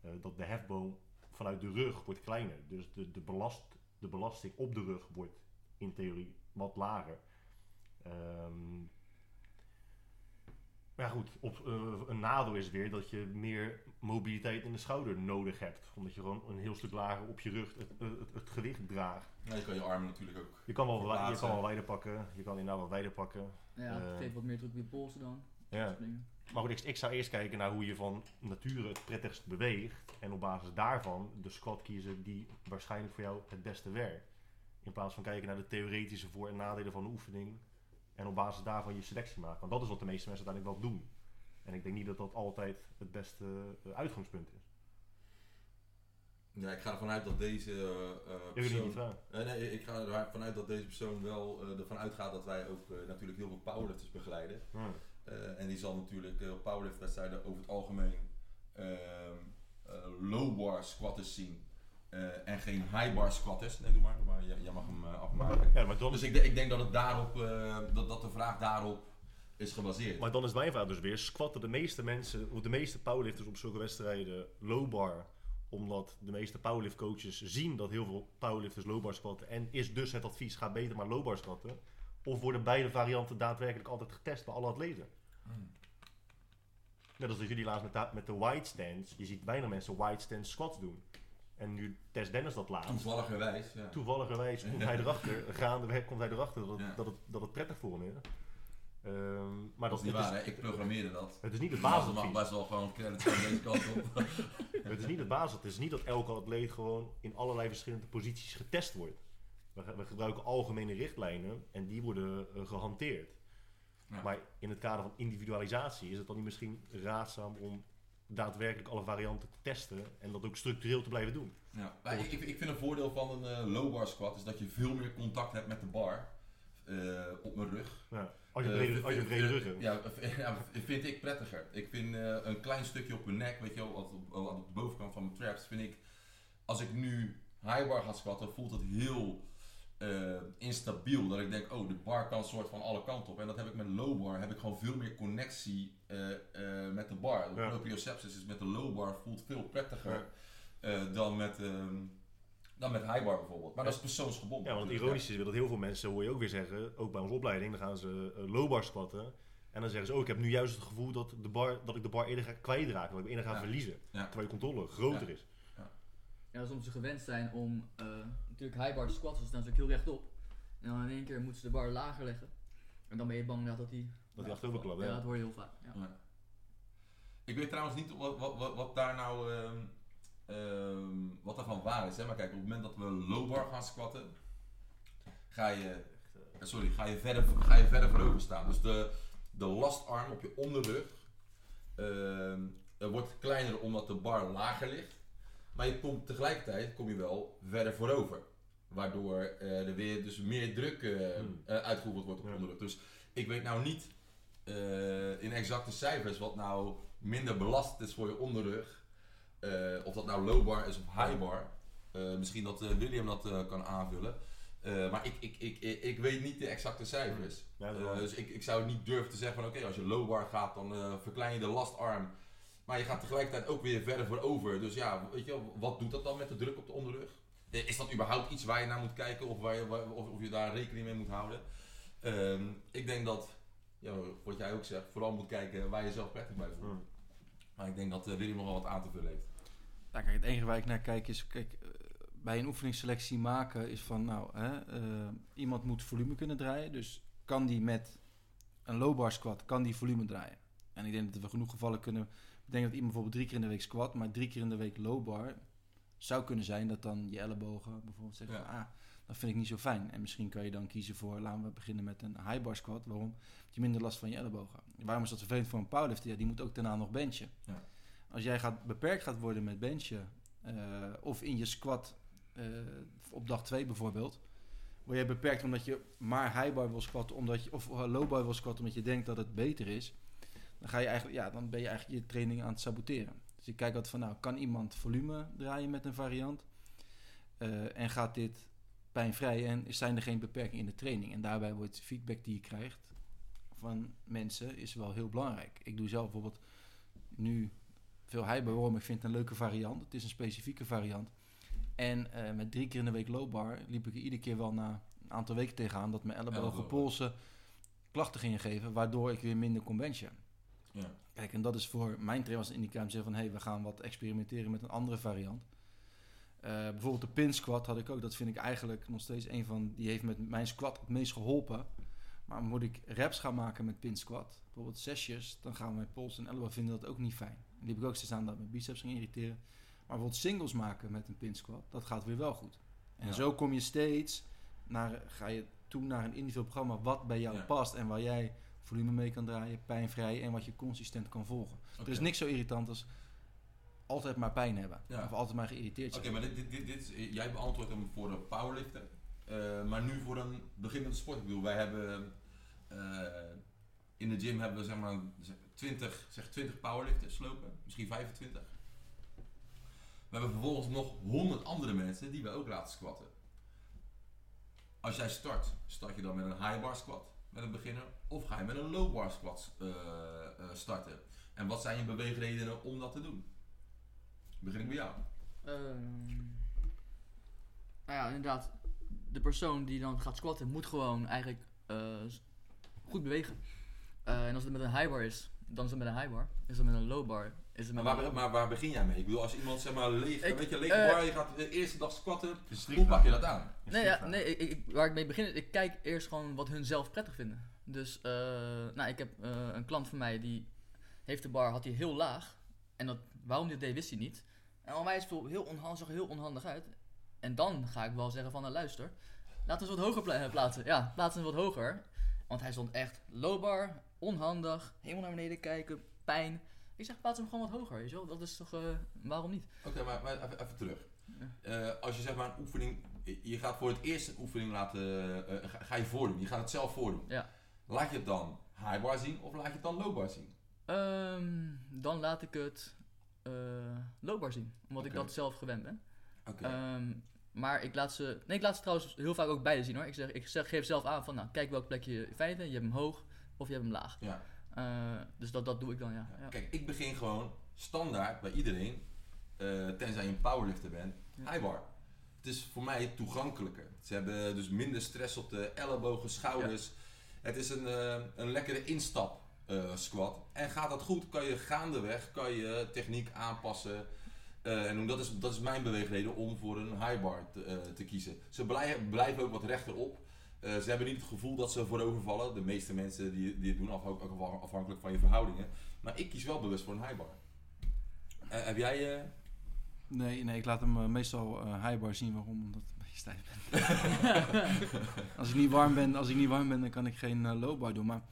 [SPEAKER 1] eh, dat de hefboom vanuit de rug wordt kleiner. Dus de, de, belast, de belasting op de rug wordt in theorie wat lager. Ehm, Maar ja, goed, op, eh, een nadeel is weer dat je meer mobiliteit in de schouder nodig hebt. Omdat je gewoon een heel stuk lager op je rug het, het, het gewicht draagt.
[SPEAKER 2] Ja, je kan je armen natuurlijk ook.
[SPEAKER 1] Je kan wel, je kan wel wijder pakken, je kan inderdaad wel wijder pakken.
[SPEAKER 4] Ja,
[SPEAKER 1] Eh.
[SPEAKER 4] geef wat meer druk op je polsen dan.
[SPEAKER 1] Ja.
[SPEAKER 4] Dat soort dingen.
[SPEAKER 1] Maar goed, ik, ik zou eerst kijken naar hoe je van nature het prettigst beweegt. En op basis daarvan de squat kiezen die waarschijnlijk voor jou het beste werkt. In plaats van kijken naar de theoretische voor- en nadelen van de oefening. En op basis daarvan je selectie maken. Want dat is wat de meeste mensen uiteindelijk wel doen. En ik denk niet dat dat altijd het beste eh, uitgangspunt is.
[SPEAKER 2] Ja, ik ga ervan uit dat deze
[SPEAKER 1] niet
[SPEAKER 2] persoon... Nee, nee, ik ga ervan uit dat deze persoon wel ervan uitgaat dat wij ook natuurlijk heel veel powerlifters begeleiden. En die zal natuurlijk op powerliftwedstrijden over het algemeen ehm, eh, low bar squatters zien. Eh, en geen high bar squatters. Nee, doe maar. Doe maar. Jij, jij mag hem eh, afmaken.
[SPEAKER 1] Ja, maar
[SPEAKER 2] Dus
[SPEAKER 1] is,
[SPEAKER 2] ik, ik denk dat, het daarop, eh, dat, dat de vraag daarop is gebaseerd.
[SPEAKER 1] maar dan is mijn vraag dus weer, squatten de meeste mensen, of de meeste powerlifters op zulke wedstrijden low bar, omdat de meeste powerlift coaches zien dat heel veel powerlifters low bar squatten en is dus het advies, ga beter maar low bar squatten? Of worden beide varianten daadwerkelijk altijd getest bij alle atleten?
[SPEAKER 2] Hmm.
[SPEAKER 1] Net als dat jullie laatst met, met de wide stands, je ziet bijna mensen wide stand squats doen. En nu test Dennis dat laatst.
[SPEAKER 2] Toevalligerwijs, ja.
[SPEAKER 1] Toevalligerwijs komt hij erachter, gaandeweg komt hij erachter dat het,
[SPEAKER 2] Ja.
[SPEAKER 1] dat het, dat het prettig voor hem is. Ehm, maar
[SPEAKER 2] Dat is niet waar,
[SPEAKER 1] is,
[SPEAKER 2] ik programmeerde dat.
[SPEAKER 1] het is niet het
[SPEAKER 2] er mag best wel gewoon credits van deze kant op.
[SPEAKER 1] Het is niet het basis. Het is niet dat elke atleet gewoon in allerlei verschillende posities getest wordt. We, we gebruiken algemene richtlijnen en die worden eh, gehanteerd.
[SPEAKER 2] Ja.
[SPEAKER 1] Maar in het kader van individualisatie is het dan niet misschien raadzaam om daadwerkelijk alle varianten te testen en dat ook structureel te blijven doen.
[SPEAKER 2] Ja. Ik, ik vind een voordeel van een eh, low bar squat is dat je veel meer contact hebt met de bar eh, op mijn rug.
[SPEAKER 1] Ja. Als je
[SPEAKER 2] Eh,
[SPEAKER 1] brede, als je brede rug hebt.
[SPEAKER 2] Ja, vind ik prettiger. Ik vind eh, een klein stukje op mijn nek, weet je wel, wat op, op de bovenkant van mijn traps, vind ik, als ik nu high bar ga squatten, voelt het heel eh, instabiel. Dat ik denk, oh, de bar kan soort van alle kanten op. En dat heb ik met low bar, heb ik gewoon veel meer connectie eh, eh, met de bar. De
[SPEAKER 1] Ja.
[SPEAKER 2] proprioceptus is met de low bar voelt veel prettiger
[SPEAKER 1] Ja.
[SPEAKER 2] eh, dan, met, ehm, dan met high bar bijvoorbeeld. Maar dat is persoonsgebonden.
[SPEAKER 1] Ja, want het ironische is dat heel veel mensen, hoor je ook weer zeggen, ook bij onze opleiding, dan gaan ze low bar squatten. En dan zeggen ze, oh, ik heb nu juist het gevoel dat, de bar, dat ik de bar eerder ga kwijtraken, dat ik eerder ga
[SPEAKER 2] Ja.
[SPEAKER 1] verliezen.
[SPEAKER 2] Ja.
[SPEAKER 1] Terwijl je controle groter
[SPEAKER 2] Ja.
[SPEAKER 1] is.
[SPEAKER 4] Ja, als ze gewend zijn om eh, natuurlijk high bar squats, dan staan ze ook heel rechtop. En dan in één keer moeten ze de bar lager leggen. En dan ben je bang inderdaad dat die...
[SPEAKER 1] Dat die achterover klapt.
[SPEAKER 4] Ja,
[SPEAKER 1] Ja.
[SPEAKER 4] dat hoor je heel vaak. Ja.
[SPEAKER 2] Ja. Ik weet trouwens niet wat, wat, wat, wat daar nou ehm, ehm, wat daarvan waar is. Hè? Maar kijk, op het moment dat we low bar gaan squatten, ga je, eh, sorry, ga je verder, ga je verder voorover staan. Dus de, de lastarm op je onderrug ehm, eh, wordt kleiner omdat de bar lager ligt. Maar je komt, tegelijkertijd kom je wel verder voorover. Waardoor eh, er weer dus meer druk eh,
[SPEAKER 1] Hmm.
[SPEAKER 2] eh, uitgeoefend wordt op
[SPEAKER 1] Ja.
[SPEAKER 2] onderrug. Dus ik weet nou niet in exacte cijfers wat nou minder belast is voor je onderrug. Of dat nou low bar is of high bar. Misschien dat William dat kan aanvullen. Maar ik, ik, ik, ik, ik weet niet de exacte cijfers.
[SPEAKER 1] Ja, wel-
[SPEAKER 2] dus ik, ik zou niet durven te zeggen van oké, als je low bar gaat dan verklein je de lastarm. Maar je gaat tegelijkertijd ook weer verder voorover. Dus ja, weet je wel, wat doet dat dan met de druk op de onderrug? Eh, Is dat überhaupt iets waar je naar moet kijken of, waar je, of, of je daar rekening mee moet houden? Ehm, ik denk dat, ja, wat jij ook zegt, vooral moet kijken waar je zelf prettig bij voelt.
[SPEAKER 1] Hmm.
[SPEAKER 2] Maar ik denk dat eh, William nog wel wat aan te vullen heeft.
[SPEAKER 3] Nou, kijk, het enige waar ik naar kijk is, kijk, eh, bij een oefeningsselectie maken is van, nou, hè, iemand moet volume kunnen draaien. Dus kan die met een low bar squat, kan die volume draaien? En ik denk dat we genoeg gevallen kunnen bedenken dat iemand bijvoorbeeld drie keer in de week squat, maar drie keer in de week low bar. Zou kunnen zijn dat dan je ellebogen bijvoorbeeld zeggen,
[SPEAKER 2] Ja.
[SPEAKER 3] van, ah, dat vind ik niet zo fijn. En misschien kan je dan kiezen voor, laten we beginnen met een high bar squat. Waarom? Want je minder last van je ellebogen. Waarom is dat vervelend voor een powerlifter? Ja, die moet ook daarna nog benchen.
[SPEAKER 2] Ja.
[SPEAKER 3] Als jij gaat, beperkt gaat worden met benchen, eh, of in je squat eh, op dag 2 bijvoorbeeld, word je beperkt omdat je maar high bar wil squatten, omdat je, of low bar wil squatten omdat je denkt dat het beter is, dan, ga je eigenlijk, ja, dan ben je eigenlijk je training aan het saboteren. Dus ik kijk altijd van, nou, kan iemand volume draaien met een variant? Eh, en gaat dit pijnvrij en zijn er geen beperkingen in de training? En daarbij wordt feedback die je krijgt van mensen is wel heel belangrijk. Ik doe zelf bijvoorbeeld nu veel waarom ik vind het een leuke variant. Het is een specifieke variant. En eh, met drie keer in de week low bar liep ik er iedere keer wel na een aantal weken tegenaan dat mijn ellebogen,
[SPEAKER 2] Ellebogen.
[SPEAKER 3] polsen klachten gingen geven, waardoor ik weer minder kon benchen.
[SPEAKER 2] Ja.
[SPEAKER 3] Kijk, en dat is voor mijn trainer als een indicatie zeggen van... hé, hey, we gaan wat experimenteren met een andere variant. Eh, bijvoorbeeld de pin squat had ik ook. Dat vind ik eigenlijk nog steeds een van... die heeft met mijn squat het meest geholpen. Maar moet ik reps gaan maken met pin squat... bijvoorbeeld zesjes... dan gaan mijn pols en elleboog vinden dat ook niet fijn. Die heb ik ook staan dat mijn biceps ging irriteren. Maar bijvoorbeeld singles maken met een pin squat... dat gaat weer wel goed. En
[SPEAKER 2] Ja.
[SPEAKER 3] zo kom je steeds... Naar, ga je toe naar een individueel programma... wat bij jou
[SPEAKER 2] Ja.
[SPEAKER 3] past en waar jij volume mee kan draaien, pijnvrij en wat je consistent kan volgen. Er is
[SPEAKER 2] Oké.
[SPEAKER 3] niks zo irritant als altijd maar pijn hebben.
[SPEAKER 2] Ja.
[SPEAKER 3] Of altijd maar geïrriteerd
[SPEAKER 2] Oké,
[SPEAKER 3] zijn.
[SPEAKER 2] maar dit, dit, dit, is, jij beantwoordt hem voor een powerlifter. Eh, maar nu voor een beginnende sport. Ik bedoel, wij hebben eh, in de gym hebben we zeg maar zeg 20, zeg 20 powerlifters lopen, misschien 25. We hebben vervolgens nog 100 andere mensen die we ook laten squatten. Als jij start, start je dan met een high bar squat met een beginner of ga je met een low bar squat eh, eh, starten? En wat zijn je beweegredenen om dat te doen? Begin ik bij jou.
[SPEAKER 4] Ehm, nou ja, inderdaad. De persoon die dan gaat squatten moet gewoon eigenlijk eh, goed bewegen. En als het met een high bar is, dan is het met een high bar. Is het met een low bar, is het
[SPEAKER 2] Maar waar, maar waar begin jij mee? Ik bedoel, als iemand zeg maar leeg,
[SPEAKER 4] Ik-
[SPEAKER 2] weet je, leeg
[SPEAKER 4] eh,
[SPEAKER 2] bar, je gaat de eerste dag squatten, hoe pak je dat aan?
[SPEAKER 4] Nee, ja, nee ik, ik- waar ik mee begin, is, ik kijk eerst gewoon wat hun zelf prettig vinden. Dus, eh, nou, ik heb eh, een klant van mij die heeft de bar, had hij heel laag. En dat, waarom hij dat deed, wist hij niet. En al mij is het heel onhandig, zag er heel onhandig uit. En dan ga ik wel zeggen van, nou, luister, laten we eens wat hoger pla- plaatsen. Ja, plaatsen we wat hoger. Want hij stond echt low bar, onhandig, helemaal naar beneden kijken, pijn. Ik zeg, plaats hem gewoon wat hoger, weet je wel. Dat is toch, eh, waarom niet?
[SPEAKER 2] Oké, maar, maar even, even terug. Eh, als je zeg maar een oefening, je gaat voor het eerst een oefening laten, eh, ga, ga je voordoen, je gaat het zelf voordoen.
[SPEAKER 4] Ja.
[SPEAKER 2] Laat je het dan high bar zien of laat je het dan low bar zien?
[SPEAKER 4] Ehm, dan laat ik het low bar zien, omdat ik dat zelf gewend ben.
[SPEAKER 2] Oké.
[SPEAKER 4] Ehm, maar ik laat ze. Nee, ik laat ze trouwens heel vaak ook beide zien hoor. Ik, zeg, ik zeg, geef zelf aan van nou, kijk welk plekje je fijn vindt. Je hebt hem hoog of je hebt hem laag.
[SPEAKER 2] ja.
[SPEAKER 4] Eh, dus dat, dat doe ik dan, ja. ja.
[SPEAKER 2] Kijk, ik begin gewoon standaard bij iedereen, eh, tenzij je een powerlifter bent, high bar. Het is voor mij toegankelijker. Ze hebben dus minder stress op de ellebogen, schouders. Het is een, eh, een lekkere instap squat. En gaat dat goed, kan je gaandeweg kan je techniek aanpassen. En dat is, dat is mijn beweegreden om voor een high bar te, te kiezen. Ze blijven, blijven ook wat rechterop. Eh, ze hebben niet het gevoel dat ze voorovervallen. De meeste mensen die, die het doen, ook afhankelijk van je verhoudingen. Maar ik kies wel bewust voor een high bar. Eh, heb jij... eh,
[SPEAKER 3] Nee, nee, ik laat hem meestal eh high bar zien. Waarom? Omdat ik een beetje stijf ben. als, ik niet warm ben als ik niet warm ben, dan kan ik geen eh, low bar doen. Maar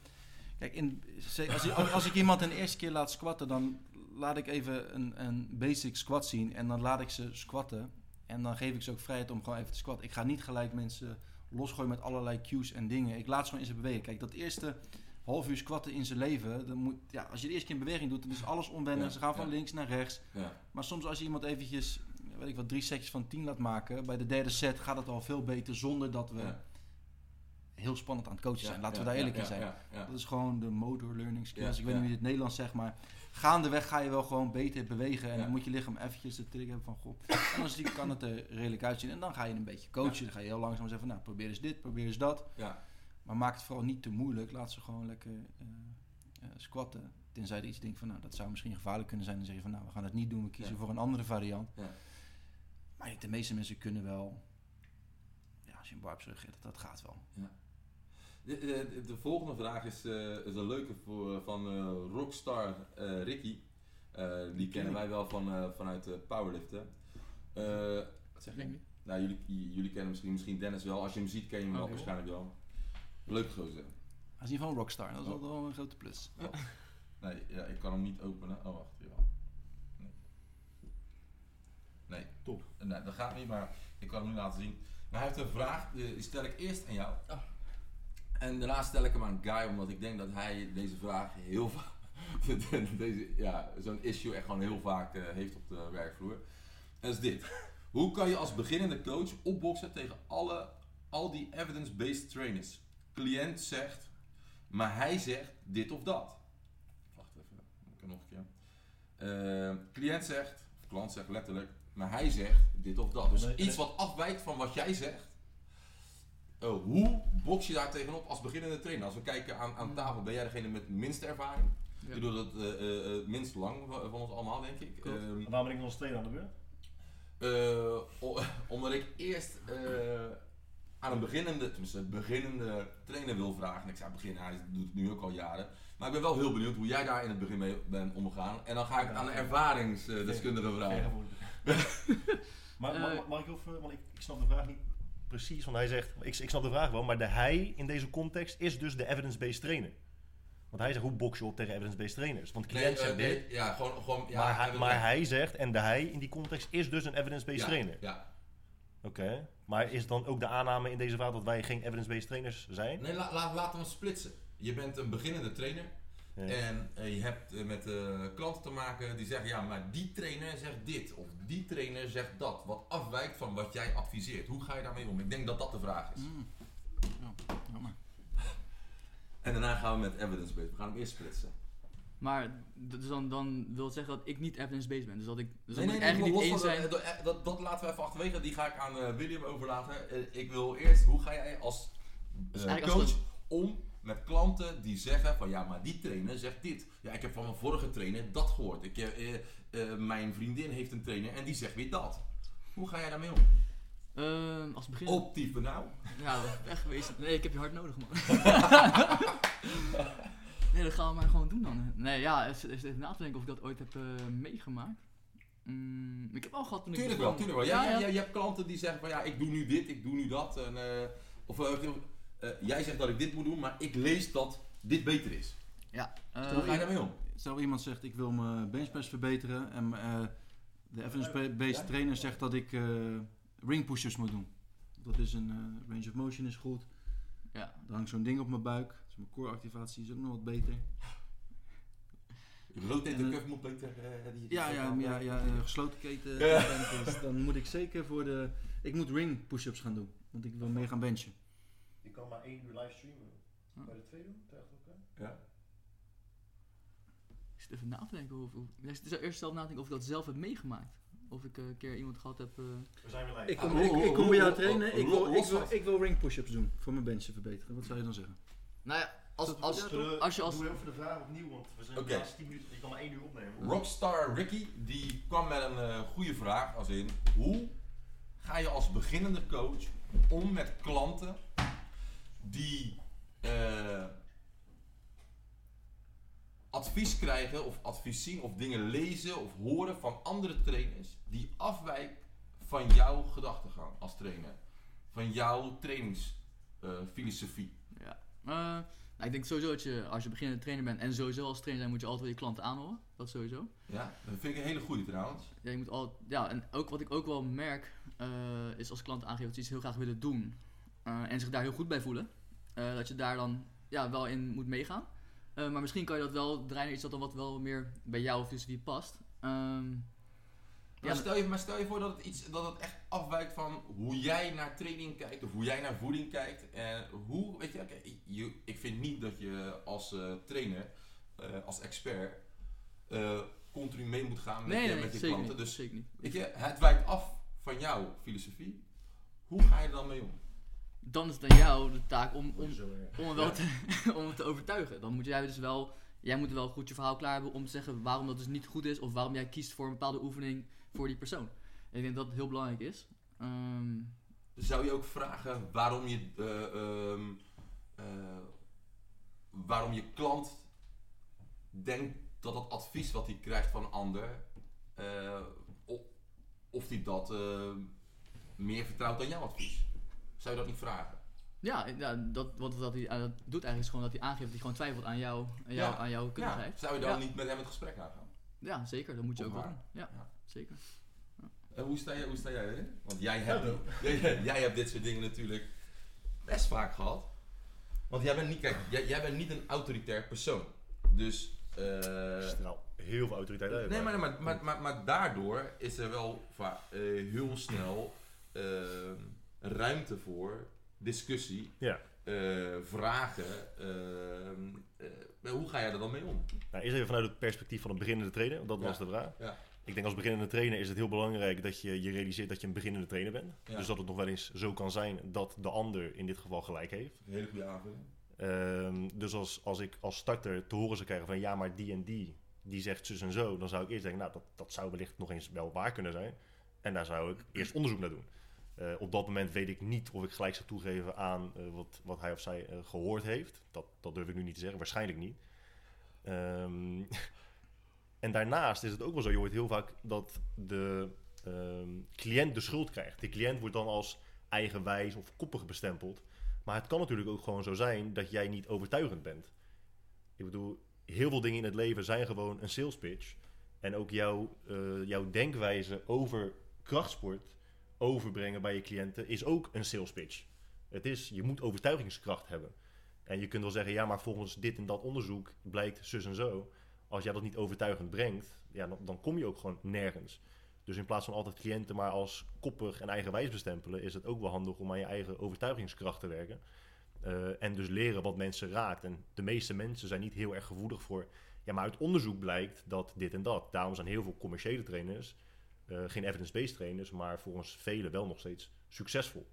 [SPEAKER 3] kijk, in, als, ik- als ik iemand een eerste keer laat squatten, dan laat ik even een, een basic squat zien. En dan laat ik ze squatten. En dan geef ik ze ook vrijheid om gewoon even te squatten. Ik ga niet gelijk mensen losgooien met allerlei cues en dingen. Ik laat ze gewoon in ze bewegen. Kijk, dat eerste half uur squatten in zijn leven, dan moet, ja, als je de eerste keer in beweging doet, dan is alles onwennig.
[SPEAKER 2] Ja,
[SPEAKER 3] ze gaan van
[SPEAKER 2] ja.
[SPEAKER 3] links naar rechts.
[SPEAKER 2] ja.
[SPEAKER 3] Maar soms als je iemand eventjes, weet ik wat, drie setjes van 10 laat maken, bij de derde set gaat het al veel beter zonder dat we heel spannend aan het coachen zijn. Laten we daar eerlijk in zijn. Dat is gewoon de motor learning skills. Ik weet niet hoe je het Nederlands zegt, maar gaandeweg ga je wel gewoon beter bewegen. En
[SPEAKER 2] Ja.
[SPEAKER 3] dan moet je lichaam eventjes de trigger hebben van, goh, zie- kan het er redelijk uitzien. En dan ga je een beetje coachen.
[SPEAKER 2] Ja.
[SPEAKER 3] Dan ga je heel langzaam zeggen van, nou, probeer eens dit, probeer eens dat.
[SPEAKER 2] Ja.
[SPEAKER 3] Maar maak het vooral niet te moeilijk. Laat ze gewoon lekker eh, eh, squatten. Tenzij er iets denkt van, nou, dat zou misschien gevaarlijk kunnen zijn. Dan zeg je van, nou, we gaan het niet doen. We kiezen voor een andere variant.
[SPEAKER 2] Ja.
[SPEAKER 3] Maar de meeste mensen kunnen wel, ja, als je een bar op z'n rug hebt, dat gaat wel.
[SPEAKER 2] De, de, de volgende vraag is, eh, is een leuke voor, van eh, Rockstar eh, Ricky. Die kennen wij wel van, vanuit de powerliften. Wat zeg je? Nou, jullie, jullie kennen misschien, misschien Dennis wel. Als je hem ziet, ken je hem
[SPEAKER 4] Oh,
[SPEAKER 2] wel waarschijnlijk wel. Leuk gozer.
[SPEAKER 3] Hij is niet van Rockstar, dat is
[SPEAKER 2] Oh.
[SPEAKER 3] wel een grote plus.
[SPEAKER 2] Nee, ja, ik kan hem niet openen. Oh, wacht. Ja. Nee. Nee.
[SPEAKER 1] Top.
[SPEAKER 2] Nee, dat gaat niet, maar ik kan hem nu laten zien. Maar hij heeft een vraag, die stel ik eerst aan jou.
[SPEAKER 4] Oh.
[SPEAKER 2] En daarna stel ik hem aan Guy, omdat ik denk dat hij deze vraag heel vaak, deze, ja, zo'n issue echt gewoon heel vaak eh, heeft op de werkvloer. En dat is dit. Hoe kan je als beginnende coach opboksen tegen alle, al die evidence-based trainers? Cliënt zegt, maar hij zegt dit of dat. Wacht even, ik kan nog een keer. Eh, cliënt zegt, of klant zegt letterlijk, maar hij zegt dit of dat. Dus iets wat afwijkt van wat jij zegt. Oh, hoe box je daar tegenop als beginnende trainer? Als we kijken aan, aan tafel, ben jij degene met de minste ervaring?
[SPEAKER 4] Ja.
[SPEAKER 2] Ik doe dat eh, eh, eh, minst lang van van ons allemaal, denk ik. Ehm,
[SPEAKER 1] Waarom ben ik nog als tweede aan de beurt?
[SPEAKER 2] Eh, omdat ik eerst eh, aan een beginnende, tenminste een beginnende trainer wil vragen. En ik zei begin, hij doet het nu ook al jaren. Maar ik ben wel heel benieuwd hoe jij daar in het begin mee bent omgegaan. En dan ga ik aan een ervaringsdeskundige vragen.
[SPEAKER 1] maar
[SPEAKER 4] Eh,
[SPEAKER 1] mag, mag ik even, want ik, ik snap de vraag niet precies. Want hij zegt, ik, ik snap de vraag wel, maar de hij in deze context is dus de evidence-based trainer. Want hij zegt, hoe box je op tegen evidence-based trainers? Want cliënt
[SPEAKER 2] eh, nee,
[SPEAKER 1] dit,
[SPEAKER 2] ja, gewoon, gewoon ja,
[SPEAKER 1] maar, hij, maar hij zegt, en de hij in die context is dus een evidence-based
[SPEAKER 2] ja,
[SPEAKER 1] trainer.
[SPEAKER 2] Ja.
[SPEAKER 1] Oké, maar is dan ook de aanname in deze vraag dat wij geen evidence-based trainers zijn?
[SPEAKER 2] Nee, la, la- laten we splitsen. Je bent een beginnende trainer.
[SPEAKER 1] Ja.
[SPEAKER 2] En eh, je hebt eh, met eh, klanten te maken die zeggen, ja, maar die trainer zegt dit of die trainer zegt dat, wat afwijkt van wat jij adviseert. Hoe ga je daarmee om? Ik denk dat dat de vraag is.
[SPEAKER 3] Mm. Ja, jammer.
[SPEAKER 2] En daarna gaan we met evidence-based. We gaan hem eerst splitsen.
[SPEAKER 4] Maar dus dan, dan wil het zeggen dat ik niet evidence-based ben. Dus dat ik dus
[SPEAKER 2] Nee,
[SPEAKER 4] eigenlijk
[SPEAKER 2] los
[SPEAKER 4] niet
[SPEAKER 2] van
[SPEAKER 4] eens
[SPEAKER 2] dat,
[SPEAKER 4] zijn.
[SPEAKER 2] dat, dat, dat laten we even achterwege. Die ga ik aan eh, William overlaten. Ik wil eerst, hoe ga jij als coach
[SPEAKER 4] als
[SPEAKER 2] om met klanten die zeggen van ja, maar die trainer zegt dit. Ja, ik heb van mijn vorige trainer dat gehoord. Ik, eh, eh, eh, mijn vriendin heeft een trainer en die zegt weer dat. Hoe ga jij daarmee om?
[SPEAKER 4] Ehm, als begin.
[SPEAKER 2] Op type nou.
[SPEAKER 4] Ja, weggewezen. Nee, ik heb je hard nodig, man. nee, dat gaan we maar gewoon doen dan. Nee, ja, even na te denken of ik dat ooit heb eh, meegemaakt. Mm, ik heb al gehad toen ik
[SPEAKER 2] Tuurlijk wel,
[SPEAKER 4] begon.
[SPEAKER 2] tuurlijk wel. Ja,
[SPEAKER 4] Ja,
[SPEAKER 2] ja,
[SPEAKER 4] ja.
[SPEAKER 2] Je, je hebt klanten die zeggen van ja, ik doe nu dit, ik doe nu dat. En, eh, of eh, eh, jij zegt dat ik dit moet doen, maar ik lees dat dit beter is.
[SPEAKER 4] Ja,
[SPEAKER 2] Hoe ga je daarmee om?
[SPEAKER 3] Stel iemand zegt ik wil mijn benchpress verbeteren en eh, de evidence-based
[SPEAKER 2] Ja.
[SPEAKER 3] trainer zegt dat ik eh, ring push-ups moet doen. Dat is een eh, range of motion is goed.
[SPEAKER 4] ja.
[SPEAKER 3] Dan hangt zo'n ding op mijn buik. Dus mijn core activatie is ook nog wat beter.
[SPEAKER 2] De
[SPEAKER 3] cuff
[SPEAKER 2] moet beter. eh, die-
[SPEAKER 3] Ja, ja, ja, ja gesloten keten.
[SPEAKER 2] Ja.
[SPEAKER 3] Dan moet ik zeker voor de... Ik moet ring push-ups gaan doen. Want ik wil meer gaan benchen.
[SPEAKER 1] Kan maar één uur livestreamen.
[SPEAKER 4] Hm.
[SPEAKER 1] Bij de twee doen?
[SPEAKER 2] Ja.
[SPEAKER 4] Ik zit even na te denken. Of, of, ik zou eerst zelf nadenken of ik dat zelf heb meegemaakt. Of ik eh, een keer iemand gehad heb. eh,
[SPEAKER 1] We zijn weer live.
[SPEAKER 3] Ik kom, ik,
[SPEAKER 2] lo-
[SPEAKER 3] ik kom
[SPEAKER 2] lo-
[SPEAKER 3] bij jou trainen. Ik wil, ik, wil,
[SPEAKER 2] van-
[SPEAKER 3] ik wil ring push-ups doen. Voor mijn benchen verbeteren. Wat zou je dan zeggen?
[SPEAKER 4] nou ja, als, als,
[SPEAKER 1] we-
[SPEAKER 4] als je als.
[SPEAKER 1] Doe even de vraag opnieuw, want we zijn
[SPEAKER 2] Oké.
[SPEAKER 1] de laatste 10 minuten. Je kan maar één uur opnemen.
[SPEAKER 2] Rockstar Ricky die kwam met een eh, goede vraag, als in hoe ga je als beginnende coach om met klanten die eh, advies krijgen of advies zien of dingen lezen of horen van andere trainers die afwijken van jouw gedachtegang als trainer, van jouw trainingsfilosofie.
[SPEAKER 4] Ja. Eh, nou, ik denk sowieso dat je als je beginnende trainer bent en sowieso als trainer zijn moet je altijd je klanten aanhoren. Dat sowieso.
[SPEAKER 2] ja, dat vind ik een hele goede trouwens.
[SPEAKER 4] Ja, je moet al, ja, en ook wat ik ook wel merk eh, is als klanten aangeven dat ze iets heel graag willen doen en zich daar heel goed bij voelen, eh, dat je daar dan ja, wel in moet meegaan. Eh, maar misschien kan je dat wel draaien naar iets dat dan wat wel meer bij jouw filosofie past. Ehm,
[SPEAKER 2] Maar,
[SPEAKER 4] Ja,
[SPEAKER 2] stel je, maar stel je voor dat het, iets, dat het echt afwijkt van hoe jij naar training kijkt of hoe jij naar voeding kijkt. En hoe, weet je, ik vind niet dat je als eh, trainer, eh, als expert, eh, continu mee moet gaan met
[SPEAKER 4] nee,
[SPEAKER 2] je,
[SPEAKER 4] nee,
[SPEAKER 2] met je
[SPEAKER 4] zeker
[SPEAKER 2] klanten.
[SPEAKER 4] niet.
[SPEAKER 2] Dus
[SPEAKER 4] zeker niet.
[SPEAKER 2] weet je, het wijkt af van jouw filosofie. Hoe ga je er dan mee om?
[SPEAKER 4] Dan is het aan jou de taak om, om, om, hem wel te, om hem te overtuigen. Dan moet jij dus wel, jij moet wel goed je verhaal klaar hebben om te zeggen waarom dat dus niet goed is of waarom jij kiest voor een bepaalde oefening voor die persoon. En ik denk dat het heel belangrijk is. Ehm,
[SPEAKER 2] Zou je ook vragen waarom je, eh, ehm, eh, waarom je klant denkt dat het advies wat hij krijgt van een ander, eh, of, of hij dat meer vertrouwt dan jouw advies? Zou je dat niet vragen?
[SPEAKER 4] ja, ja dat, wat dat hij eh, dat doet eigenlijk is gewoon dat hij aangeeft dat hij gewoon twijfelt aan jou, aan, jou,
[SPEAKER 2] Ja.
[SPEAKER 4] aan jouw kundigheid.
[SPEAKER 2] Zou je dan
[SPEAKER 4] Ja.
[SPEAKER 2] niet met hem het gesprek aangaan?
[SPEAKER 4] Ja, zeker. Dat moet je
[SPEAKER 2] Of
[SPEAKER 4] ook doen. Ja,
[SPEAKER 2] Ja.
[SPEAKER 4] zeker.
[SPEAKER 2] En hoe, sta jij, hoe sta jij erin? Want jij hebt,
[SPEAKER 1] Ja,
[SPEAKER 2] jij, jij hebt dit soort dingen natuurlijk best vaak gehad. Want jij bent niet, kijk, jij, jij bent niet een autoritair persoon. Dus. eh,
[SPEAKER 1] Straal heel veel autoriteit uit.
[SPEAKER 2] nee, maar, maar, maar, maar, maar daardoor is er wel va- eh, heel snel eh, ruimte voor discussie,
[SPEAKER 1] Ja.
[SPEAKER 2] eh, vragen. eh, eh, hoe ga jij er dan mee om?
[SPEAKER 1] Nou, eerst even vanuit het perspectief van een beginnende trainer, want dat
[SPEAKER 2] Ja.
[SPEAKER 1] was de vraag.
[SPEAKER 2] Ja.
[SPEAKER 1] Ik denk als beginnende trainer is het heel belangrijk dat je je realiseert dat je een beginnende trainer bent. Dus dat het nog wel eens zo kan zijn dat de ander in dit geval gelijk heeft.
[SPEAKER 2] Een hele goede aanvulling.
[SPEAKER 1] Ehm, dus als, als ik als starter te horen zou krijgen van ja, maar die en die, die zegt zus en zo, dan zou ik eerst denken, nou, dat, dat zou wellicht nog eens wel waar kunnen zijn. En daar zou ik eerst onderzoek naar doen. Eh, op dat moment weet ik niet of ik gelijk zou toegeven aan eh, wat, wat hij of zij eh, gehoord heeft. Dat, dat durf ik nu niet te zeggen, waarschijnlijk niet. Ehm, en daarnaast is het ook wel zo, je hoort heel vaak dat de ehm, cliënt de schuld krijgt. De cliënt wordt dan als eigenwijs of koppig bestempeld. Maar het kan natuurlijk ook gewoon zo zijn dat jij niet overtuigend bent. Ik bedoel, heel veel dingen in het leven zijn gewoon een sales pitch. En ook jouw, jouw denkwijze over krachtsport overbrengen bij je cliënten is ook een sales pitch. Het is, je moet overtuigingskracht hebben. En je kunt wel zeggen, ja, maar volgens dit en dat onderzoek blijkt zus en zo. Als jij dat niet overtuigend brengt, ja, dan, dan kom je ook gewoon nergens. Dus in plaats van altijd cliënten maar als koppig en eigenwijs bestempelen, is het ook wel handig om aan je eigen overtuigingskracht te werken. Eh, en dus leren wat mensen raakt. En de meeste mensen zijn niet heel erg gevoelig voor. Ja, maar uit onderzoek blijkt dat dit en dat. Daarom zijn heel veel commerciële trainers geen evidence-based trainers, maar volgens velen wel nog steeds succesvol.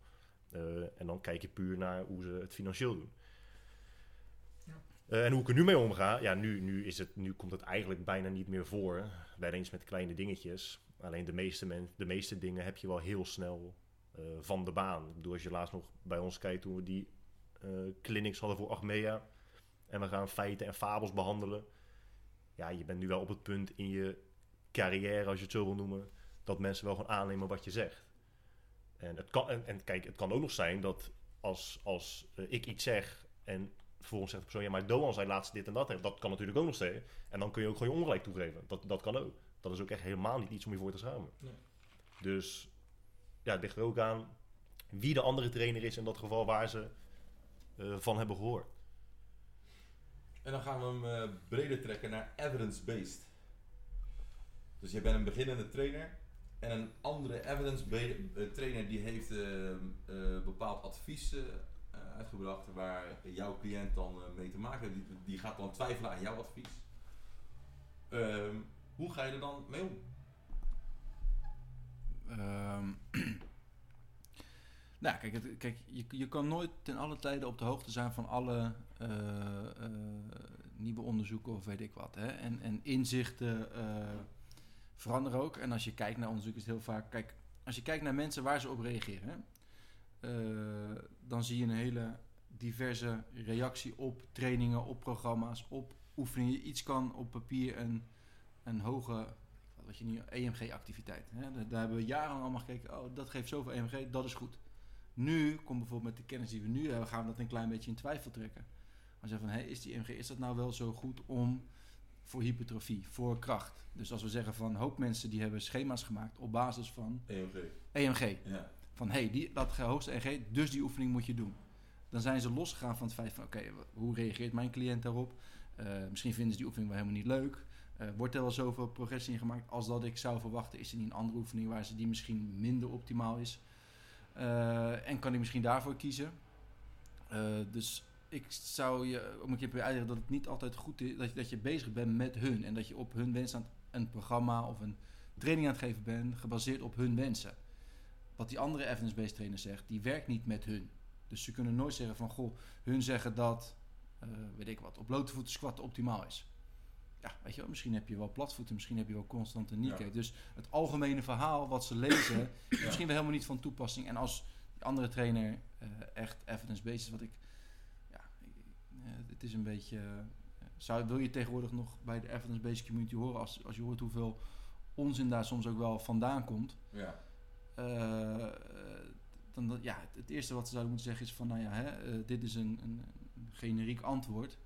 [SPEAKER 1] Eh, en dan kijk je puur naar hoe ze het financieel doen.
[SPEAKER 5] Ja.
[SPEAKER 1] Eh, en hoe ik er nu mee omga, ja, nu, nu, is het, nu komt het eigenlijk bijna niet meer voor. Bij eens met kleine dingetjes. Alleen de meeste, men, de meeste dingen heb je wel heel snel eh, van de baan. Ik bedoel, als je laatst nog bij ons kijkt toen we die eh, clinics hadden voor Achmea. En we gaan feiten en fabels behandelen. Ja, je bent nu wel op het punt in je carrière, als je het zo wil noemen, dat mensen wel gewoon aannemen wat je zegt. En, het kan, en, en kijk, het kan ook nog zijn dat als, als eh, ik iets zeg en vervolgens zegt de persoon, ja, maar Doan zei laatst dit en dat. Dat kan natuurlijk ook nog steeds. En dan kun je ook gewoon je ongelijk toegeven. Dat, dat kan ook. Dat is ook echt helemaal niet iets om je voor te schamen.
[SPEAKER 5] Nee.
[SPEAKER 1] Dus ja, het ligt er ook aan wie de andere trainer is in dat geval waar ze eh, van hebben gehoord.
[SPEAKER 2] En dan gaan we hem eh, breder trekken naar evidence-based. Dus je bent een beginnende trainer en een andere evidence-based trainer die heeft eh, eh, bepaald advies eh, eh, uitgebracht waar jouw cliënt dan eh, mee te maken heeft. Die, die gaat dan twijfelen aan jouw advies. Ehm, hoe ga je er dan mee om?
[SPEAKER 3] Ehm, nou, kijk, kijk je, je kan nooit ten alle tijden op de hoogte zijn van alle eh, eh, nieuwe onderzoeken of weet ik wat. Hè? En, en inzichten eh, veranderen ook. En als je kijkt naar onderzoek is heel vaak... Kijk, als je kijkt naar mensen waar ze op reageren... Eh, dan zie je een hele diverse reactie op trainingen, op programma's, op oefeningen. Iets kan op papier een, een hoge wat je nu EMG-activiteit. Daar, hebben we jarenlang allemaal gekeken. Oh, dat geeft zoveel EMG, dat is goed. Nu komt bijvoorbeeld met de kennis die we nu hebben, gaan we dat een klein beetje in twijfel trekken. Maar zeggen van, hey, is die EMG, is dat nou wel zo goed om voor hypertrofie, voor kracht? Dus als we zeggen van, een hoop mensen die hebben schema's gemaakt op basis van
[SPEAKER 2] EMG.
[SPEAKER 3] EMG.
[SPEAKER 2] Ja.
[SPEAKER 3] Van, hey, die, dat hoogste EMG, dus die oefening moet je doen. Dan zijn ze losgegaan van het feit van, oké, hoe reageert mijn cliënt daarop? Eh, misschien vinden ze die oefening wel helemaal niet leuk. Eh, wordt er wel zoveel progressie in gemaakt als dat ik zou verwachten? Is er niet een andere oefening waar ze die misschien minder optimaal is? Eh, en kan ik misschien daarvoor kiezen? Dus ik zou je, om een keer uitleggen dat het niet altijd goed is dat je, dat je bezig bent met hun en dat je op hun wens aan het- een programma of een training aan het geven bent gebaseerd op hun wensen. Wat die andere evidence-based trainer zegt, die werkt niet met hun. Dus ze kunnen nooit zeggen van, goh, hun zeggen dat, eh, weet ik wat, op blote voeten squatten optimaal is. Ja, weet je wel, misschien heb je wel platvoeten, misschien heb je wel constante kneecap.
[SPEAKER 2] Ja.
[SPEAKER 3] Dus het algemene verhaal wat ze lezen, is misschien wel helemaal niet van toepassing. En als die andere trainer eh, echt evidence-based is, wat ik, het is een beetje, eh, zou, wil je tegenwoordig nog bij de evidence-based community horen, als, als je hoort hoeveel onzin daar soms ook wel vandaan komt.
[SPEAKER 2] Ja.
[SPEAKER 3] Eh, dan, dat- ja, het, het eerste wat ze zouden moeten zeggen is van, nou ja, hè, eh, dit is een, een, een generiek antwoord.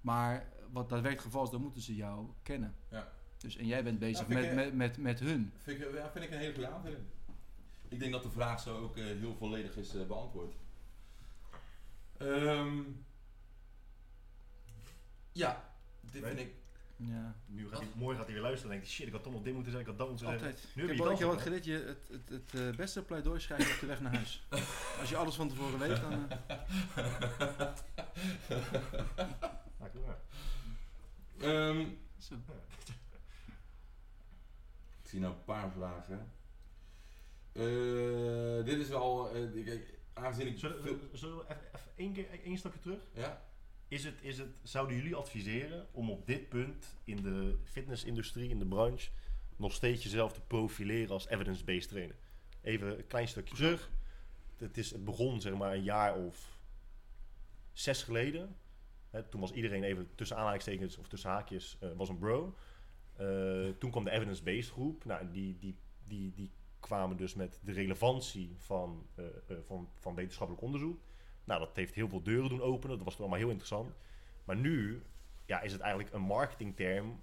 [SPEAKER 3] Maar wat daadwerkelijk geval is, dan moeten ze jou kennen.
[SPEAKER 2] Ja.
[SPEAKER 3] Dus, en jij bent bezig
[SPEAKER 2] vind
[SPEAKER 3] met,
[SPEAKER 2] ik,
[SPEAKER 3] met, met, met hun.
[SPEAKER 2] Vind ik, ja, vind ik een hele goede aanvulling. Ik denk dat de vraag zo ook heel volledig is beantwoord. Ehm, ja, dit vind ik.
[SPEAKER 3] Ja,
[SPEAKER 1] Nu gaat hij, morgen gaat hij weer luisteren en denkt hij, shit, ik had toch nog dit moeten zeggen, ik had dat moeten zeggen.
[SPEAKER 3] altijd.
[SPEAKER 1] Nu
[SPEAKER 3] Ik
[SPEAKER 1] heb
[SPEAKER 3] een keer wat geleerd. Je, het het, het eh, beste pleidooi schrijf je op de weg naar huis. Als je alles van tevoren weet, dan... eh,
[SPEAKER 1] Ja, ja.
[SPEAKER 2] Ehm,
[SPEAKER 3] zo.
[SPEAKER 2] ik zie nou een paar vragen. Eh, dit is wel. eh, ik- aangezien ik
[SPEAKER 1] Zullen,
[SPEAKER 2] veel...
[SPEAKER 1] zullen we even, even één, keer, één stapje terug?
[SPEAKER 2] Ja?
[SPEAKER 1] Is het, is het, zouden jullie adviseren om op dit punt in de fitnessindustrie, in de branche, nog steeds jezelf te profileren als evidence-based trainer? Even een klein stukje terug. Het, is, begon zeg maar een jaar of zes geleden. Toen was iedereen even tussen aanhalingstekens of tussen haakjes eh, was een bro. Eh, toen kwam de evidence-based groep. Nou, die, die, die, die kwamen dus met de relevantie van, eh, van, van wetenschappelijk onderzoek. Nou, dat heeft heel veel deuren doen openen. Dat was allemaal heel interessant. Maar nu ja, is het eigenlijk een marketingterm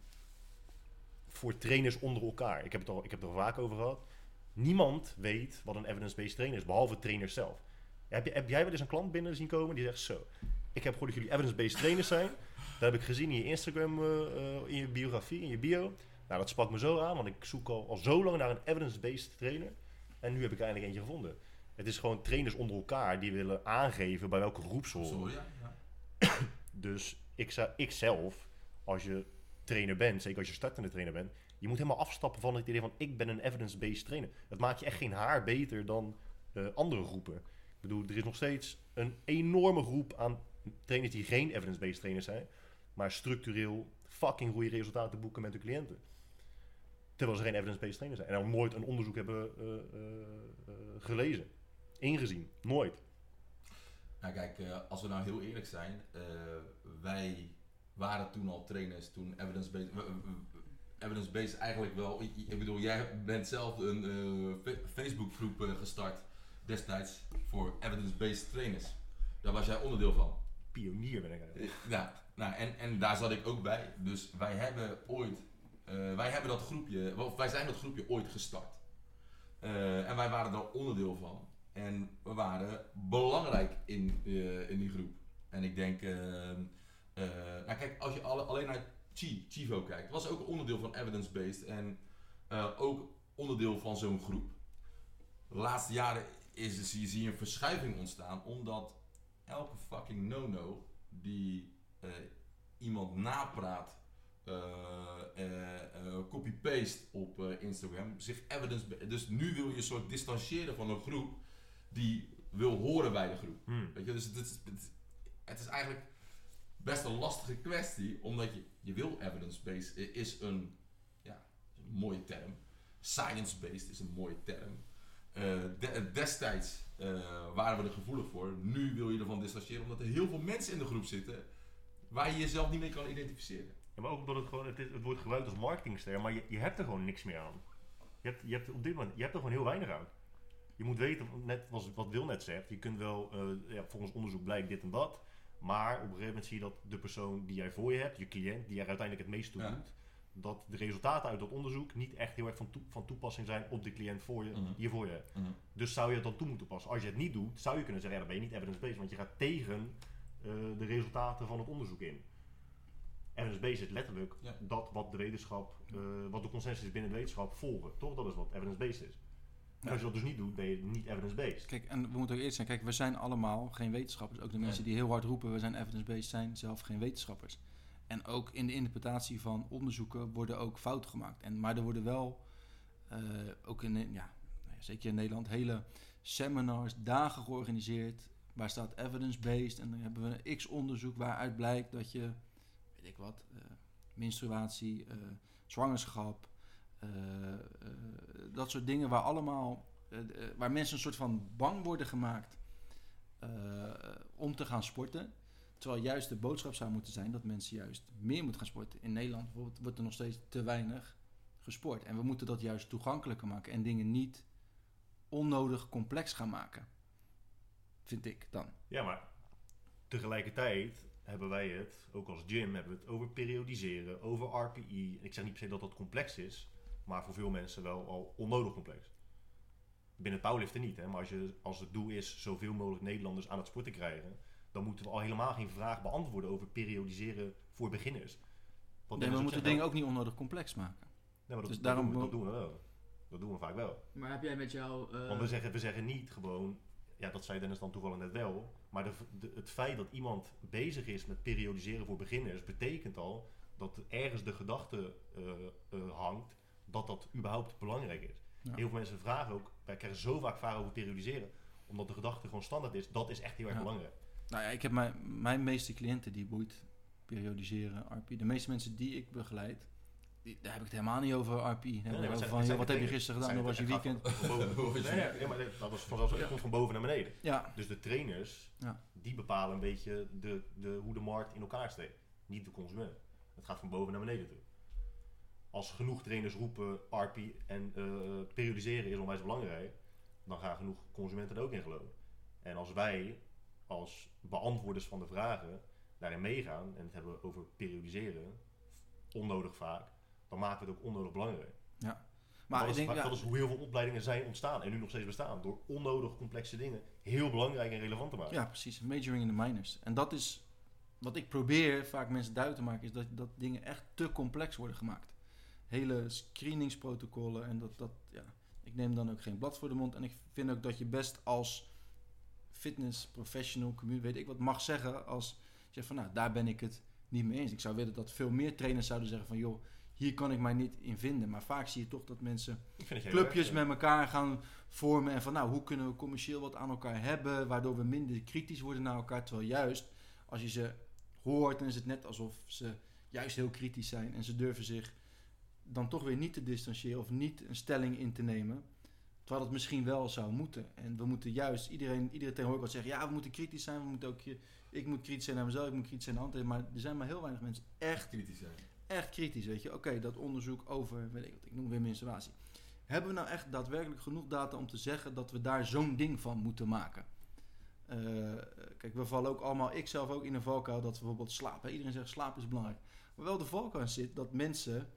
[SPEAKER 1] voor trainers onder elkaar. Ik heb het, al, ik heb er vaak over gehad. Niemand weet wat een evidence-based trainer is, behalve trainers zelf. Heb, je, heb jij wel eens een klant binnen zien komen die zegt zo... Ik heb gehoord dat jullie evidence-based trainers zijn. Dat heb ik gezien in je Instagram, eh, eh, in je biografie, in je bio. Nou, dat sprak me zo aan, want ik zoek al, al zo lang naar een evidence-based trainer. En nu heb ik eindelijk eentje gevonden. Het is gewoon trainers onder elkaar die willen aangeven bij welke groep ze horen.
[SPEAKER 2] Sorry, ja. ja.
[SPEAKER 1] Dus ik, zou, ik zelf, als je trainer bent, zeker als je startende trainer bent, je moet helemaal afstappen van het idee van ik ben een evidence-based trainer. Dat maakt je echt geen haar beter dan eh, andere groepen. Ik bedoel, er is nog steeds een enorme groep aan trainers die geen evidence-based trainers zijn, maar structureel fucking goede resultaten boeken met hun cliënten. Terwijl ze geen evidence-based trainers zijn. En ook nooit een onderzoek hebben eh, eh, gelezen, ingezien. Nooit.
[SPEAKER 2] Nou kijk, eh, als we nou heel eerlijk zijn, eh, wij waren toen al trainers, toen evidence-based, evidence-based eigenlijk wel, ik, ik bedoel, jij bent zelf een Fa- Facebookgroep gestart destijds voor evidence-based trainers. Daar was jij onderdeel van.
[SPEAKER 1] Pionier ben ik eigenlijk.
[SPEAKER 2] Ja, nou, en, en daar zat ik ook bij. Dus wij hebben ooit, wij hebben dat groepje, of wij zijn dat groepje ooit gestart. En wij waren daar onderdeel van. En we waren belangrijk in, eh, in die groep. En ik denk, eh, eh, nou kijk, als je alle, alleen naar Chi, Chivo kijkt, was ook onderdeel van evidence-based en eh, ook onderdeel van zo'n groep. De laatste jaren is, er- zie, je een verschuiving ontstaan, omdat elke fucking no-no die iemand napraat, copy-paste op Instagram, zich evidence. Dus nu wil je een soort distancieren van een groep die wil horen bij de groep.
[SPEAKER 1] Hmm.
[SPEAKER 2] Weet je, dus het is, het, is- eigenlijk best een lastige kwestie, omdat je, je wil evidence-based is een, ja, een mooie term. Science-based is een mooie term. Eh, de- destijds eh, waren we er gevoelig voor. Nu wil je ervan distancieren, omdat er heel veel mensen in de groep zitten waar je jezelf niet mee kan identificeren.
[SPEAKER 1] Ja, maar ook omdat het gewoon, het, is- het wordt gebruikt als marketingster, maar je, je hebt er gewoon niks meer aan. Je hebt, je hebt op dit moment, je hebt er gewoon heel weinig aan. Je moet weten, net was wat Wil net zegt, je kunt wel, eh, ja, volgens onderzoek blijkt dit en dat, maar op een gegeven moment zie je dat de persoon die jij voor je hebt, je cliënt, die er uiteindelijk het meest toe
[SPEAKER 2] Ja.
[SPEAKER 1] doet, dat de resultaten uit dat onderzoek niet echt heel erg van, toe- van toepassing zijn op de cliënt voor je,
[SPEAKER 2] Mhm.
[SPEAKER 1] die je voor je hebt. Dus zou je het dan toe moeten passen. Als je het niet doet, zou je kunnen zeggen, ja, dan ben je niet evidence-based, want je gaat tegen eh, de resultaten van het onderzoek in. Evidence-based is letterlijk
[SPEAKER 2] Ja.
[SPEAKER 1] dat wat de wetenschap, eh, wat de consensus is binnen de wetenschap volgen. Toch? Dat is wat evidence-based is. En als je dat dus niet doet, ben je niet evidence-based.
[SPEAKER 3] Kijk, en we moeten ook eerst zijn. Kijk, we zijn allemaal geen wetenschappers. Ook de mensen die heel hard roepen, we zijn evidence-based, zijn zelf geen wetenschappers. En ook in de interpretatie van onderzoeken worden ook fouten gemaakt. En, maar er worden wel, eh, ook in, ja, nou ja, zeker in Nederland, hele seminars, dagen georganiseerd. Waar staat evidence-based? En dan hebben we een x-onderzoek waaruit blijkt dat je, weet ik wat, eh, menstruatie, eh, zwangerschap, dat soort dingen waar allemaal, eh, eh, waar mensen een soort van bang worden gemaakt eh, om te gaan sporten. Terwijl juist de boodschap zou moeten zijn dat mensen juist meer moeten gaan sporten. In Nederland bijvoorbeeld wordt er nog steeds te weinig gesport. En we moeten dat juist toegankelijker maken en dingen niet onnodig complex gaan maken. Vind ik dan.
[SPEAKER 1] Ja, maar tegelijkertijd hebben wij het, ook als gym, hebben we het over periodiseren, over RPI. Ik zeg niet per se dat dat complex is, maar voor veel mensen wel al onnodig complex. Binnen het powerliften niet, hè? maar als, je, als het doel is zoveel mogelijk Nederlanders aan het sporten krijgen, dan moeten we al helemaal geen vraag beantwoorden over periodiseren voor beginners. Want
[SPEAKER 3] Nee, we moeten dingen ook niet onnodig complex maken.
[SPEAKER 1] nee, maar dat,
[SPEAKER 3] dus
[SPEAKER 1] dat
[SPEAKER 3] daarom
[SPEAKER 1] doen we, dat doen we wel. Dat doen we vaak wel.
[SPEAKER 4] Maar heb jij met jouw... eh,
[SPEAKER 1] Want we zeggen, we zeggen niet gewoon, ja, dat zei Dennis dan toevallig net wel, maar de, de- het feit dat iemand bezig is met periodiseren voor beginners, betekent al dat er ergens de gedachte eh, eh, hangt dat dat überhaupt belangrijk is.
[SPEAKER 3] Ja.
[SPEAKER 1] Heel veel mensen vragen ook, wij krijgen zo vaak vragen over periodiseren,
[SPEAKER 6] Omdat de gedachte gewoon standaard is, dat is echt heel erg
[SPEAKER 3] Ja.
[SPEAKER 6] belangrijk.
[SPEAKER 3] Nou ja, ik heb mijn, mijn meeste cliënten die boeit periodiseren, RP. De meeste mensen die ik begeleid, die, daar heb ik het helemaal niet over RP.
[SPEAKER 6] Nee,
[SPEAKER 3] over
[SPEAKER 6] zijn-
[SPEAKER 3] van, joh, wat heb je gisteren gedaan? Hoe was je weekend?
[SPEAKER 6] gaat van boven- Nee, ja, maar dat was vanzelfsprekend. Het komt van boven naar beneden.
[SPEAKER 3] Ja,
[SPEAKER 6] Dus de trainers,
[SPEAKER 3] Ja.
[SPEAKER 6] die bepalen een beetje de, de, hoe de markt in elkaar steekt. Niet de consument. Het gaat van boven naar beneden toe. Als genoeg trainers roepen RP en eh, periodiseren is onwijs belangrijk, dan gaan genoeg consumenten er ook in geloven. En als wij als beantwoorders van de vragen daarin meegaan en het hebben over periodiseren, onnodig vaak, dan maken we het ook onnodig belangrijk.
[SPEAKER 3] maar
[SPEAKER 6] dat,
[SPEAKER 3] ik
[SPEAKER 6] is,
[SPEAKER 3] denk, ja,
[SPEAKER 6] dat is hoe heel veel opleidingen zijn ontstaan en nu nog steeds bestaan. Door onnodig complexe dingen heel belangrijk en relevant te maken.
[SPEAKER 3] ja, precies. Majoring in the minors. En dat is wat ik probeer vaak mensen duidelijk te maken, is dat, dat dingen echt te complex worden gemaakt. Hele screeningsprotocollen en dat, dat, ja. Ik neem dan ook geen blad voor de mond en ik vind ook dat je best als fitness professional, community, weet ik wat, mag zeggen als je zegt van nou, daar ben ik het niet mee eens. Ik zou willen dat veel meer trainers zouden zeggen van joh, hier kan ik mij niet in vinden. Maar vaak zie je toch dat mensen clubjes met elkaar gaan vormen. En van nou, hoe kunnen we commercieel wat aan elkaar hebben, waardoor we minder kritisch worden naar elkaar. Terwijl juist, als je ze hoort, dan is het net alsof ze juist heel kritisch zijn. En ze durven zich dan toch weer niet te distancieren of niet een stelling in te nemen. Terwijl het misschien wel zou moeten. En we moeten juist, iedereen, iedereen tegenwoordig wat zeggen, ja, we moeten kritisch zijn. We moeten ook, je- ik moet kritisch zijn naar mezelf, ik moet kritisch zijn naar anderen. Maar er zijn maar heel weinig mensen echt
[SPEAKER 2] Kritisch zijn.
[SPEAKER 3] echt kritisch, weet je. Oké, dat onderzoek over, weet ik wat, ik noem weer menstruatie. Hebben we nou echt daadwerkelijk genoeg data om te zeggen dat we daar zo'n ding van moeten maken? Eh, kijk, we vallen ook allemaal, ik zelf ook in een valkuil dat we bijvoorbeeld slapen. Iedereen zegt slaap is belangrijk. Maar wel de valkuil zit dat mensen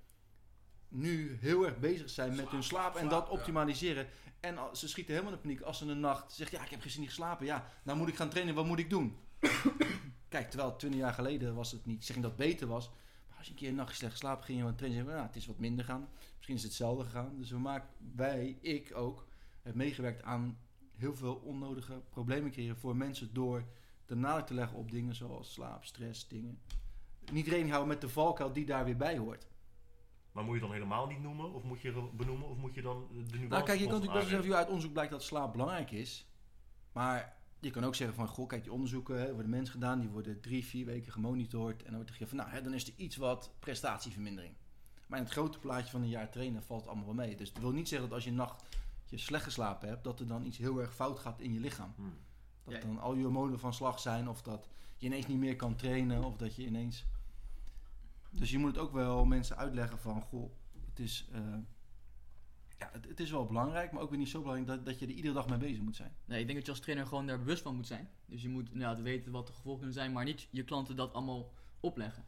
[SPEAKER 3] nu heel erg bezig zijn met hun slaap en dat
[SPEAKER 2] ja.
[SPEAKER 3] optimaliseren. En ze schieten helemaal in paniek als ze een nacht zegt, ja, ik heb gisteren niet geslapen. Ja, nou moet ik gaan trainen, wat moet ik doen? Kijk, terwijl 20 jaar geleden was het niet, zeg dat het beter was. Maar als je een keer een nachtje slecht geslapen ging je aan trainen, nou, het is wat minder gaan. Misschien is het hetzelfde gegaan. Dus we maken, wij, ik ook, heb meegewerkt aan heel veel onnodige problemen creëren voor mensen door de nadruk te leggen op dingen zoals slaap, stress, dingen. Niet rekening houden met de valkuil die daar weer bij hoort.
[SPEAKER 6] Maar moet je dan helemaal niet noemen? Of moet je benoemen? Of moet je dan de nuance
[SPEAKER 3] Nou, kijk, je kan natuurlijk best zeggen, uit onderzoek blijkt dat slaap belangrijk is. Maar je kan ook zeggen van, goh, kijk, die onderzoeken hè, worden mensen gedaan, die worden drie, vier weken gemonitord. En dan wordt er gezegd van, nou, hè, dan is er iets wat prestatievermindering. Maar in het grote plaatje van een jaar trainen valt het allemaal wel mee. Dus dat wil niet zeggen dat als je een nacht je slecht geslapen hebt, dat er dan iets heel erg fout gaat in je lichaam.
[SPEAKER 6] Hmm.
[SPEAKER 3] Dat
[SPEAKER 4] Ja.
[SPEAKER 3] dan al je hormonen van slag zijn, of dat je ineens niet meer kan trainen, of dat je ineens... Dus je moet het ook wel mensen uitleggen van, goh, het is, eh, ja, het, het is wel belangrijk, maar ook weer niet zo belangrijk dat, dat je er iedere dag mee bezig moet zijn.
[SPEAKER 4] Nee, ik denk dat je als trainer gewoon daar bewust van moet zijn. Dus je moet inderdaad weten wat de gevolgen kunnen zijn, maar niet je klanten dat allemaal opleggen.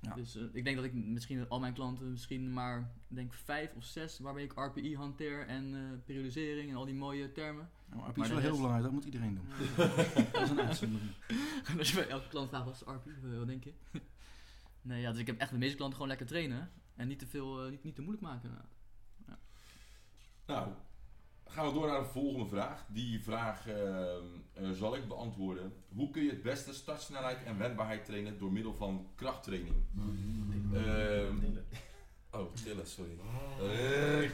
[SPEAKER 3] Ja.
[SPEAKER 4] Dus eh, ik denk dat ik misschien al mijn klanten misschien maar denk vijf of zes waarbij ik RPI hanteer en eh, periodisering en al die mooie termen.
[SPEAKER 3] Nou, RP
[SPEAKER 4] Maar
[SPEAKER 3] is wel heel
[SPEAKER 4] rest-
[SPEAKER 3] belangrijk, dat moet iedereen doen. dat is een uitzondering.
[SPEAKER 4] Als je bij elke klant vraagt wat is RPI, wat denk je? Nee, ja, dus ik heb echt de meeste klanten gewoon lekker trainen en niet te veel, eh, niet, niet te moeilijk maken. inderdaad.
[SPEAKER 2] Nou, gaan we door naar de volgende vraag. Die vraag ehm, eh, zal ik beantwoorden. Hoe kun je het beste startsnelheid en wendbaarheid trainen door middel van krachttraining? Ehm,
[SPEAKER 6] Tillen.
[SPEAKER 2] oh, tillen, sorry. Eh,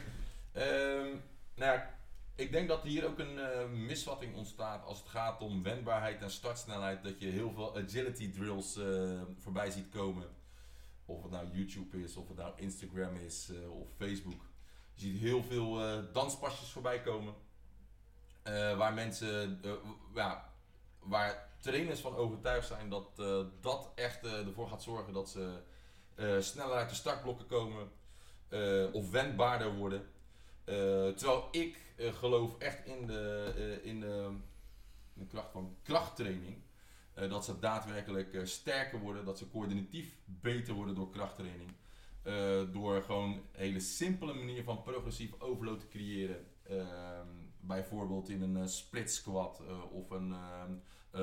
[SPEAKER 2] ehm, nou ja, ik denk dat hier ook een eh, misvatting ontstaat als het gaat om wendbaarheid en startsnelheid. Dat je heel veel agility drills eh, voorbij ziet komen. Of het nou YouTube is, of het nou Instagram is, eh, of Facebook. Je ziet heel veel eh, danspasjes voorbij komen. Eh, waar mensen, ja, waar trainers van overtuigd zijn dat dat echt ervoor gaat zorgen dat ze sneller uit de startblokken komen. of wendbaarder worden. Terwijl ik geloof echt in de, in, de, in de kracht van krachttraining. Eh, dat ze daadwerkelijk eh, sterker worden, dat ze coördinatief beter worden door krachttraining. Eh, door gewoon een hele simpele manier van progressief overload te creëren. Ehm, bijvoorbeeld in een split squat of een ehm, eh,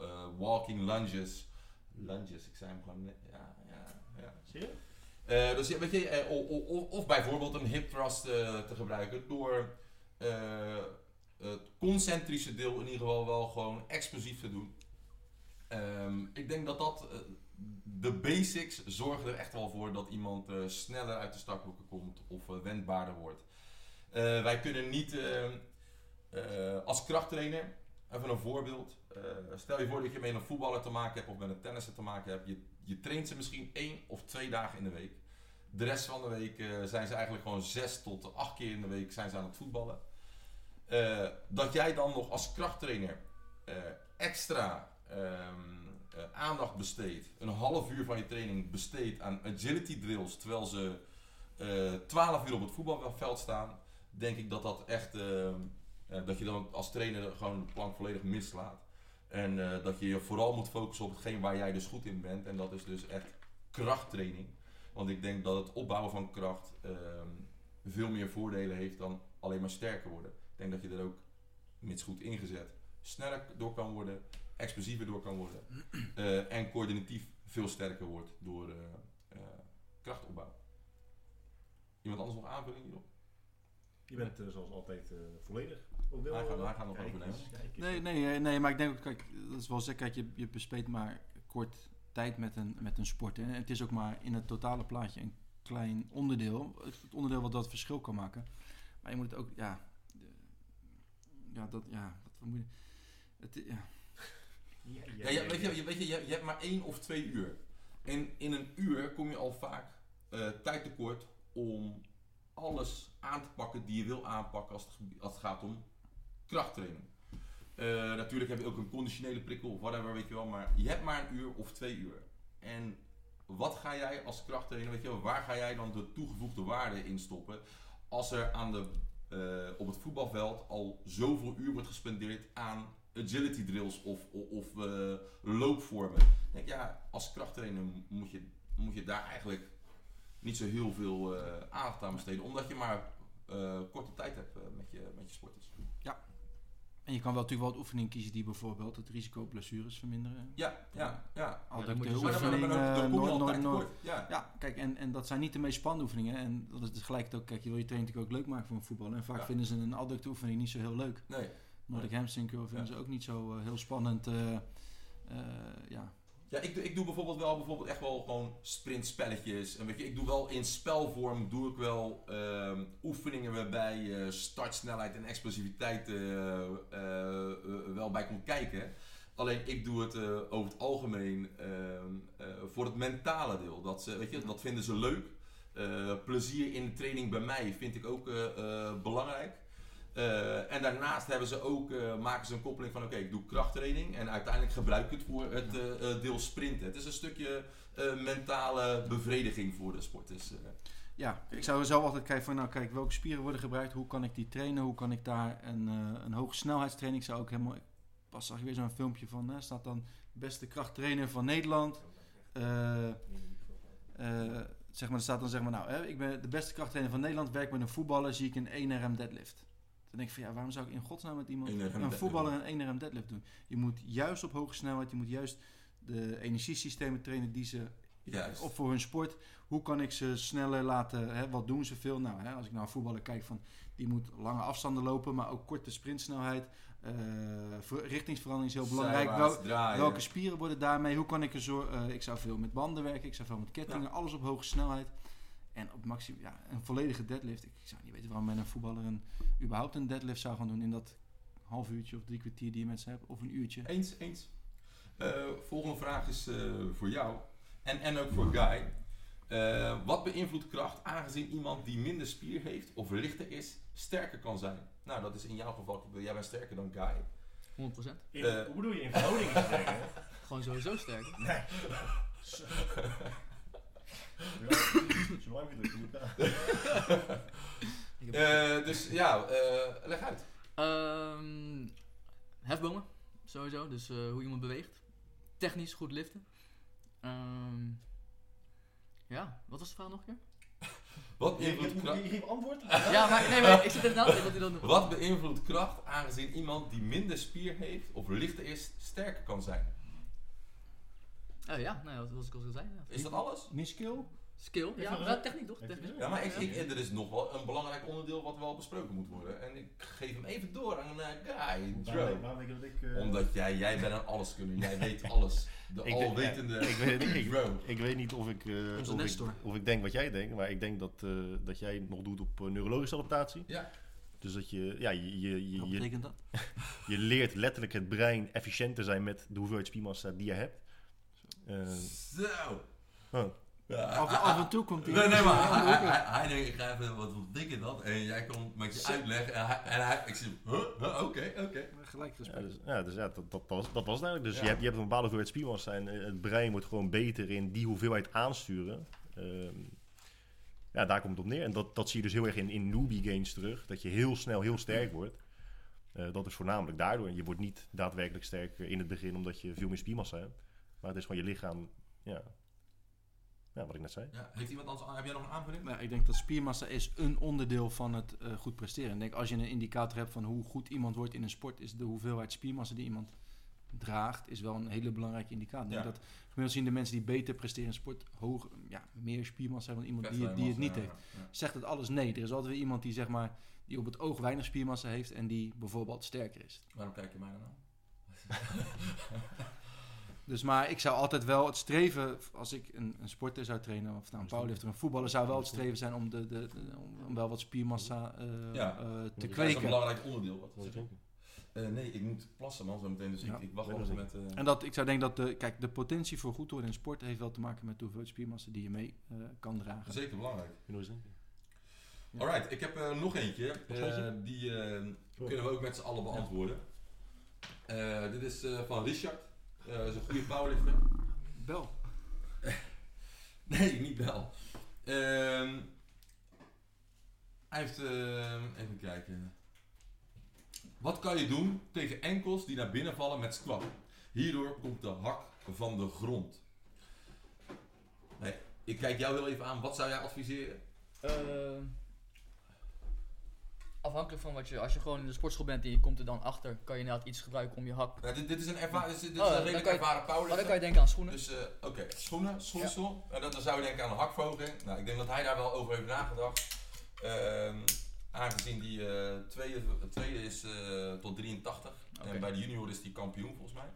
[SPEAKER 2] eh, walking lunges. Lunges, ik zei hem gewoon net. Ja, ja, ja.
[SPEAKER 6] Zie je?
[SPEAKER 2] Dus ja, weet je, eh, o- o- o- of, bijvoorbeeld een hip thrust te gebruiken door het concentrische deel in ieder geval wel gewoon explosief te doen. Ehm, ik denk dat dat, eh, de basics zorgen er echt wel voor dat iemand eh, sneller uit de startblokken komt of eh, wendbaarder wordt. Wij kunnen niet ehm, Eh, als krachttrainer, even een voorbeeld. Stel je voor dat je met een voetballer te maken hebt of met een tennisser te maken hebt. Je, je traint ze misschien één of twee dagen in de week. De rest van de week zijn ze eigenlijk gewoon zes tot acht keer in de week zijn ze aan het voetballen. Dat jij dan nog als krachttrainer extra ehm, eh, aandacht besteedt, een half uur van je training besteedt aan agility drills, terwijl ze eh 12 uur op het voetbalveld staan, denk ik dat dat echt, eh, dat je dan als trainer gewoon de plank volledig mislaat. En dat je je vooral moet focussen op hetgeen waar jij dus goed in bent. En dat is dus echt krachttraining. Want ik denk dat het opbouwen van kracht ehm, veel meer voordelen heeft dan alleen maar sterker worden. Ik denk dat je er ook, mits goed ingezet, sneller door kan worden, explosiever door kan worden. eh, en coördinatief veel sterker wordt door eh, eh, krachtopbouw. Iemand anders nog aanvulling hierop?
[SPEAKER 6] Je bent zoals altijd eh, volledig.
[SPEAKER 2] Hij gaat- hij gaat nog
[SPEAKER 6] kijk
[SPEAKER 2] overnemen.
[SPEAKER 6] eens, kijk.
[SPEAKER 3] Nee, nee, nee, maar ik denk ook, kijk, dat is wel zeker, kijk, je, je bespeelt maar kort tijd met een, met een sport. En het is ook maar in het totale plaatje een klein onderdeel. Het onderdeel wat dat verschil kan maken. Maar je moet het ook, ja, de- ja, dat, ja, wat moet je, het, ja,
[SPEAKER 6] Ja,
[SPEAKER 2] weet je, weet je, je, hebt maar één of twee uur. En in een uur kom je al vaak eh, tijd tekort om alles aan te pakken die je wil aanpakken als het, als het gaat om krachttraining. Eh, natuurlijk heb je ook een conditionele prikkel of whatever, weet je wel, maar je hebt maar een uur of twee uur. En wat ga jij als krachttrainer, weet je wel, waar ga jij dan de toegevoegde waarde in stoppen als er aan de, eh, op het voetbalveld al zoveel uur wordt gespendeerd aan agility drills of, of, of eh, loopvormen. Ik denk, ja, als krachttrainer moet je, moet je daar eigenlijk niet zo heel veel eh, aandacht aan besteden, omdat je maar eh, korte tijd hebt met, je, met je sporters.
[SPEAKER 3] En je kan wel natuurlijk wel wat oefeningen kiezen die bijvoorbeeld het risico op blessures verminderen.
[SPEAKER 2] Ja, ja, ja.
[SPEAKER 3] Al
[SPEAKER 4] dan
[SPEAKER 3] de
[SPEAKER 4] moet je
[SPEAKER 3] nooit-.
[SPEAKER 2] Ja.
[SPEAKER 3] Ja, kijk, en, en dat zijn niet de meest spannende oefeningen. En dat is tegelijkertijd ook, kijk, je wil je training natuurlijk ook leuk maken voor een voetballer. En vaak
[SPEAKER 2] Ja.
[SPEAKER 3] vinden ze een adducte oefening niet zo heel leuk.
[SPEAKER 2] Nee.
[SPEAKER 3] Nordic hamstring curl vinden ze ook niet zo eh, heel spannend. eh, eh, ja.
[SPEAKER 2] Ja, ik, doe- ik doe bijvoorbeeld wel bijvoorbeeld echt wel gewoon sprintspelletjes. En weet je, ik doe wel in spelvorm doe ik wel ehm, oefeningen waarbij je startsnelheid en explosiviteit wel bij komt kijken. Alleen ik doe het over het algemeen ehm, eh, voor het mentale deel. Dat, ze, weet je, dat vinden ze leuk. Plezier in de training bij mij vind ik ook belangrijk. Eh, en daarnaast hebben ze ook, eh, maken ze een koppeling van oké, ik doe krachttraining en uiteindelijk gebruik ik het voor het eh, deel sprinten. Het is een stukje mentale bevrediging voor de sporters. eh.
[SPEAKER 3] ja, ik zou zelf altijd kijken van, nou kijk, welke spieren worden gebruikt? Hoe kan ik die trainen? Hoe kan ik daar een, een hoge snelheidstraining? Ik zou ook helemaal, pas zag ik weer zo'n filmpje van, hè, staat dan beste krachttrainer van Nederland. Zeg maar, er staat dan zeg maar, nou, hè, ik ben de beste krachttrainer van Nederland, werk met een voetballer, zie ik een 1RM deadlift. Dan denk ik van, ja, waarom zou ik in godsnaam met iemand,
[SPEAKER 2] 1RM
[SPEAKER 3] een voetballer een 1RM deadlift doen? Je moet juist op hoge snelheid, je moet juist de energiesystemen trainen die ze
[SPEAKER 2] Juist.
[SPEAKER 3] op voor hun sport. Hoe kan ik ze sneller laten, hè, wat doen ze veel? Nou, hè, als ik naar een voetballer kijk, van, die moet lange afstanden lopen, maar ook korte sprintsnelheid. Ver- richtingsverandering is heel belangrijk. Wel. Welke spieren worden daarmee? Hoe kan ik er zo? eh, ik zou veel met banden werken, ik zou veel met kettingen, alles op hoge snelheid. En op maximum, ja, een volledige deadlift. Ik zou niet weten waarom men een voetballer een, überhaupt een deadlift zou gaan doen in dat half uurtje of drie kwartier die je met ze hebt, of een uurtje.
[SPEAKER 2] Eens, eens. Eh, volgende vraag is eh, voor jou en, en ook voor Guy. Eh, wat beïnvloedt kracht aangezien iemand die minder spier heeft of lichter is, sterker kan zijn? Nou, dat is in jouw geval, jij bent sterker dan Guy.
[SPEAKER 4] 100%.
[SPEAKER 6] In-
[SPEAKER 2] Eh.
[SPEAKER 6] hoe bedoel je in verhouding?
[SPEAKER 4] Gewoon sowieso sterk.
[SPEAKER 6] Zo lang gedrukt, je moet gaan.
[SPEAKER 4] Ik heb-
[SPEAKER 2] Eh, dus ja, eh, leg uit.
[SPEAKER 4] Ehm, hefbomen, sowieso. Dus eh, hoe iemand beweegt. Technisch goed liften. Ehm, ja, wat was de vraag nog een keer?
[SPEAKER 2] Wat
[SPEAKER 6] je,
[SPEAKER 2] beïnvloedt
[SPEAKER 6] je,
[SPEAKER 2] kracht?
[SPEAKER 6] je geeft antwoord?
[SPEAKER 4] Ja, maar, nee, maar ik zit even na te denken wat hij dan doet.
[SPEAKER 2] Wat beïnvloedt kracht aangezien iemand die minder spier heeft of lichter is, sterker kan zijn?
[SPEAKER 4] Eh, ja, nou, ja, zoals ik al zei. Ja.
[SPEAKER 2] Is dat alles?
[SPEAKER 3] Niet skill?
[SPEAKER 4] Skill, ja,
[SPEAKER 6] dat?
[SPEAKER 4] techniek toch?
[SPEAKER 6] Dat?
[SPEAKER 2] Ja, maar ik, ik, er is nog wel een belangrijk onderdeel wat wel besproken moet worden. En ik geef hem even door aan uh, Guy, Joe.
[SPEAKER 6] waarom denk je dat ik... eh,
[SPEAKER 2] Omdat jij, jij bent een alleskunner, jij weet alles. De
[SPEAKER 1] Ik denk-
[SPEAKER 2] alwetende
[SPEAKER 1] Ik weet, ik,
[SPEAKER 2] Joe.
[SPEAKER 1] ik weet niet of ik, eh, of, ik,
[SPEAKER 3] Nestor.
[SPEAKER 1] of ik denk wat jij denkt, maar ik denk dat, eh, dat jij het nog doet op neurologische adaptatie.
[SPEAKER 2] Ja.
[SPEAKER 1] Dus dat je, ja, je, je, je,
[SPEAKER 3] Wat
[SPEAKER 1] je,
[SPEAKER 3] betekent dat?
[SPEAKER 1] je leert letterlijk het brein efficiënt te zijn met de hoeveelheid spiermassa die je hebt. Eh,
[SPEAKER 2] Zo.
[SPEAKER 1] oh.
[SPEAKER 2] Ja,
[SPEAKER 3] Af,
[SPEAKER 2] hij-
[SPEAKER 3] af en toe komt hij...
[SPEAKER 2] Nee, nee, maar hij, hij, hij, hij denkt, ik ga even, wat betekent dat? En jij komt met je uitleg en hij, en hij ik zie, huh? Huh? Oké, oké.
[SPEAKER 3] Gelijk
[SPEAKER 1] Ja,
[SPEAKER 3] respect.
[SPEAKER 1] dus, ja, dus ja, dat, dat, dat was, dat was het eigenlijk. Dus
[SPEAKER 2] Ja.
[SPEAKER 1] je, hebt, je hebt een bepaalde hoeveelheid spiermassa en eh, het brein wordt gewoon beter in die hoeveelheid aansturen. Ehm, ja, daar komt het op neer. En dat, dat zie je dus heel erg in, in newbie games terug. Dat je heel snel heel sterk wordt. Eh, dat is voornamelijk daardoor. Je wordt niet daadwerkelijk sterker in het begin omdat je veel meer spiermassa hebt. Maar het is gewoon je lichaam, ja, ja wat ik net zei.
[SPEAKER 2] Ja, heeft iemand anders, heb jij nog een aanvulling?
[SPEAKER 3] Nou, ik denk dat spiermassa is een onderdeel van het eh, goed presteren. Ik denk als je een indicator hebt van hoe goed iemand wordt in een sport, is de hoeveelheid spiermassa die iemand draagt, is wel een hele belangrijke indicator. Ik denk
[SPEAKER 2] Ja.
[SPEAKER 3] dat gemiddeld zien de mensen die beter presteren in sport hoger, ja, meer spiermassa hebben dan iemand die, die het niet heeft. Zegt het alles? Nee. Er is altijd weer iemand die zeg maar die op het oog weinig spiermassa heeft en die bijvoorbeeld sterker is.
[SPEAKER 2] Waarom kijk je mij dan aan?
[SPEAKER 3] Dus maar ik zou altijd wel het streven, als ik een, een sporter zou trainen, of nou een powerlifter, een voetballer, zou wel het streven zijn om, de, de, de- om, om wel wat spiermassa eh,
[SPEAKER 2] Ja.
[SPEAKER 3] eh, te
[SPEAKER 2] Dat is een
[SPEAKER 3] kweken.
[SPEAKER 2] belangrijk onderdeel. Wat zeg? Eh, nee, ik moet plassen man zo meteen, dus
[SPEAKER 3] Ja.
[SPEAKER 2] ik, ik wacht wel met... eh,
[SPEAKER 3] En dat, ik zou denken dat de, kijk, de potentie voor goed worden in sport heeft wel te maken met de hoeveelheid spiermassa die je mee eh, kan dragen.
[SPEAKER 2] Zeker belangrijk.
[SPEAKER 3] Ja.
[SPEAKER 2] Alright, ik heb nog eentje. Eh, die eh, kunnen we ook met z'n allen beantwoorden. Eh, dit is eh, van Richard. Eh, is een goede powerlifter.
[SPEAKER 3] Bel.
[SPEAKER 2] Nee, niet wel. Ehm, hij heeft, ehm, even kijken. Wat kan je doen tegen enkels die naar binnen vallen met squat? Hierdoor komt de hak van de grond. Nee, ik kijk jou heel even aan. Wat zou jij adviseren?
[SPEAKER 4] Ehm, afhankelijk van wat je, als je gewoon in de sportschool bent en je komt er dan achter, kan je inderdaad iets gebruiken om je hak.
[SPEAKER 2] Dit, dit is een, erva- dit is, dit is
[SPEAKER 4] Oh,
[SPEAKER 2] een redelijk
[SPEAKER 4] kan je-
[SPEAKER 2] ervaren
[SPEAKER 4] Maar dan kan je denken aan schoenen.
[SPEAKER 2] Dus, eh, oké, schoenen, schoensel. En dan, dan zou je denken aan een hakverhoging. Nou, ik denk dat hij daar wel over heeft nagedacht. Ehm, aangezien die eh, tweede, tweede is eh, tot 83.
[SPEAKER 4] Oké.
[SPEAKER 2] En bij de junior is die kampioen volgens mij.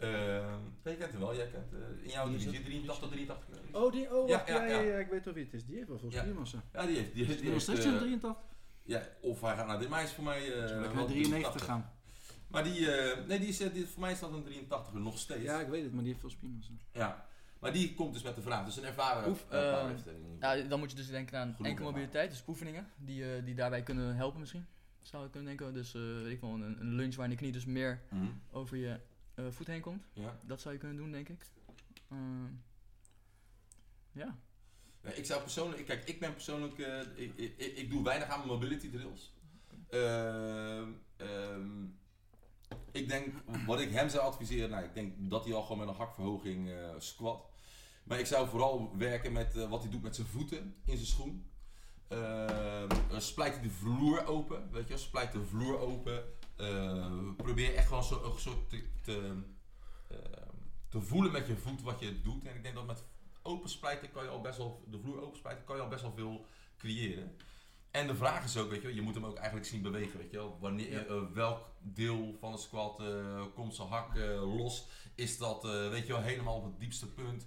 [SPEAKER 2] Ehm, jij kent hem wel, jij kent in jouw divisie
[SPEAKER 3] dat?
[SPEAKER 2] 83 tot 83. kilo.
[SPEAKER 3] Oh, die, oh,
[SPEAKER 2] Ja,
[SPEAKER 3] wacht,
[SPEAKER 2] ja,
[SPEAKER 3] ja, ja,
[SPEAKER 2] ja.
[SPEAKER 3] ja, ik weet wel wie het is. Die heeft wel veel
[SPEAKER 2] Ja.
[SPEAKER 3] spiermassa.
[SPEAKER 2] Ja, die heeft. Die
[SPEAKER 3] die
[SPEAKER 2] die
[SPEAKER 3] nog
[SPEAKER 2] heeft,
[SPEAKER 3] steeds in
[SPEAKER 2] eh,
[SPEAKER 3] 83?
[SPEAKER 2] Ja, of hij gaat naar dit meisje voor mij. eh,
[SPEAKER 3] ik
[SPEAKER 2] wel
[SPEAKER 3] naar 93 gaan?
[SPEAKER 2] Maar die, eh, nee, die is, eh, die, voor mij is dat een 83 nog steeds.
[SPEAKER 3] Ja, ik weet het, maar die heeft veel spiermassa.
[SPEAKER 2] Ja, maar die komt dus met de vraag. Dus een ervaren
[SPEAKER 4] Oef,
[SPEAKER 2] eh.
[SPEAKER 4] Ja, dan moet je dus denken aan
[SPEAKER 2] Genoeg
[SPEAKER 4] enkele mobiliteit, dus oefeningen die, eh, die daarbij kunnen helpen misschien. Zou ik kunnen denken. Dus eh, weet ik wel, een, een lunge waarin de knie dus meer
[SPEAKER 2] Mhm,
[SPEAKER 4] over je voet heen komt.
[SPEAKER 2] ja.
[SPEAKER 4] Dat zou je kunnen doen, denk ik. Ehm, ja.
[SPEAKER 2] Ik zou persoonlijk, kijk, ik ben persoonlijk, eh, ik, ik, ik, doe weinig aan mijn mobility drills. Ehm, ehm, ik denk, wat ik hem zou adviseren, nou, ik denk dat hij al gewoon met een hakverhoging eh, squat. Maar ik zou vooral werken met eh, wat hij doet met zijn voeten in zijn schoen. Eh, splijt hij de vloer open, weet je splijt de vloer open. Probeer echt gewoon zo, een soort te, te, te voelen met je voet wat je doet. En ik denk dat met open splijten kan je al best wel, de vloer open splijten, kan je al best wel veel creëren. En de vraag is ook, weet je je moet hem ook eigenlijk zien bewegen, weet je wel. Wanneer, eh, welk deel van de squat eh, komt zijn hak eh, los? Is dat, weet je wel, helemaal op het diepste punt?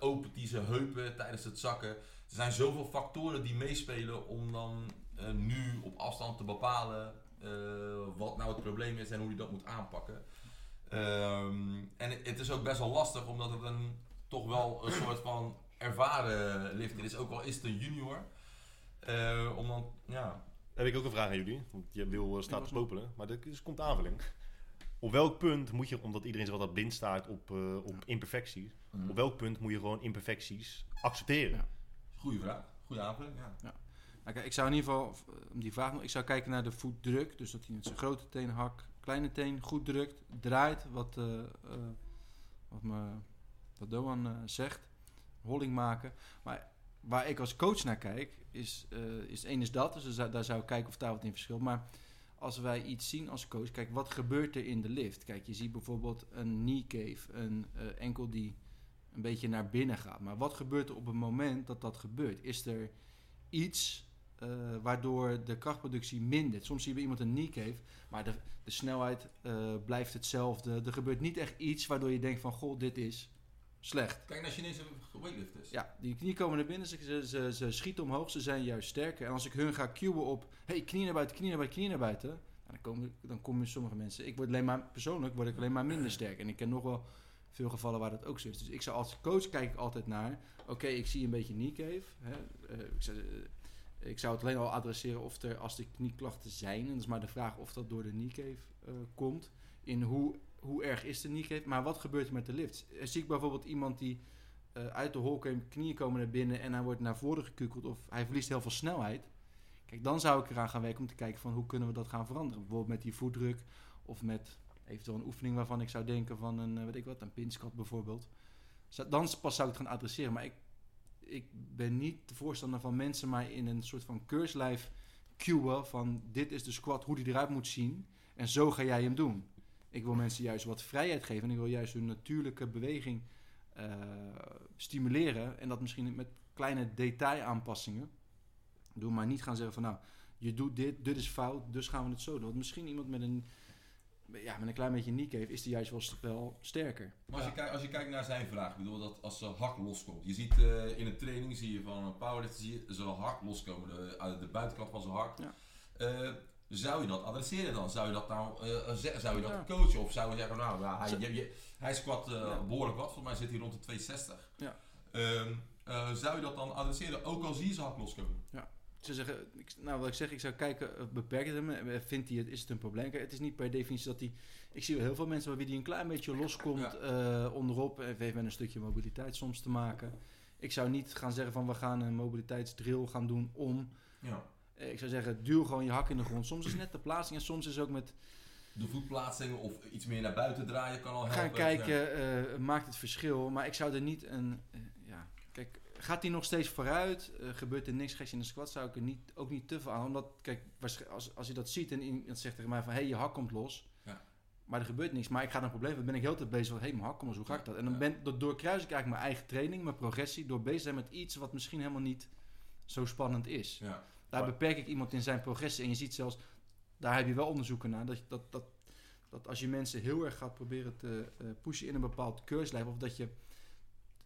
[SPEAKER 2] Opent hij zijn heupen tijdens het zakken? Er zijn zoveel factoren die meespelen om dan nu op afstand te bepalen wat nou het probleem is en hoe je dat moet aanpakken. Ehm, en het is ook best wel lastig, omdat het een, toch wel een soort van ervaren lifter is, ook al is het een junior. Eh, om dan, ja,
[SPEAKER 1] Heb ik ook een vraag aan jullie, want je wil eh, staat
[SPEAKER 3] was
[SPEAKER 1] te popelen, maar er is, komt aanvulling. Op welk punt moet je, omdat iedereen zich altijd blind staat op, eh, op imperfecties, op welk punt moet je gewoon imperfecties accepteren?
[SPEAKER 3] Ja.
[SPEAKER 2] Goeie vraag, goede aanvulling, ja.
[SPEAKER 3] Nou, kijk, ik zou in ieder geval, om die vraag nog, ik zou kijken naar de voetdruk. Dus dat hij met zijn grote teen, hak, kleine teen goed drukt, draait, wat, eh, eh, wat, me, wat Doan eh, zegt. Holling maken. Maar waar ik als coach naar kijk, is, eh is één is dat. Dus daar zou- ik kijken of daar wat in verschilt. Maar als wij iets zien als coach, kijk, wat gebeurt er in de lift? Kijk, je ziet bijvoorbeeld een knee cave, een eh, enkel die een beetje naar binnen gaat. Maar wat gebeurt er op het moment dat dat gebeurt? Is er iets waardoor de krachtproductie mindert. Soms zie je iemand een knee cave, maar de, de snelheid blijft hetzelfde. Er gebeurt niet echt iets waardoor je denkt van, goh, dit is slecht.
[SPEAKER 2] Kijk naar Chinese weightlifters.
[SPEAKER 3] Ja, die knieën komen naar binnen, ze, ze, ze, ze schieten omhoog, ze zijn juist sterker. En als ik hun ga cueën op, hey, knie naar buiten, knie naar buiten, knie naar buiten. nou, dan, komen, dan komen sommige mensen, ik word alleen maar, persoonlijk word ik alleen maar minder sterk. En ik ken nog wel veel gevallen waar dat ook zo is. Dus ik zou als coach kijk ik altijd naar, oké, ik zie een beetje kneecave. Hè, eh, ik, zou, eh, ik zou het alleen al adresseren of er, als de knieklachten zijn, en dat is maar de vraag of dat door de kneecave eh komt, in hoe, hoe erg is de kneecave, maar wat gebeurt er met de lift? Eh, zie ik bijvoorbeeld iemand die eh, uit de hol komt, knieën komen naar binnen en hij wordt naar voren gekukeld of hij verliest heel veel snelheid. Kijk, dan zou ik eraan gaan werken om te kijken van hoe kunnen we dat gaan veranderen. Bijvoorbeeld met die voetdruk of met eventueel een oefening waarvan ik zou denken van een, eh, weet ik wat, een pinskat bijvoorbeeld. Dan pas zou ik het gaan adresseren. Maar ik, ik ben niet de voorstander van mensen maar in een soort van keurslijf cueën van dit is de squat, hoe die eruit moet zien en zo ga jij hem doen. Ik wil mensen juist wat vrijheid geven en ik wil juist hun natuurlijke beweging eh, stimuleren en dat misschien met kleine detailaanpassingen doen, maar niet gaan zeggen van nou, je doet dit, dit is fout, dus gaan we het zo doen. Want misschien iemand met een, ja, met een klein beetje kneecave is die juist wel, wel sterker.
[SPEAKER 2] Maar als, je kijkt, als je kijkt naar zijn vraag, ik bedoel dat als zijn hak loskomt. Je ziet eh, in een training, zie je van een powerlifter, zie je zijn hak loskomen, de, uit de buitenkant van zijn hak.
[SPEAKER 3] Ja.
[SPEAKER 2] Eh, zou je dat adresseren dan? Zou je dat nou ze- zou je dat
[SPEAKER 3] Ja.
[SPEAKER 2] coachen? Of zou je zeggen, nou, ja, hij, je, je- hij squat eh,
[SPEAKER 3] Ja.
[SPEAKER 2] behoorlijk wat, volgens mij zit hij rond de 260.
[SPEAKER 3] Ja.
[SPEAKER 2] Ehm, eh, zou je dat dan adresseren, ook al zie je zijn hak loskomen?
[SPEAKER 3] Ze zeggen, ik, nou wat ik zeg, ik zou kijken, beperkt hem, vindt hij het, is het een probleem? Kijk, het is niet per definitie dat hij, ik zie wel heel veel mensen bij wie die een klein beetje loskomt onderop, en heeft met een stukje mobiliteit soms te maken. Ik zou niet gaan zeggen van we gaan een mobiliteitsdrill gaan doen om,
[SPEAKER 2] Ja.
[SPEAKER 3] Eh, ik zou zeggen duw gewoon je hak in de grond. Soms is het net de plaatsing en soms is het ook met
[SPEAKER 2] De voetplaatsing of iets meer naar buiten draaien kan al helpen.
[SPEAKER 3] gaan kijken, eh, maakt het verschil. Maar ik zou er niet een, eh, ja, kijk, gaat hij nog steeds vooruit? Gebeurt er niks geks in de squat? Zou ik er niet, ook niet te veel aan. Omdat, kijk, als, als je dat ziet en iemand zegt tegen mij van, hé, hey, je hak komt los.
[SPEAKER 2] Ja.
[SPEAKER 3] Maar er gebeurt niks. Maar ik ga naar een probleem. Dan ben ik heel de tijd bezig van, hé, hey, mijn hak komt los. Hoe ga ik dat? En dan ben, dat doorkruis ik eigenlijk mijn eigen training, mijn progressie, door bezig zijn met iets wat misschien helemaal niet zo spannend is.
[SPEAKER 2] Ja.
[SPEAKER 3] Daar beperk ik iemand in zijn progressie. En je ziet zelfs, daar heb je wel onderzoeken naar, dat, dat, dat, dat als je mensen heel erg gaat proberen te eh, pushen in een bepaald keurslijf, of dat je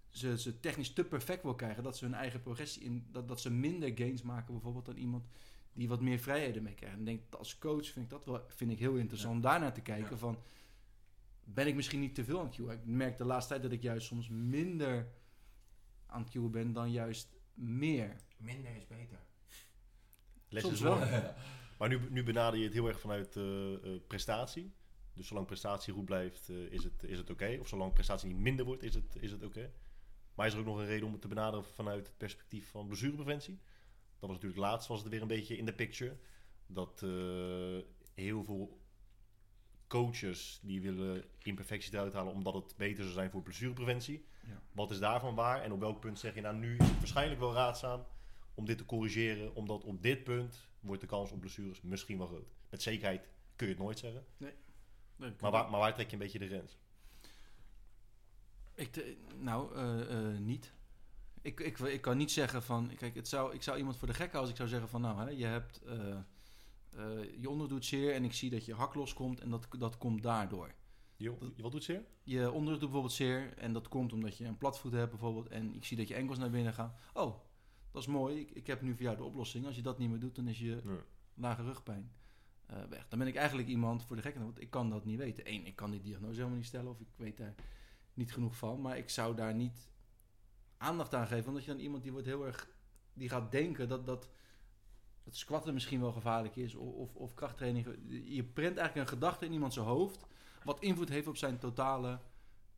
[SPEAKER 3] ze, ze technisch te perfect wil krijgen, dat ze hun eigen progressie in, dat, dat ze minder gains maken bijvoorbeeld dan iemand die wat meer vrijheden mee krijgt. En denk als coach vind ik dat wel vind ik heel interessant om daarnaar te kijken
[SPEAKER 2] Ja.
[SPEAKER 3] van, ben ik misschien niet te veel aan het cueën? Ik merk de laatste tijd dat ik juist soms minder aan het cueën ben dan juist meer.
[SPEAKER 2] Minder is beter.
[SPEAKER 3] Soms
[SPEAKER 1] is
[SPEAKER 3] wel.
[SPEAKER 1] Maar nu, nu benader je het heel erg vanuit eh, eh, prestatie. Dus zolang prestatie goed blijft, eh, is het, is het oké. Of zolang prestatie niet minder wordt, is het, is het oké. Maar is er ook nog een reden om het te benaderen vanuit het perspectief van blessurepreventie? Dat was natuurlijk laatst, was het weer een beetje in de picture. Dat eh, heel veel coaches die willen imperfecties eruit halen omdat het beter zou zijn voor blessurepreventie.
[SPEAKER 3] Ja.
[SPEAKER 1] Wat is daarvan waar? En op welk punt zeg je nou nu is het waarschijnlijk wel raadzaam om dit te corrigeren, omdat op dit punt wordt de kans op blessures misschien wel groot. Met zekerheid kun je het nooit zeggen. Maar waar, maar waar trek je een beetje de grens?
[SPEAKER 3] Ik, te- nou, eh, eh, niet. Ik, ik, ik kan niet zeggen van, kijk, het zou, ik zou iemand voor de gek houden als ik zou zeggen van, nou, hè, je hebt eh, eh, je onder doet zeer en ik zie dat je hak loskomt en dat, dat komt daardoor.
[SPEAKER 1] Jo, wat doet zeer?
[SPEAKER 3] Je onderrug doet bijvoorbeeld zeer en dat komt omdat je een platvoet hebt bijvoorbeeld en ik zie dat je enkels naar binnen gaan. Oh, dat is mooi, ik, ik heb nu voor jou de oplossing. Als je dat niet meer doet, dan is je lage rugpijn eh, weg. Dan ben ik eigenlijk iemand voor de gek, want ik kan dat niet weten. Eén, ik kan die diagnose helemaal niet stellen of ik weet daar niet genoeg van, maar ik zou daar niet aandacht aan geven, omdat je dan iemand die wordt heel erg, die gaat denken dat dat dat squatten misschien wel gevaarlijk is of, of, of krachttraining. Je prent eigenlijk een gedachte in iemand zijn hoofd, wat invloed heeft op zijn totale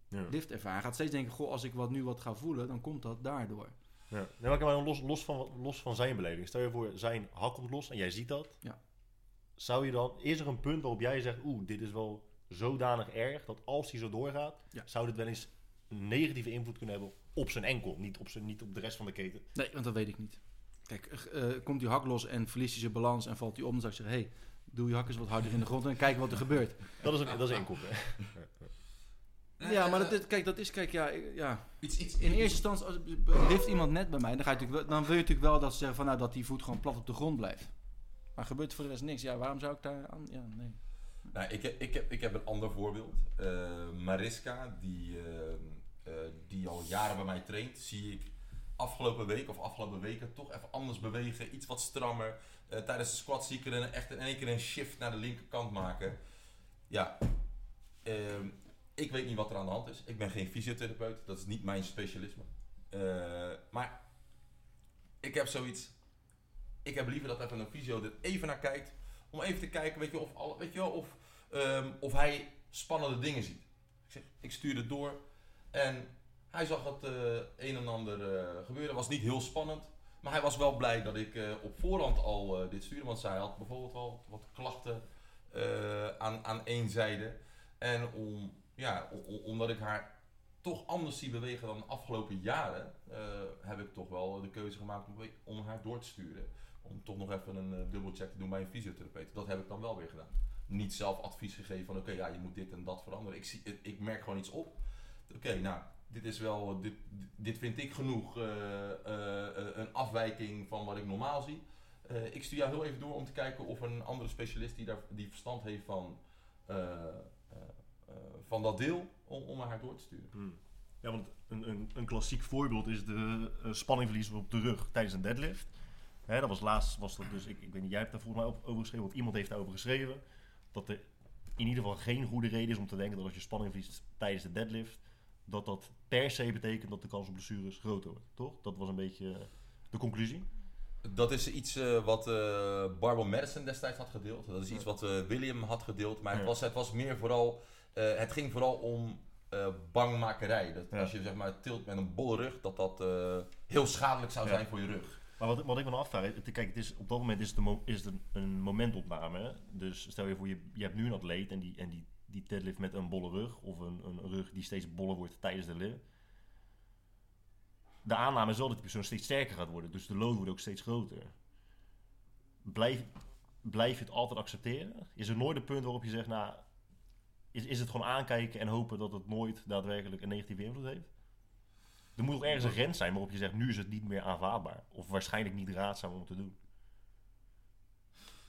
[SPEAKER 1] Ja.
[SPEAKER 3] liftervaring. Hij gaat steeds denken, goh, als ik wat nu wat ga voelen, dan komt dat daardoor.
[SPEAKER 1] Ja. Nee, maar maar los, los, van, los van zijn beleving. Stel je voor, zijn hak komt los en jij ziet dat.
[SPEAKER 3] Ja.
[SPEAKER 1] Zou je dan, is er een punt waarop jij zegt, oeh, dit is wel zodanig erg dat als hij zo doorgaat,
[SPEAKER 3] Ja.
[SPEAKER 1] zou dit wel eens een negatieve invloed kunnen hebben op zijn enkel, niet op, zijn, niet op de rest van de keten?
[SPEAKER 3] Nee, want dat weet ik niet. Kijk, eh, eh, komt die hak los en verliest hij zijn balans en valt hij om, dan zou ik zeggen, hey, doe je hak eens wat harder in de grond en kijk wat er gebeurt.
[SPEAKER 1] Dat is een, dat is een.
[SPEAKER 3] Ja, maar dat, is- kijk, dat is, kijk, ja, ja.
[SPEAKER 2] Iets, iets,
[SPEAKER 3] in eerste instantie, als lift iemand net bij mij, dan, ga je natuurlijk wel, dan wil je natuurlijk wel dat ze zeggen van, nou, dat die voet gewoon plat op de grond blijft. Maar gebeurt voor de rest niks. Ja, waarom zou ik daar aan, ja, nee.
[SPEAKER 2] Nou, ik, heb, ik, heb, ik heb een ander voorbeeld. Eh, Mariska, die, eh, eh, die al jaren bij mij traint, zie ik afgelopen week of afgelopen weken toch even anders bewegen. Iets wat strammer. Eh, tijdens de squat zie ik er een, echt in één keer een shift naar de linkerkant maken. Ja, ehm, ik weet niet wat er aan de hand is. Ik ben geen fysiotherapeut, dat is niet mijn specialisme. Eh, maar ik heb zoiets. Ik heb liever dat even een fysio er even naar kijkt. Om even te kijken, weet je, of, weet je of, ehm, of hij spannende dingen ziet. Ik, zeg, ik stuur het door. En hij zag het eh, een en ander eh, gebeuren. was niet heel spannend. Maar hij was wel blij dat ik op voorhand al dit stuurde. Want zij had bijvoorbeeld wel wat klachten aan, aan één zijde. En om, ja, omdat ik haar toch anders zie bewegen dan de afgelopen jaren, eh, heb ik toch wel de keuze gemaakt om, haar door te sturen. Om toch nog even een eh, dubbelcheck te doen bij een fysiotherapeut. Dat heb ik dan wel weer gedaan. Niet zelf advies gegeven van oké, ja, je moet dit en dat veranderen. Ik, zie, ik, merk gewoon iets op. Oké, nou, dit is wel, dit, dit vind ik genoeg eh, eh, eh, een afwijking van wat ik normaal zie. Eh, ik stuur jou heel even door om te kijken of een andere specialist die, daar, die verstand heeft van, eh, eh, eh, van dat deel, om, om haar door te sturen.
[SPEAKER 1] Hmm. Ja, want een, een, een klassiek voorbeeld is de uh, spanningverlies op de rug tijdens een deadlift. Hè, dat was laatst, was dat dus, ik, ik weet niet, jij hebt daar volgens mij over geschreven, of iemand heeft daarover geschreven, dat er in ieder geval geen goede reden is om te denken dat als je spanning verliest tijdens de deadlift, dat dat per se betekent dat de kans op blessures groter wordt, toch? Dat was een beetje eh, de conclusie.
[SPEAKER 2] Dat is iets eh, wat eh Barbara Madison destijds had gedeeld. Dat is iets wat eh, William had gedeeld. Maar het, was, het was meer vooral... eh, het ging vooral om eh, bangmakerij. Dat
[SPEAKER 1] Ja.
[SPEAKER 2] Als je zeg maar tilt met een bolle rug, dat dat eh, heel schadelijk zou
[SPEAKER 1] Ja.
[SPEAKER 2] zijn voor je rug.
[SPEAKER 1] Maar wat, wat ik me dan afvraag, het- kijk, het is, op dat moment is het, een, is het een, een momentopname. Hè? Dus stel je voor, je, je hebt nu een atleet en die, en die, die deadlift met een bolle rug, of een, een rug die steeds boller wordt tijdens de lift. De aanname is wel dat die persoon steeds sterker gaat worden, dus de load wordt ook steeds groter. Blijf, blijf je het altijd accepteren? Is er nooit een punt waarop je zegt, nou, is, is het gewoon aankijken en hopen dat het nooit daadwerkelijk een negatieve invloed heeft? Er moet ergens een grens zijn waarop je zegt, nu is het niet meer aanvaardbaar. Of waarschijnlijk niet raadzaam om te doen.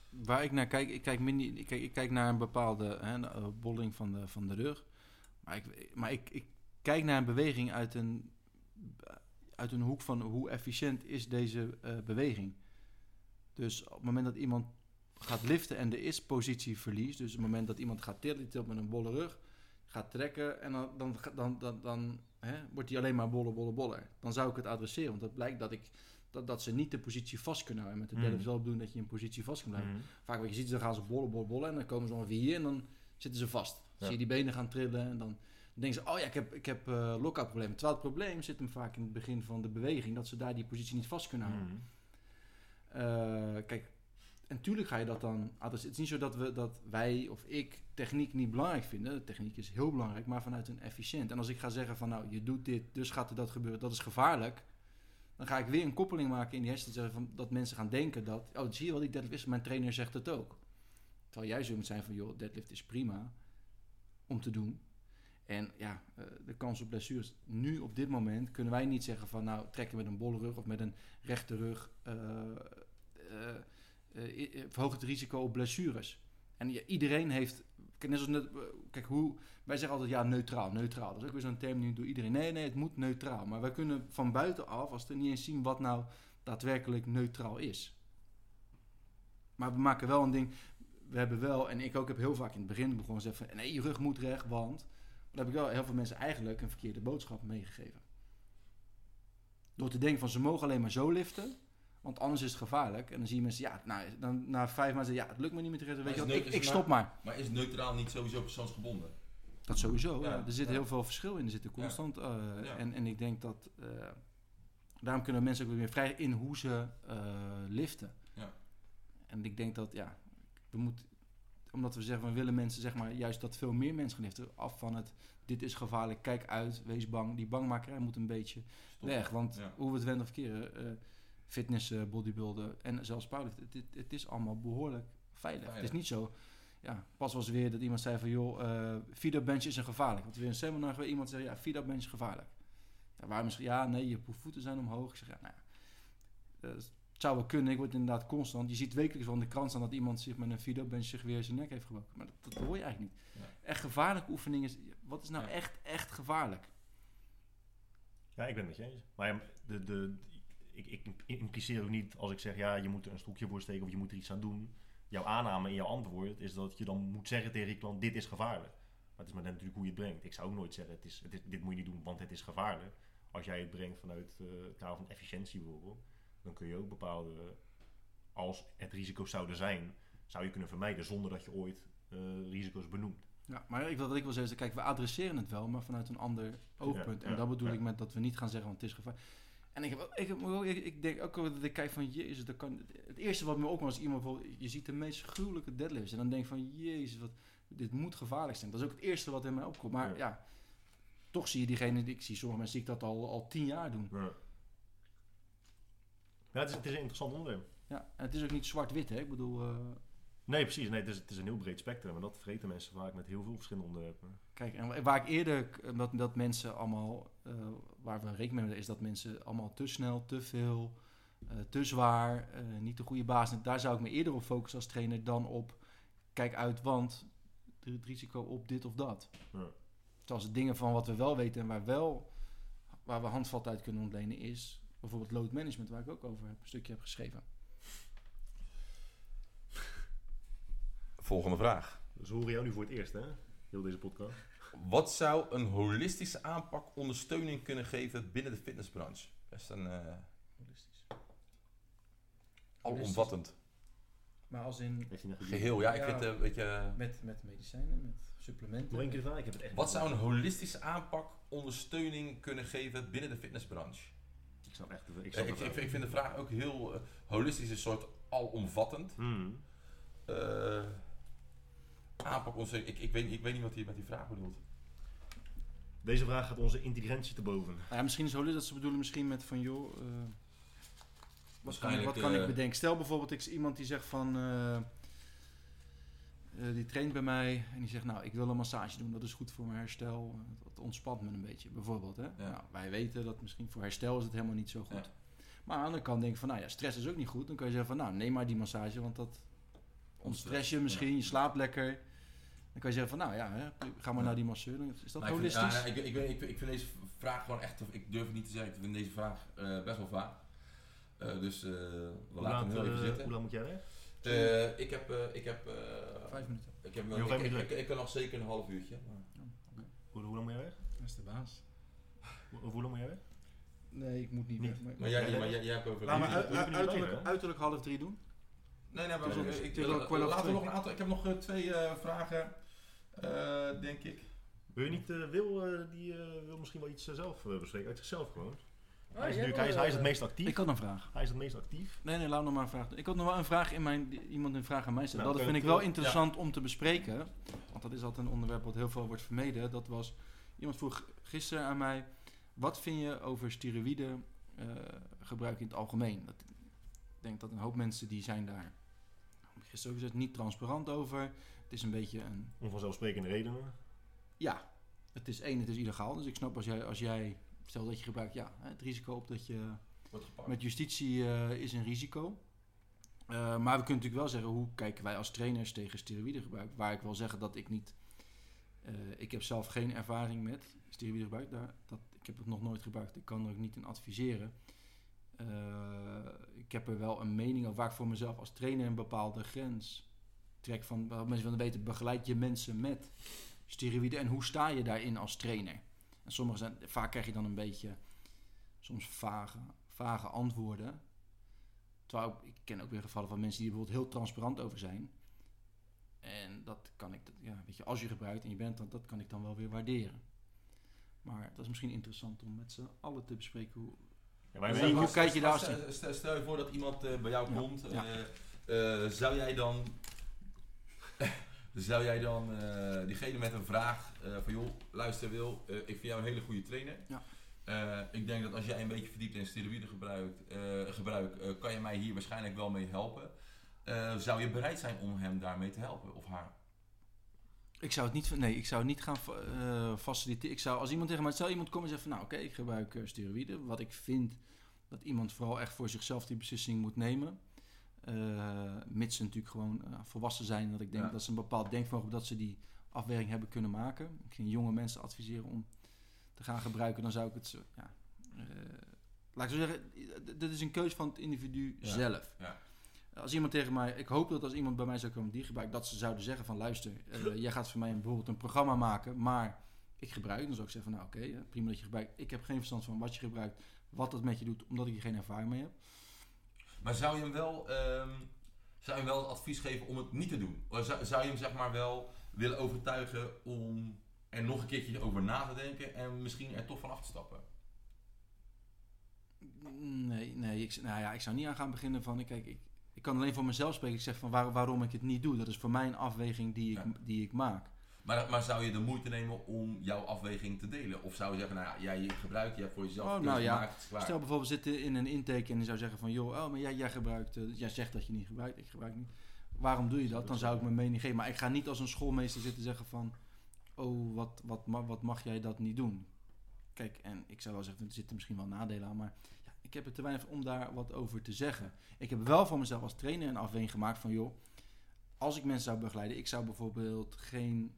[SPEAKER 3] Waar ik naar kijk, ik kijk, minder, ik kijk, ik kijk naar een bepaalde hè, eh, bolling van de, van de rug. Maar, ik, maar ik, ik kijk naar een beweging uit een, uit een hoek van hoe efficiënt is deze eh, beweging. Dus op het moment dat iemand gaat liften en er is positieverlies, dus op het moment dat iemand gaat tillen, die tilt met een bolle rug, gaat trekken en dan, dan, dan, dan, dan hè, wordt hij alleen maar boller, boller, boller. Dan zou ik het adresseren, want dat blijkt dat, ik, dat, dat ze niet de positie vast kunnen houden. En met de
[SPEAKER 1] Mhm.
[SPEAKER 3] deadlift wel doen dat je een positie vast kan blijven.
[SPEAKER 1] Mhm.
[SPEAKER 3] Vaak wat je ziet, dan gaan ze bollen, bollen, bollen en dan komen ze ongeveer hier en dan zitten ze vast. Dan
[SPEAKER 1] Ja.
[SPEAKER 3] zie je die benen gaan trillen en dan denken ze, oh ja, ik heb, ik heb eh lock-out problemen. Terwijl het probleem zit hem vaak in het begin van de beweging, dat ze daar die positie niet vast kunnen houden.
[SPEAKER 1] Mhm.
[SPEAKER 3] Eh, kijk, en tuurlijk ga je dat dan. ah, dus Het is niet zo dat, we, dat wij of ik techniek niet belangrijk vinden. Techniek is heel belangrijk, maar vanuit een efficiënt. En als ik ga zeggen van nou, je doet dit, dus gaat er dat gebeuren, dat is gevaarlijk. Dan ga ik weer een koppeling maken in die hersenen. zeggen Van, dat mensen gaan denken dat, oh, zie je wel, die deadlift is, mijn trainer zegt het ook. Terwijl jij zo moet zijn van, joh, deadlift is prima om te doen. En ja, eh, de kans op blessures. Nu op dit moment kunnen wij niet zeggen van nou trekken met een bolle rug of met een rechte rug. eh, eh, eh, eh, verhoogt het risico op blessures. En iedereen heeft. Net eh, kijk, hoe. Wij zeggen altijd ja, neutraal, neutraal. Dat is ook weer zo'n term nu door iedereen. Nee, nee, het moet neutraal. Maar wij kunnen van buitenaf, als we niet eens zien wat nou daadwerkelijk neutraal is. Maar we maken wel een ding. We hebben wel, en ik ook heb heel vaak in het begin begonnen te zeggen: nee, je rug moet recht, want. Dan heb ik wel heel veel mensen eigenlijk een verkeerde boodschap meegegeven. Door te denken van ze mogen alleen maar zo liften. Want anders is het gevaarlijk. En dan zie je mensen, ja, nou, dan na vijf maanden ja, het lukt me niet meer te redden. Weet je wat, ik, ik stop maar.
[SPEAKER 2] Maar is neutraal niet sowieso persoonsgebonden?
[SPEAKER 3] Dat sowieso.
[SPEAKER 2] Ja,
[SPEAKER 3] ja. Er zit
[SPEAKER 2] ja.
[SPEAKER 3] heel veel verschil in. Er zitten constant. eh, en, en ik denk dat. eh, daarom kunnen mensen ook weer vrij in hoe ze eh, liften.
[SPEAKER 2] Ja.
[SPEAKER 3] En ik denk dat, ja, we moeten. Omdat we zeggen, we willen mensen, zeg maar, juist dat veel meer mensen gaan liften. Af van het, dit is gevaarlijk, kijk uit, wees bang. Die bangmakerij moet een beetje
[SPEAKER 2] Stop.
[SPEAKER 3] weg. Want
[SPEAKER 2] Ja.
[SPEAKER 3] hoe we het wenden of keren, fitness, eh, bodybuilden en zelfs powerliften, het, het, het is allemaal behoorlijk veilig.
[SPEAKER 2] Veilig.
[SPEAKER 3] Het is niet zo, ja, pas was weer dat iemand zei van, joh, feed-up bench is een gevaarlijk. Want weer een seminar geweest, iemand zei, ja, feed-up bench is gevaarlijk. Ja, waarom is, ja, nee, je voeten zijn omhoog. Ik zeg, ja, nou ja, eh, het zou wel kunnen. Ik word inderdaad constant, je ziet wekelijks wel in de krant staan dat iemand zich met een feed-up bench zich weer zijn nek heeft gebroken. Maar dat, dat hoor je eigenlijk niet.
[SPEAKER 2] Ja.
[SPEAKER 3] Echt gevaarlijke oefeningen, is- wat is nou
[SPEAKER 2] Ja.
[SPEAKER 3] echt, echt gevaarlijk?
[SPEAKER 1] Ja, ik ben het met je eens. Maar ja, de, de, ik, ik impliceer ook niet als ik zeg, ja, je moet er een stokje voor steken of je moet er iets aan doen. Jouw aanname in jouw antwoord is dat je dan moet zeggen tegen je klant, dit is gevaarlijk. Maar het is maar net natuurlijk hoe je het brengt. Ik zou ook nooit zeggen, het is, het is, dit moet je niet doen, want het is gevaarlijk. Als jij het brengt vanuit eh het kader van efficiëntie bijvoorbeeld, dan kun je ook bepaalde, als het risico's zouden zijn, zou je kunnen vermijden zonder dat je ooit eh, risico's benoemt.
[SPEAKER 3] Ja, maar ik, wat ik wil zeggen is, kijk, we adresseren het wel, maar vanuit een ander oogpunt.
[SPEAKER 1] Ja,
[SPEAKER 3] en dat bedoel
[SPEAKER 1] ja.
[SPEAKER 3] ik met dat we niet gaan zeggen, want het is gevaar. En ik, heb, ook- ik, heb ik, denk ook dat ik kijk van, jezus, dat kan, het eerste wat me ook als iemand, bijvoorbeeld, je ziet de meest gruwelijke deadlifts en dan denk je van, jezus, wat, dit moet gevaarlijk zijn. Dat is ook het eerste wat in mij opkomt. Maar
[SPEAKER 1] Ja.
[SPEAKER 3] ja, toch zie je diegene, die ik zie sommige mensen zie ik dat al, al tien jaar doen.
[SPEAKER 1] Ja, ja het, is, het is een interessant onderwerp.
[SPEAKER 3] Ja, en het is ook niet zwart-wit, hè. Ik bedoel, eh,
[SPEAKER 1] Nee, precies. Nee, het, is, het is een heel breed spectrum. En dat vergeten mensen vaak met heel veel verschillende onderwerpen.
[SPEAKER 3] Kijk, en waar ik eerder, k- dat, dat mensen allemaal, eh, waar we rekening mee hebben, is dat mensen allemaal te snel, te veel, eh, te zwaar, eh, niet de goede basis. Daar zou ik me eerder op focussen als trainer dan op, kijk uit, want het risico op dit of dat.
[SPEAKER 1] Ja.
[SPEAKER 3] Terwijl ze dingen van wat we wel weten en waar, wel, waar we handvat uit kunnen ontlenen is, bijvoorbeeld load management, waar ik ook over heb, een stukje heb geschreven.
[SPEAKER 2] Volgende vraag.
[SPEAKER 1] Dus we horen jou nu voor het eerst, hè? Heel deze podcast.
[SPEAKER 2] Wat zou een holistische aanpak ondersteuning kunnen geven binnen de fitnessbranche? Best een eh alomvattend
[SPEAKER 3] Maar als in,
[SPEAKER 2] geheel. Ja, ik
[SPEAKER 3] Ja.
[SPEAKER 2] vind het een beetje...
[SPEAKER 3] met, met medicijnen, met supplementen.
[SPEAKER 1] Nog één keer de vraag, ik heb het echt
[SPEAKER 2] Wat zou een holistische aanpak ondersteuning kunnen geven binnen de fitnessbranche?
[SPEAKER 1] Ik snap echt... Ik,
[SPEAKER 2] Ik,
[SPEAKER 1] snap
[SPEAKER 2] ik, ik, vind de vraag ook heel eh, holistisch, een soort alomvattend.
[SPEAKER 1] Hmm.
[SPEAKER 2] Eh aanpak ondersteuning. Ik, ik, weet, niet- ik weet niet wat hij met die vraag bedoelt.
[SPEAKER 1] Deze vraag gaat onze intelligentie te boven.
[SPEAKER 3] Nou ja, misschien is het dat ze bedoelen misschien met van joh, eh, wat, kan, ik-
[SPEAKER 2] Waarschijnlijk,
[SPEAKER 3] wat kan ik
[SPEAKER 2] eh,
[SPEAKER 3] bedenken? Stel bijvoorbeeld ik, iemand die zegt van, eh, eh, die traint bij mij en die zegt nou ik wil een massage doen, dat is goed voor mijn herstel, dat ontspant me een beetje bijvoorbeeld. Hè? Nou, wij weten dat misschien voor herstel is het helemaal niet zo goed.
[SPEAKER 2] Ja.
[SPEAKER 3] Maar aan de andere kant denk ik van nou ja, stress is ook niet goed. Dan kan je zeggen van nou neem maar die massage, want dat ontstress je misschien, je slaapt lekker. Dan kan je zeggen van nou ja, hè, ga maar
[SPEAKER 2] Ja.
[SPEAKER 3] naar die masseur. Is dat
[SPEAKER 2] Nou, ik, vind,
[SPEAKER 3] holistisch?
[SPEAKER 2] ja, ik, ik, ik, ik vind deze vraag gewoon echt, ik durf het niet te zeggen, ik vind deze vraag eh, best wel vaag. Eh, dus eh, we
[SPEAKER 1] Hoe
[SPEAKER 2] laten hem heel even zitten.
[SPEAKER 1] hoe lang moet jij weg?
[SPEAKER 2] Eh, ik heb, eh, ik heb, eh,
[SPEAKER 3] Vijf minuten.
[SPEAKER 2] ik heb, ik,
[SPEAKER 1] vijf
[SPEAKER 2] ik,
[SPEAKER 1] minuten.
[SPEAKER 2] ik, ik kan nog zeker een half uurtje. maar-
[SPEAKER 1] Hoe, hoe lang moet jij weg?
[SPEAKER 3] Dat is de baas.
[SPEAKER 1] Hoe, hoe lang moet jij weg?
[SPEAKER 3] Nee, ik moet niet
[SPEAKER 1] Niet.
[SPEAKER 3] weg. Maar,
[SPEAKER 2] Maar jij,
[SPEAKER 1] jij-
[SPEAKER 2] maar jij, jij hebt over.
[SPEAKER 3] Laat uiterlijk, half drie doen.
[SPEAKER 2] Nee, nee, maar ik, ik, laten we nog een aantal. Ik heb nog twee eh, vragen, eh, denk ik.
[SPEAKER 1] Wil je niet, eh, Wil, eh, die wil misschien wel iets zelf eh, bespreken, uit zichzelf gewoon.
[SPEAKER 4] Oh,
[SPEAKER 1] hij, is natuurlijk, hij, is, hij is het meest actief.
[SPEAKER 3] Ik had een vraag.
[SPEAKER 1] Hij is het meest actief.
[SPEAKER 3] Nee, nee, laat nog maar een vraag doen. Ik had nog wel een vraag in mijn... Iemand een vraag aan mij stellen.
[SPEAKER 1] Nou,
[SPEAKER 3] dat vind ik wel interessant om te bespreken. Want dat is altijd een onderwerp wat heel veel wordt vermeden. Dat was... Iemand vroeg gisteren aan mij... Wat vind je over steroïden eh, gebruik in het algemeen? Dat, ik denk dat een hoop mensen die zijn daar... Gisteren ook gezegd, niet transparant over. Het is een beetje een
[SPEAKER 1] Om vanzelfsprekende redenen.
[SPEAKER 3] Ja, het is één, het is illegaal. Dus ik snap als jij, als jij stel dat je gebruikt, ja, het risico op dat je met justitie eh, is een risico. Eh, maar we kunnen natuurlijk wel zeggen, hoe kijken wij als trainers tegen steroïdegebruik? Waar ik wil zeggen dat ik niet, eh, ik heb zelf geen ervaring met steroïdegebruik. Daar, dat, ik heb het nog nooit gebruikt, ik kan er ook niet in adviseren. Ik heb er wel een mening over waar ik voor mezelf als trainer een bepaalde grens trek. Van, wat mensen willen weten, begeleid je mensen met steroïden en hoe sta je daarin als trainer? En sommige zijn, vaak krijg je dan een beetje soms vage, vage antwoorden. Terwijl ik, ik ken ook weer gevallen van mensen die er bijvoorbeeld heel transparant over zijn. En dat kan ik, ja, weet je, als je gebruikt en je bent dat, dat kan ik dan wel weer waarderen. Maar dat is misschien interessant om met z'n allen te bespreken hoe.
[SPEAKER 1] Ja,
[SPEAKER 3] Dus hoe kijk je daar
[SPEAKER 2] Stel, stel, je voor dat iemand eh, bij jou
[SPEAKER 3] Ja.
[SPEAKER 2] komt.
[SPEAKER 3] Ja.
[SPEAKER 2] eh, eh, zou jij dan. zou jij dan eh, diegene met een vraag eh, van joh, luister Wil, eh, ik vind jou een hele goede trainer.
[SPEAKER 3] Ja.
[SPEAKER 2] Ik denk dat als jij een beetje verdiept in steroïdegebruik, eh gebruik, kan je mij hier waarschijnlijk wel mee helpen. Zou je bereid zijn om hem daarmee te helpen of haar?
[SPEAKER 3] Ik zou het niet, nee, ik zou het niet gaan fa- faciliteren. Ik zou, als iemand tegen mij, stel iemand komt en zegt van, nou oké, ik gebruik steroïden. Wat ik vind dat iemand vooral echt voor zichzelf die beslissing moet nemen. Eh, mits ze natuurlijk gewoon eh, volwassen zijn. Dat ik denk
[SPEAKER 2] Ja.
[SPEAKER 3] dat ze een bepaald denkvermogen dat ze die afweging hebben kunnen maken. Ik ging jonge mensen adviseren om te gaan gebruiken. Dan zou ik het zo, ja, eh, laat ik zo zeggen, d- dit is een keuze van het individu
[SPEAKER 2] Ja.
[SPEAKER 3] zelf.
[SPEAKER 2] Ja.
[SPEAKER 3] Als iemand tegen mij, ik hoop dat als iemand bij mij zou komen die gebruikt, dat ze zouden zeggen van luister, jij gaat voor mij bijvoorbeeld een programma maken, maar ik gebruik, dan zou ik zeggen van nou oké, prima dat je gebruikt. Ik heb geen verstand van wat je gebruikt, wat dat met je doet, omdat ik hier geen ervaring mee heb.
[SPEAKER 2] Maar zou je hem wel, ehm, zou je hem wel advies geven om het niet te doen? Of zou, zou je hem zeg maar wel willen overtuigen om er nog een keertje over na te denken en misschien er toch van af te stappen?
[SPEAKER 3] Nee, nee ik, nou ja, ik zou niet aan gaan beginnen van, kijk, ik, ik kan alleen voor mezelf spreken. Ik zeg van waar, waarom ik het niet doe. Dat is voor mij een afweging die ik,
[SPEAKER 2] Ja.
[SPEAKER 3] die ik maak.
[SPEAKER 2] Maar, maar zou je de moeite nemen om jouw afweging te delen? Of zou je zeggen, nou ja, jij je gebruikt, je hebt voor jezelf
[SPEAKER 3] Oh, nou ja.
[SPEAKER 2] gemaakt, klaar.
[SPEAKER 3] Stel bijvoorbeeld zitten in een intake en die zou zeggen van joh, oh, maar jij, jij gebruikt, eh, jij zegt dat je niet gebruikt, ik gebruik niet. Waarom doe je dat? Dan zou ik mijn mening geven. Maar ik ga niet als een schoolmeester zitten zeggen van, oh, wat, wat, wat mag jij dat niet doen? Kijk, en ik zou wel zeggen, er zitten misschien wel nadelen aan, maar ja, ik heb er te weinig om daar wat over te zeggen. Ik heb wel voor mezelf als trainer een afweging gemaakt van joh, als ik mensen zou begeleiden, ik zou bijvoorbeeld geen.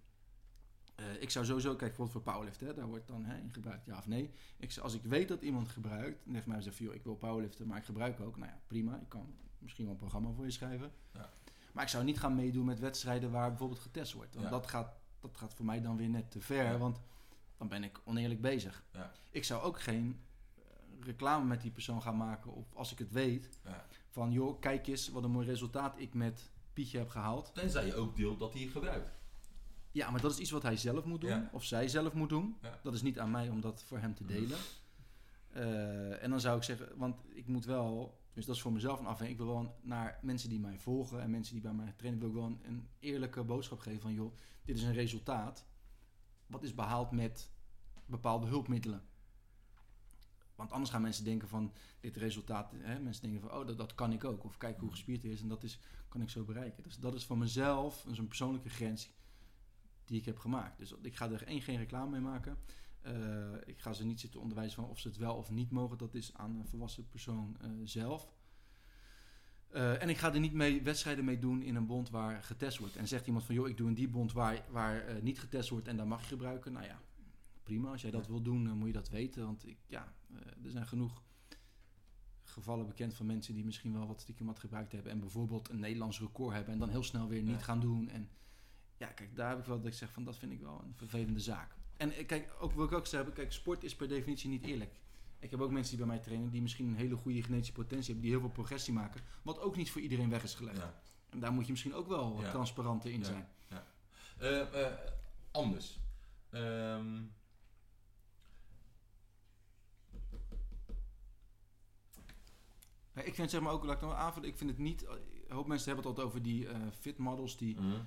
[SPEAKER 3] Eh, ik zou sowieso, kijk bijvoorbeeld voor powerlift, hè, daar wordt dan hè, in gebruikt ja of nee. Ik, als ik weet dat iemand gebruikt, en heeft mij gezegd joh, ik wil powerliften, maar ik gebruik ook, nou ja, prima, ik kan misschien wel een programma voor je schrijven.
[SPEAKER 2] Ja.
[SPEAKER 3] Maar ik zou niet gaan meedoen met wedstrijden waar bijvoorbeeld getest wordt. Want
[SPEAKER 2] Ja.
[SPEAKER 3] dat, gaat, dat gaat voor mij dan weer net te ver,
[SPEAKER 2] Ja.
[SPEAKER 3] want dan ben ik oneerlijk bezig.
[SPEAKER 2] Ja.
[SPEAKER 3] Ik zou ook geen eh, reclame met die persoon gaan maken, of als ik het weet, van joh, kijk eens wat een mooi resultaat ik met Pietje heb gehaald.
[SPEAKER 2] Tenzij je ook deelt dat hij gebruikt.
[SPEAKER 3] Ja, maar dat is iets wat hij zelf moet doen,
[SPEAKER 2] Ja.
[SPEAKER 3] of zij zelf moet doen.
[SPEAKER 2] Ja.
[SPEAKER 3] Dat is niet aan mij om dat voor hem te delen. Eh, en dan zou ik zeggen, want ik moet wel, dus dat is voor mezelf een afweging. Ik wil wel naar mensen die mij volgen en mensen die bij mij trainen, wil ik wel een, een eerlijke boodschap geven van joh, dit is een resultaat. Wat is behaald met bepaalde hulpmiddelen? Want anders gaan mensen denken van dit resultaat, hè, mensen denken van oh dat, dat kan ik ook. Of kijk hoe gespierd hij is en dat is, kan ik zo bereiken. Dus dat is voor mezelf een zo'n persoonlijke grens die ik heb gemaakt. Dus ik ga er één geen reclame mee maken. Eh, ik ga ze niet zitten onderwijzen van of ze het wel of niet mogen. Dat is aan een volwassen persoon eh, zelf. Eh, en ik ga er niet mee wedstrijden mee doen in een bond waar getest wordt. En zegt iemand van, joh, ik doe in die bond waar, waar niet getest wordt en daar mag je gebruiken. Nou ja, prima. Als jij dat wil doen, dan moet je dat weten. Want ik, ja, er zijn genoeg gevallen bekend van mensen die misschien wel wat stiekem wat gebruikt hebben. En bijvoorbeeld een Nederlands record hebben en dan heel snel weer niet
[SPEAKER 2] Ja.
[SPEAKER 3] gaan doen. En ja, kijk, daar heb ik wel dat ik zeg van, dat vind ik wel een vervelende zaak. En eh, kijk, ook wil ik ook zeggen, kijk, sport is per definitie niet eerlijk. Ik heb ook mensen die bij mij trainen die misschien een hele goede genetische potentie hebben, die heel veel progressie maken, wat ook niet voor iedereen weg is gelegd.
[SPEAKER 2] Ja.
[SPEAKER 3] En daar moet je misschien ook wel wat
[SPEAKER 2] Ja.
[SPEAKER 3] transparanter in
[SPEAKER 2] Ja.
[SPEAKER 3] zijn.
[SPEAKER 2] Eh, eh, anders. Ehm,
[SPEAKER 3] Ja, ik vind zeg maar ook, laat ik nog aanvullen, ik vind het niet, een hoop mensen hebben het altijd over die eh fit models die
[SPEAKER 2] mhm.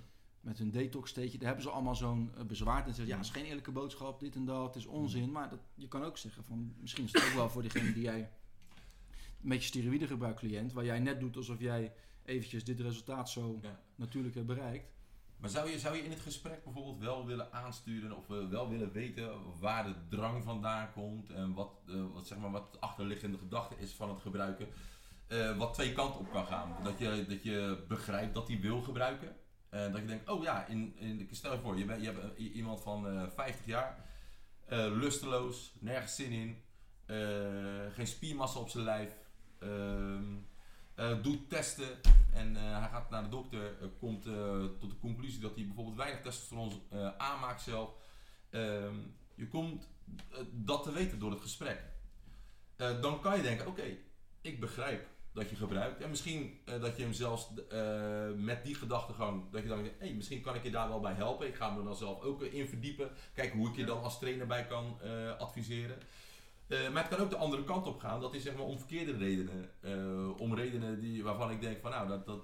[SPEAKER 3] Met hun detox steetje, daar hebben ze allemaal zo'n eh, bezwaar en zeggen, ja, het is geen eerlijke boodschap, dit en dat, het is onzin. Maar dat, je kan ook zeggen van, misschien is het ook wel voor degene die jij een beetje steroïde gebruikt cliënt, waar jij net doet alsof jij eventjes dit resultaat zo
[SPEAKER 2] Ja.
[SPEAKER 3] natuurlijk hebt bereikt.
[SPEAKER 2] Maar zou je, zou je in het gesprek bijvoorbeeld wel willen aansturen of eh, wel willen weten waar de drang vandaan komt en wat, eh, wat, zeg maar, wat de achterliggende gedachte is van het gebruiken? Wat twee kanten op kan gaan. Dat je, dat je begrijpt dat hij wil gebruiken. En dat je denkt, oh ja, in, in, stel je voor, je, je hebt eh, iemand van eh 50 jaar, eh, lusteloos, nergens zin in, eh, geen spiermassa op zijn lijf, ehm, eh, doet testen en eh, hij gaat naar de dokter, eh, komt eh, tot de conclusie dat hij bijvoorbeeld weinig testosteron eh aanmaakt zelf. Ehm, je komt eh, dat te weten door het gesprek. Eh, dan kan je denken, oké, ik begrijp dat je gebruikt. En misschien eh, dat je hem zelfs eh, met die gedachtegang, dat je dan denkt, hey, misschien kan ik je daar wel bij helpen. Ik ga me dan zelf ook in verdiepen. Kijken hoe ik je dan als trainer bij kan eh, adviseren. Maar het kan ook de andere kant op gaan. Dat is zeg maar om verkeerde redenen. Om redenen die, waarvan ik denk van nou, dat... dat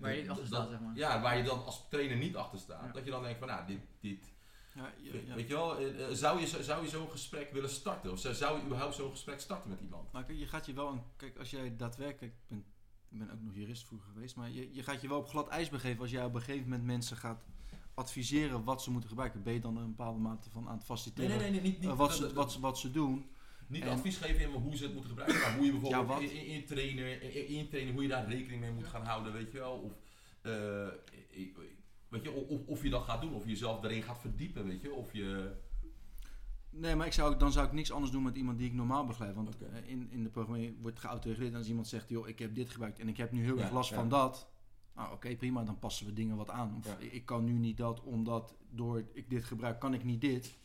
[SPEAKER 4] Waar je niet
[SPEAKER 2] dat-
[SPEAKER 4] achter
[SPEAKER 2] dat-
[SPEAKER 4] staat, zeg maar.
[SPEAKER 2] Ja, waar je dan als trainer niet achter staat.
[SPEAKER 4] Ja.
[SPEAKER 2] Dat je dan denkt van nou, dit... dit
[SPEAKER 3] Ja,
[SPEAKER 2] Weet je wel, eh, eh, zou je, zo- zou je zo'n gesprek willen starten? Of zou- je überhaupt zo'n gesprek starten met iemand?
[SPEAKER 3] Maar je gaat je wel, een, kijk, als jij daadwerkelijk, ik ben, ik ben ook nog jurist vroeger geweest, maar je, je gaat je wel op glad ijs begeven als jij op een gegeven moment mensen gaat adviseren wat ze moeten gebruiken. Ben je dan een bepaalde mate van aan het faciliteren
[SPEAKER 2] nee, niet,
[SPEAKER 3] eh, wat, ze, wat, ze, wat ze doen?
[SPEAKER 2] Niet
[SPEAKER 3] En-
[SPEAKER 2] advies geven in hoe ze het moeten gebruiken, maar hoe je bijvoorbeeld
[SPEAKER 3] Ja,
[SPEAKER 2] in, in, in trainen, in, in trainen, hoe je daar rekening mee moet gaan houden, weet je wel. Of, eh, weet je, of, of je dat gaat doen, of je jezelf daarin gaat verdiepen, weet je. Of je...
[SPEAKER 3] Nee, maar ik zou, dan zou ik niks anders doen met iemand die ik normaal begeleid. Want eh, in, in de programmering wordt geautoreguleerd. En als iemand zegt, joh, ik heb dit gebruikt en ik heb nu heel
[SPEAKER 2] Ja,
[SPEAKER 3] erg last
[SPEAKER 2] ja.
[SPEAKER 3] van dat. Nou, oké, prima, dan passen we dingen wat aan. Of
[SPEAKER 2] Ja.
[SPEAKER 3] ik kan nu niet dat, omdat door ik dit gebruik, kan ik niet dit.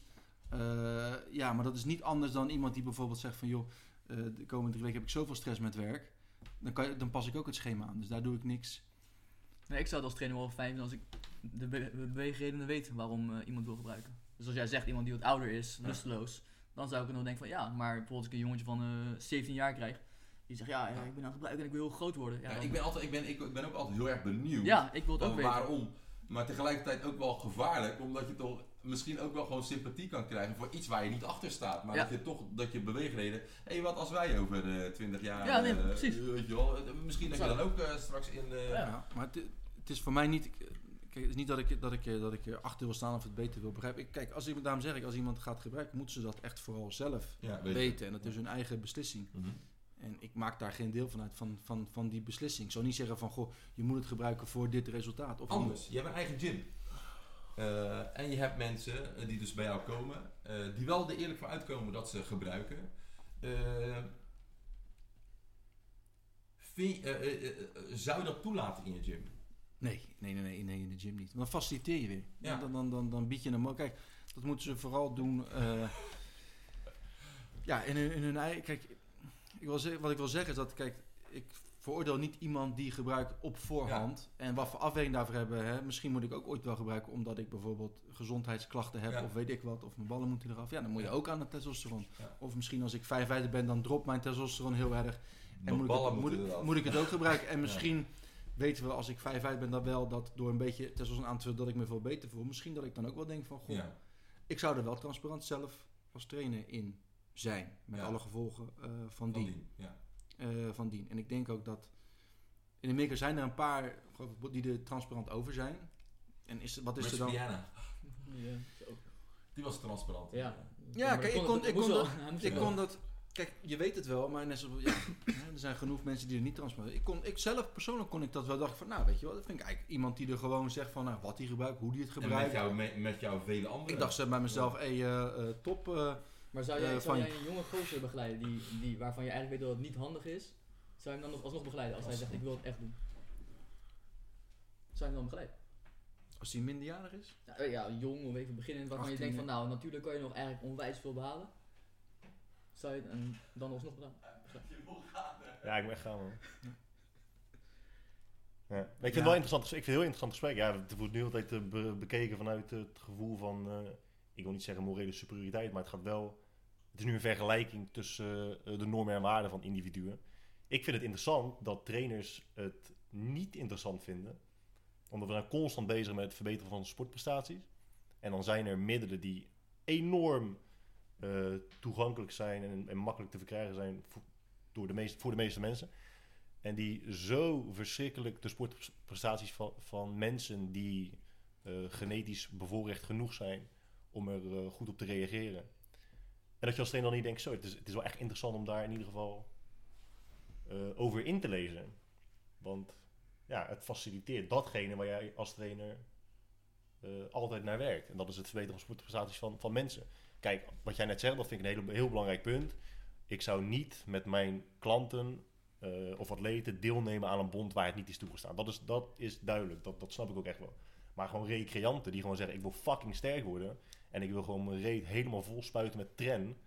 [SPEAKER 3] Eh, ja, maar dat is niet anders dan iemand die bijvoorbeeld zegt van, joh, eh, de komende drie weken heb ik zoveel stress met werk. Dan, kan, je- dan pas ik ook het schema aan. Dus daar doe ik niks.
[SPEAKER 4] Nee, ik zou het als trainer wel fijn vinden als ik de be- de beweegredenen weet waarom eh, iemand wil gebruiken. Dus als jij zegt iemand die wat ouder is,
[SPEAKER 2] Ja.
[SPEAKER 4] lusteloos, dan zou ik nog denken van ja, maar bijvoorbeeld als ik een jongetje van eh 17 jaar krijg, die zegt ja, ja, ik ben aan het gebruiken en ik wil heel groot worden. Ja,
[SPEAKER 2] ik, ben altijd, ik, ben, ik, ik ben ook altijd heel erg benieuwd.
[SPEAKER 4] ja ik wil het ook weten.
[SPEAKER 2] waarom. Maar tegelijkertijd ook wel gevaarlijk, omdat je toch misschien ook wel gewoon sympathie kan krijgen voor iets waar je niet achter staat. Maar
[SPEAKER 4] Ja.
[SPEAKER 2] dat je toch, dat je beweegreden, hé wat als wij over eh 20 jaar,
[SPEAKER 4] Ja, nee,
[SPEAKER 2] eh,
[SPEAKER 4] precies.
[SPEAKER 2] weet je wel, eh, misschien dat je dan ook eh, straks in.
[SPEAKER 4] Ja,
[SPEAKER 3] maar het, het is voor mij niet. Kijk, het is niet dat ik, dat, ik, dat ik erachter wil staan of het beter wil begrijpen. Ik, kijk, als iemand, daarom zeg ik, als iemand gaat gebruiken, moeten ze dat echt vooral zelf
[SPEAKER 2] Ja,
[SPEAKER 3] weten. En dat is hun eigen beslissing.
[SPEAKER 2] Mhm.
[SPEAKER 3] En ik maak daar geen deel van uit, van, van, van die beslissing. Ik zou niet zeggen van, goh, je moet het gebruiken voor dit resultaat. Of
[SPEAKER 2] Anders, je hebt een eigen gym. Eh, en je hebt mensen eh, die dus bij jou komen, eh, die wel er eerlijk voor uitkomen dat ze gebruiken. Eh, vind- eh, eh, eh, zou je dat toelaten in je gym?
[SPEAKER 3] Nee, nee, nee, nee, nee, in de gym niet. Dan faciliteer je weer.
[SPEAKER 2] Ja.
[SPEAKER 3] Dan, dan, dan, dan bied je hem ook. Kijk, dat moeten ze vooral doen. eh, ja, in hun, in hun eigen. Kijk, ik wil zeggen, wat ik wil zeggen is dat, kijk, ik veroordeel niet iemand die gebruikt op voorhand. En wat voor afweging daarvoor hebben. Hè, misschien moet ik ook ooit wel gebruiken omdat ik bijvoorbeeld gezondheidsklachten heb
[SPEAKER 2] Ja.
[SPEAKER 3] of weet ik wat. Of mijn ballen moeten eraf. Ja, dan moet je
[SPEAKER 2] Ja.
[SPEAKER 3] ook aan het testosteron. Of misschien als ik 55 ben, dan dropt mijn testosteron heel erg. En
[SPEAKER 2] Mijn
[SPEAKER 3] moet ik,
[SPEAKER 2] ballen
[SPEAKER 3] het, moet, ik, moet ik het ook gebruiken? En misschien weten we als ik 55 ben dat wel dat door een beetje testosteron aan te vullen dat ik me veel beter voel. Misschien dat ik dan ook wel denk van, goh,
[SPEAKER 2] Ja.
[SPEAKER 3] ik zou er wel transparant zelf als trainer in zijn. Met
[SPEAKER 2] Ja.
[SPEAKER 3] alle gevolgen eh, van,
[SPEAKER 2] Van
[SPEAKER 3] dien.
[SPEAKER 2] die, ja.
[SPEAKER 3] Eh, van dien. En ik denk ook dat in Amerika zijn er een paar die er transparant over zijn. En is, wat is
[SPEAKER 2] Rich
[SPEAKER 3] er dan?
[SPEAKER 4] Ja,
[SPEAKER 2] die was transparant.
[SPEAKER 4] Ja.
[SPEAKER 3] Ja, kijk, ik kon, ik kon dat, ik kon dat. Kijk, je weet het wel, maar net zoals, ja, er zijn genoeg mensen die er niet transparant Ik, kon, ik zelf persoonlijk kon ik dat wel. Dacht ik van, nou, weet je wat, dat vind ik eigenlijk iemand die er gewoon zegt van, nou, wat hij gebruikt, hoe hij het
[SPEAKER 2] En met
[SPEAKER 3] gebruikt.
[SPEAKER 2] jou, met, met jou vele anderen.
[SPEAKER 3] Ik dacht zo bij mezelf, hé, eh, eh, top. eh,
[SPEAKER 4] Maar zou jij, zou jij een jonge gozer begeleiden die, die, waarvan je eigenlijk weet dat het niet handig is? Zou je hem dan nog, alsnog begeleiden als hij zegt ik wil het echt doen? Zou je hem dan begeleiden?
[SPEAKER 3] als hij minderjarig is.
[SPEAKER 4] Ja, ja jong of even beginnen waarvan je
[SPEAKER 3] 18,
[SPEAKER 4] denkt van nou natuurlijk kan je nog eigenlijk onwijs veel behalen. Het en dan alsnog gedaan?
[SPEAKER 1] Ja, ik ben echt gaan man. Ja. Ik vind
[SPEAKER 3] Ja.
[SPEAKER 1] het wel interessant. Ik vind het heel interessant gesprek. Ja, het wordt nu altijd eh, be- bekeken vanuit het gevoel van, eh, ik wil niet zeggen morele superioriteit, maar het gaat wel. Het is nu een vergelijking tussen eh, de normen en waarden van individuen. Ik vind het interessant dat trainers het niet interessant vinden, omdat we zijn constant bezig met het verbeteren van sportprestaties. En dan zijn er middelen die enorm eh, toegankelijk zijn en, en makkelijk te verkrijgen zijn voor, door de meest, voor de meeste mensen. En die zo verschrikkelijk de sportprestaties van, van mensen die eh, genetisch bevoorrecht genoeg zijn om er eh, goed op te reageren. En dat je als trainer dan niet denkt, zo, het is, het is wel echt interessant om daar in ieder geval over in te lezen. Want ja, het faciliteert datgene waar jij als trainer altijd naar werkt. En dat is het verbeteren van sportprestaties van, van mensen. Kijk, wat jij net zegt, dat vind ik een hele, heel belangrijk punt. Ik zou niet met mijn klanten eh, of atleten deelnemen aan een bond waar het niet is toegestaan. Dat is, dat is duidelijk, dat, dat snap ik ook echt wel. Maar gewoon recreanten die gewoon zeggen, ik wil fucking sterk worden... en ik wil gewoon mijn reet helemaal vol spuiten met tren...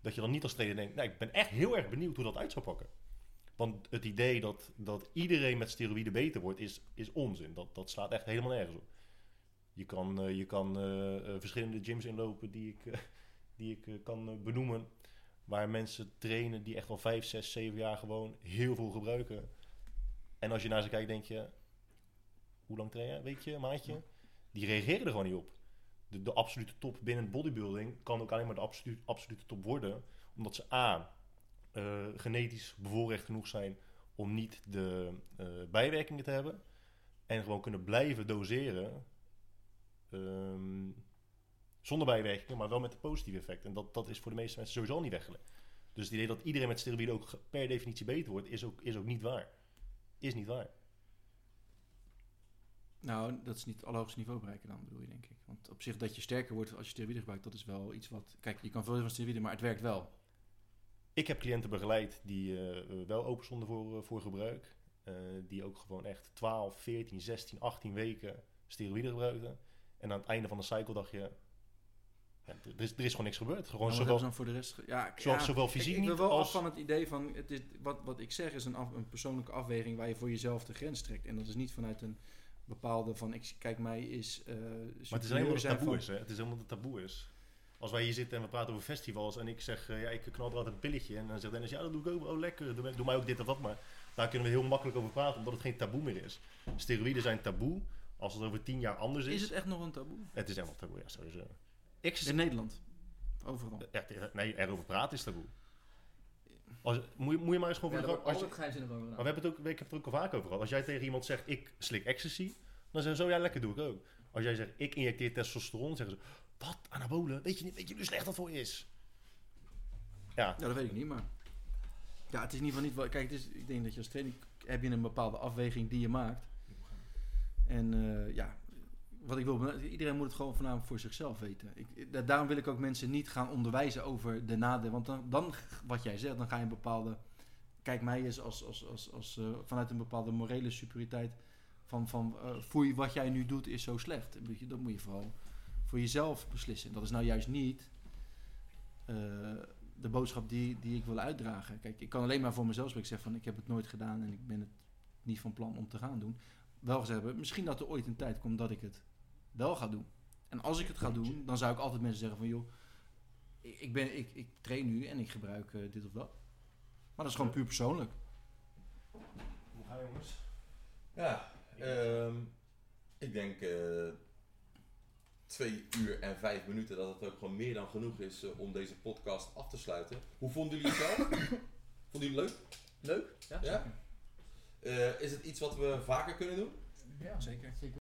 [SPEAKER 1] dat je dan niet als trainer denkt, nou, ik ben echt heel erg benieuwd hoe dat uit zou pakken. Want het idee dat, dat iedereen met steroïden beter wordt, is, is onzin. Dat, dat slaat echt helemaal nergens op. Je kan, eh, je kan eh, eh, verschillende gyms inlopen die ik, die ik kan benoemen. Waar mensen trainen die echt al 5, 6, 7 jaar gewoon heel veel gebruiken. En als je naar ze kijkt, denk je: hoe lang train je? Weet je, maatje? Die reageren er gewoon niet op. De, de absolute top binnen bodybuilding kan ook alleen maar de absolute, absolute top worden. Omdat ze A. genetisch bevoorrecht genoeg zijn om niet de bijwerkingen te hebben. En gewoon kunnen blijven doseren. Ehm, zonder bijwerkingen, maar wel met een positief effect. En dat, dat is voor de meeste mensen sowieso niet weggelegd. Dus het idee dat iedereen met steroïden ook per definitie beter wordt, is ook, is ook niet waar. Is niet waar.
[SPEAKER 3] Nou, dat is niet het allerhoogste niveau bereiken dan, bedoel je, denk ik. Want op zich dat je sterker wordt als je steroïden gebruikt, dat is wel iets wat... Kijk, je kan veel van steroïden, maar het werkt wel.
[SPEAKER 1] Ik heb cliënten begeleid die eh, wel open stonden voor, eh, voor gebruik. Eh, die ook gewoon echt 12, 14, 16, 18 weken steroïden gebruikten. En aan het einde van de cycle dacht je... Ja, er, is, er is gewoon niks gebeurd. Gewoon zowel,
[SPEAKER 3] dan voor de rest... Ja,
[SPEAKER 1] zowel,
[SPEAKER 3] ja,
[SPEAKER 1] zowel
[SPEAKER 3] ik,
[SPEAKER 1] fysiek
[SPEAKER 3] ik ben
[SPEAKER 1] niet
[SPEAKER 3] wel af
[SPEAKER 1] als...
[SPEAKER 3] van het idee van... Het is, wat, wat ik zeg is een, af- een persoonlijke afweging waar je voor jezelf de grens trekt. En dat is niet vanuit een bepaalde van... Ik, kijk, mij is... eh
[SPEAKER 1] Maar het is helemaal dat het taboe
[SPEAKER 3] van-
[SPEAKER 1] is, hè? Het is helemaal dat het taboe is. Als wij hier zitten en we praten over festivals en ik zeg, eh, ja, ik knal er altijd een pilletje. En dan zegt Dennis, ja, dat doe ik ook. Oh, lekker. Doe, mij- doe mij ook dit of dat maar. Daar kunnen we heel makkelijk over praten, omdat het geen taboe meer is. Steroïden zijn taboe. Als het over tien jaar anders is...
[SPEAKER 3] Is het echt nog een taboe?
[SPEAKER 1] Het is helemaal taboe, ja, sowieso.
[SPEAKER 3] In Nederland. Overal.
[SPEAKER 1] nee, erover praten is taboe. Als, moet, je, moet je maar eens gewoon
[SPEAKER 4] Ja,
[SPEAKER 1] voor
[SPEAKER 4] daar
[SPEAKER 1] de grap-
[SPEAKER 4] wordt
[SPEAKER 1] als je- Maar we hebben het ook, ik heb het ook al vaak over gehad. Als jij tegen iemand zegt, ik slik ecstasy, dan zeggen ze zo, ja, lekker doe ik ook. Als jij zegt, ik injecteer testosteron, zeggen ze, wat, anabolen? Weet je, niet, weet je hoe slecht dat voor je is? Ja,
[SPEAKER 3] Ja, dat weet ik niet, maar... Ja, het is in ieder geval niet... wel- Kijk, het is, ik denk dat je als trainer... Heb je een bepaalde afweging die je maakt. En eh, ja... Wat ik wil... Iedereen moet het gewoon voornamelijk voor zichzelf weten. Ik, da- daarom wil ik ook mensen niet gaan onderwijzen over de nadelen. Want dan, dan, wat jij zegt, dan ga je een bepaalde... Kijk mij eens als, als, als, als, eh, vanuit een bepaalde morele superioriteit... Van, van foei, wat jij nu doet is zo slecht. Dat moet je, vooral voor jezelf beslissen. Dat is nou juist niet... de boodschap die, die ik wil uitdragen. Kijk, ik kan alleen maar voor mezelf spreken. Van, ik heb het nooit gedaan en ik ben het niet van plan om te gaan doen. Wel gezegd hebben, misschien dat er ooit een tijd komt dat ik het wel ga doen. En als ik het ga doen, dan zou ik altijd mensen zeggen van, joh, ik, ik ben, ik, ik train nu en ik gebruik eh, dit of dat. Maar dat is gewoon puur persoonlijk.
[SPEAKER 1] hoe ga je jongens?
[SPEAKER 2] Ja, ehm, ik denk eh, twee uur en vijf minuten dat het ook gewoon meer dan genoeg is eh, om deze podcast af te sluiten. Hoe vonden jullie het zelf? vonden jullie het leuk?
[SPEAKER 4] Leuk? Ja,
[SPEAKER 2] Ja? Eh, is het iets wat we vaker kunnen doen?
[SPEAKER 4] Ja,
[SPEAKER 3] Zeker.
[SPEAKER 4] zeker.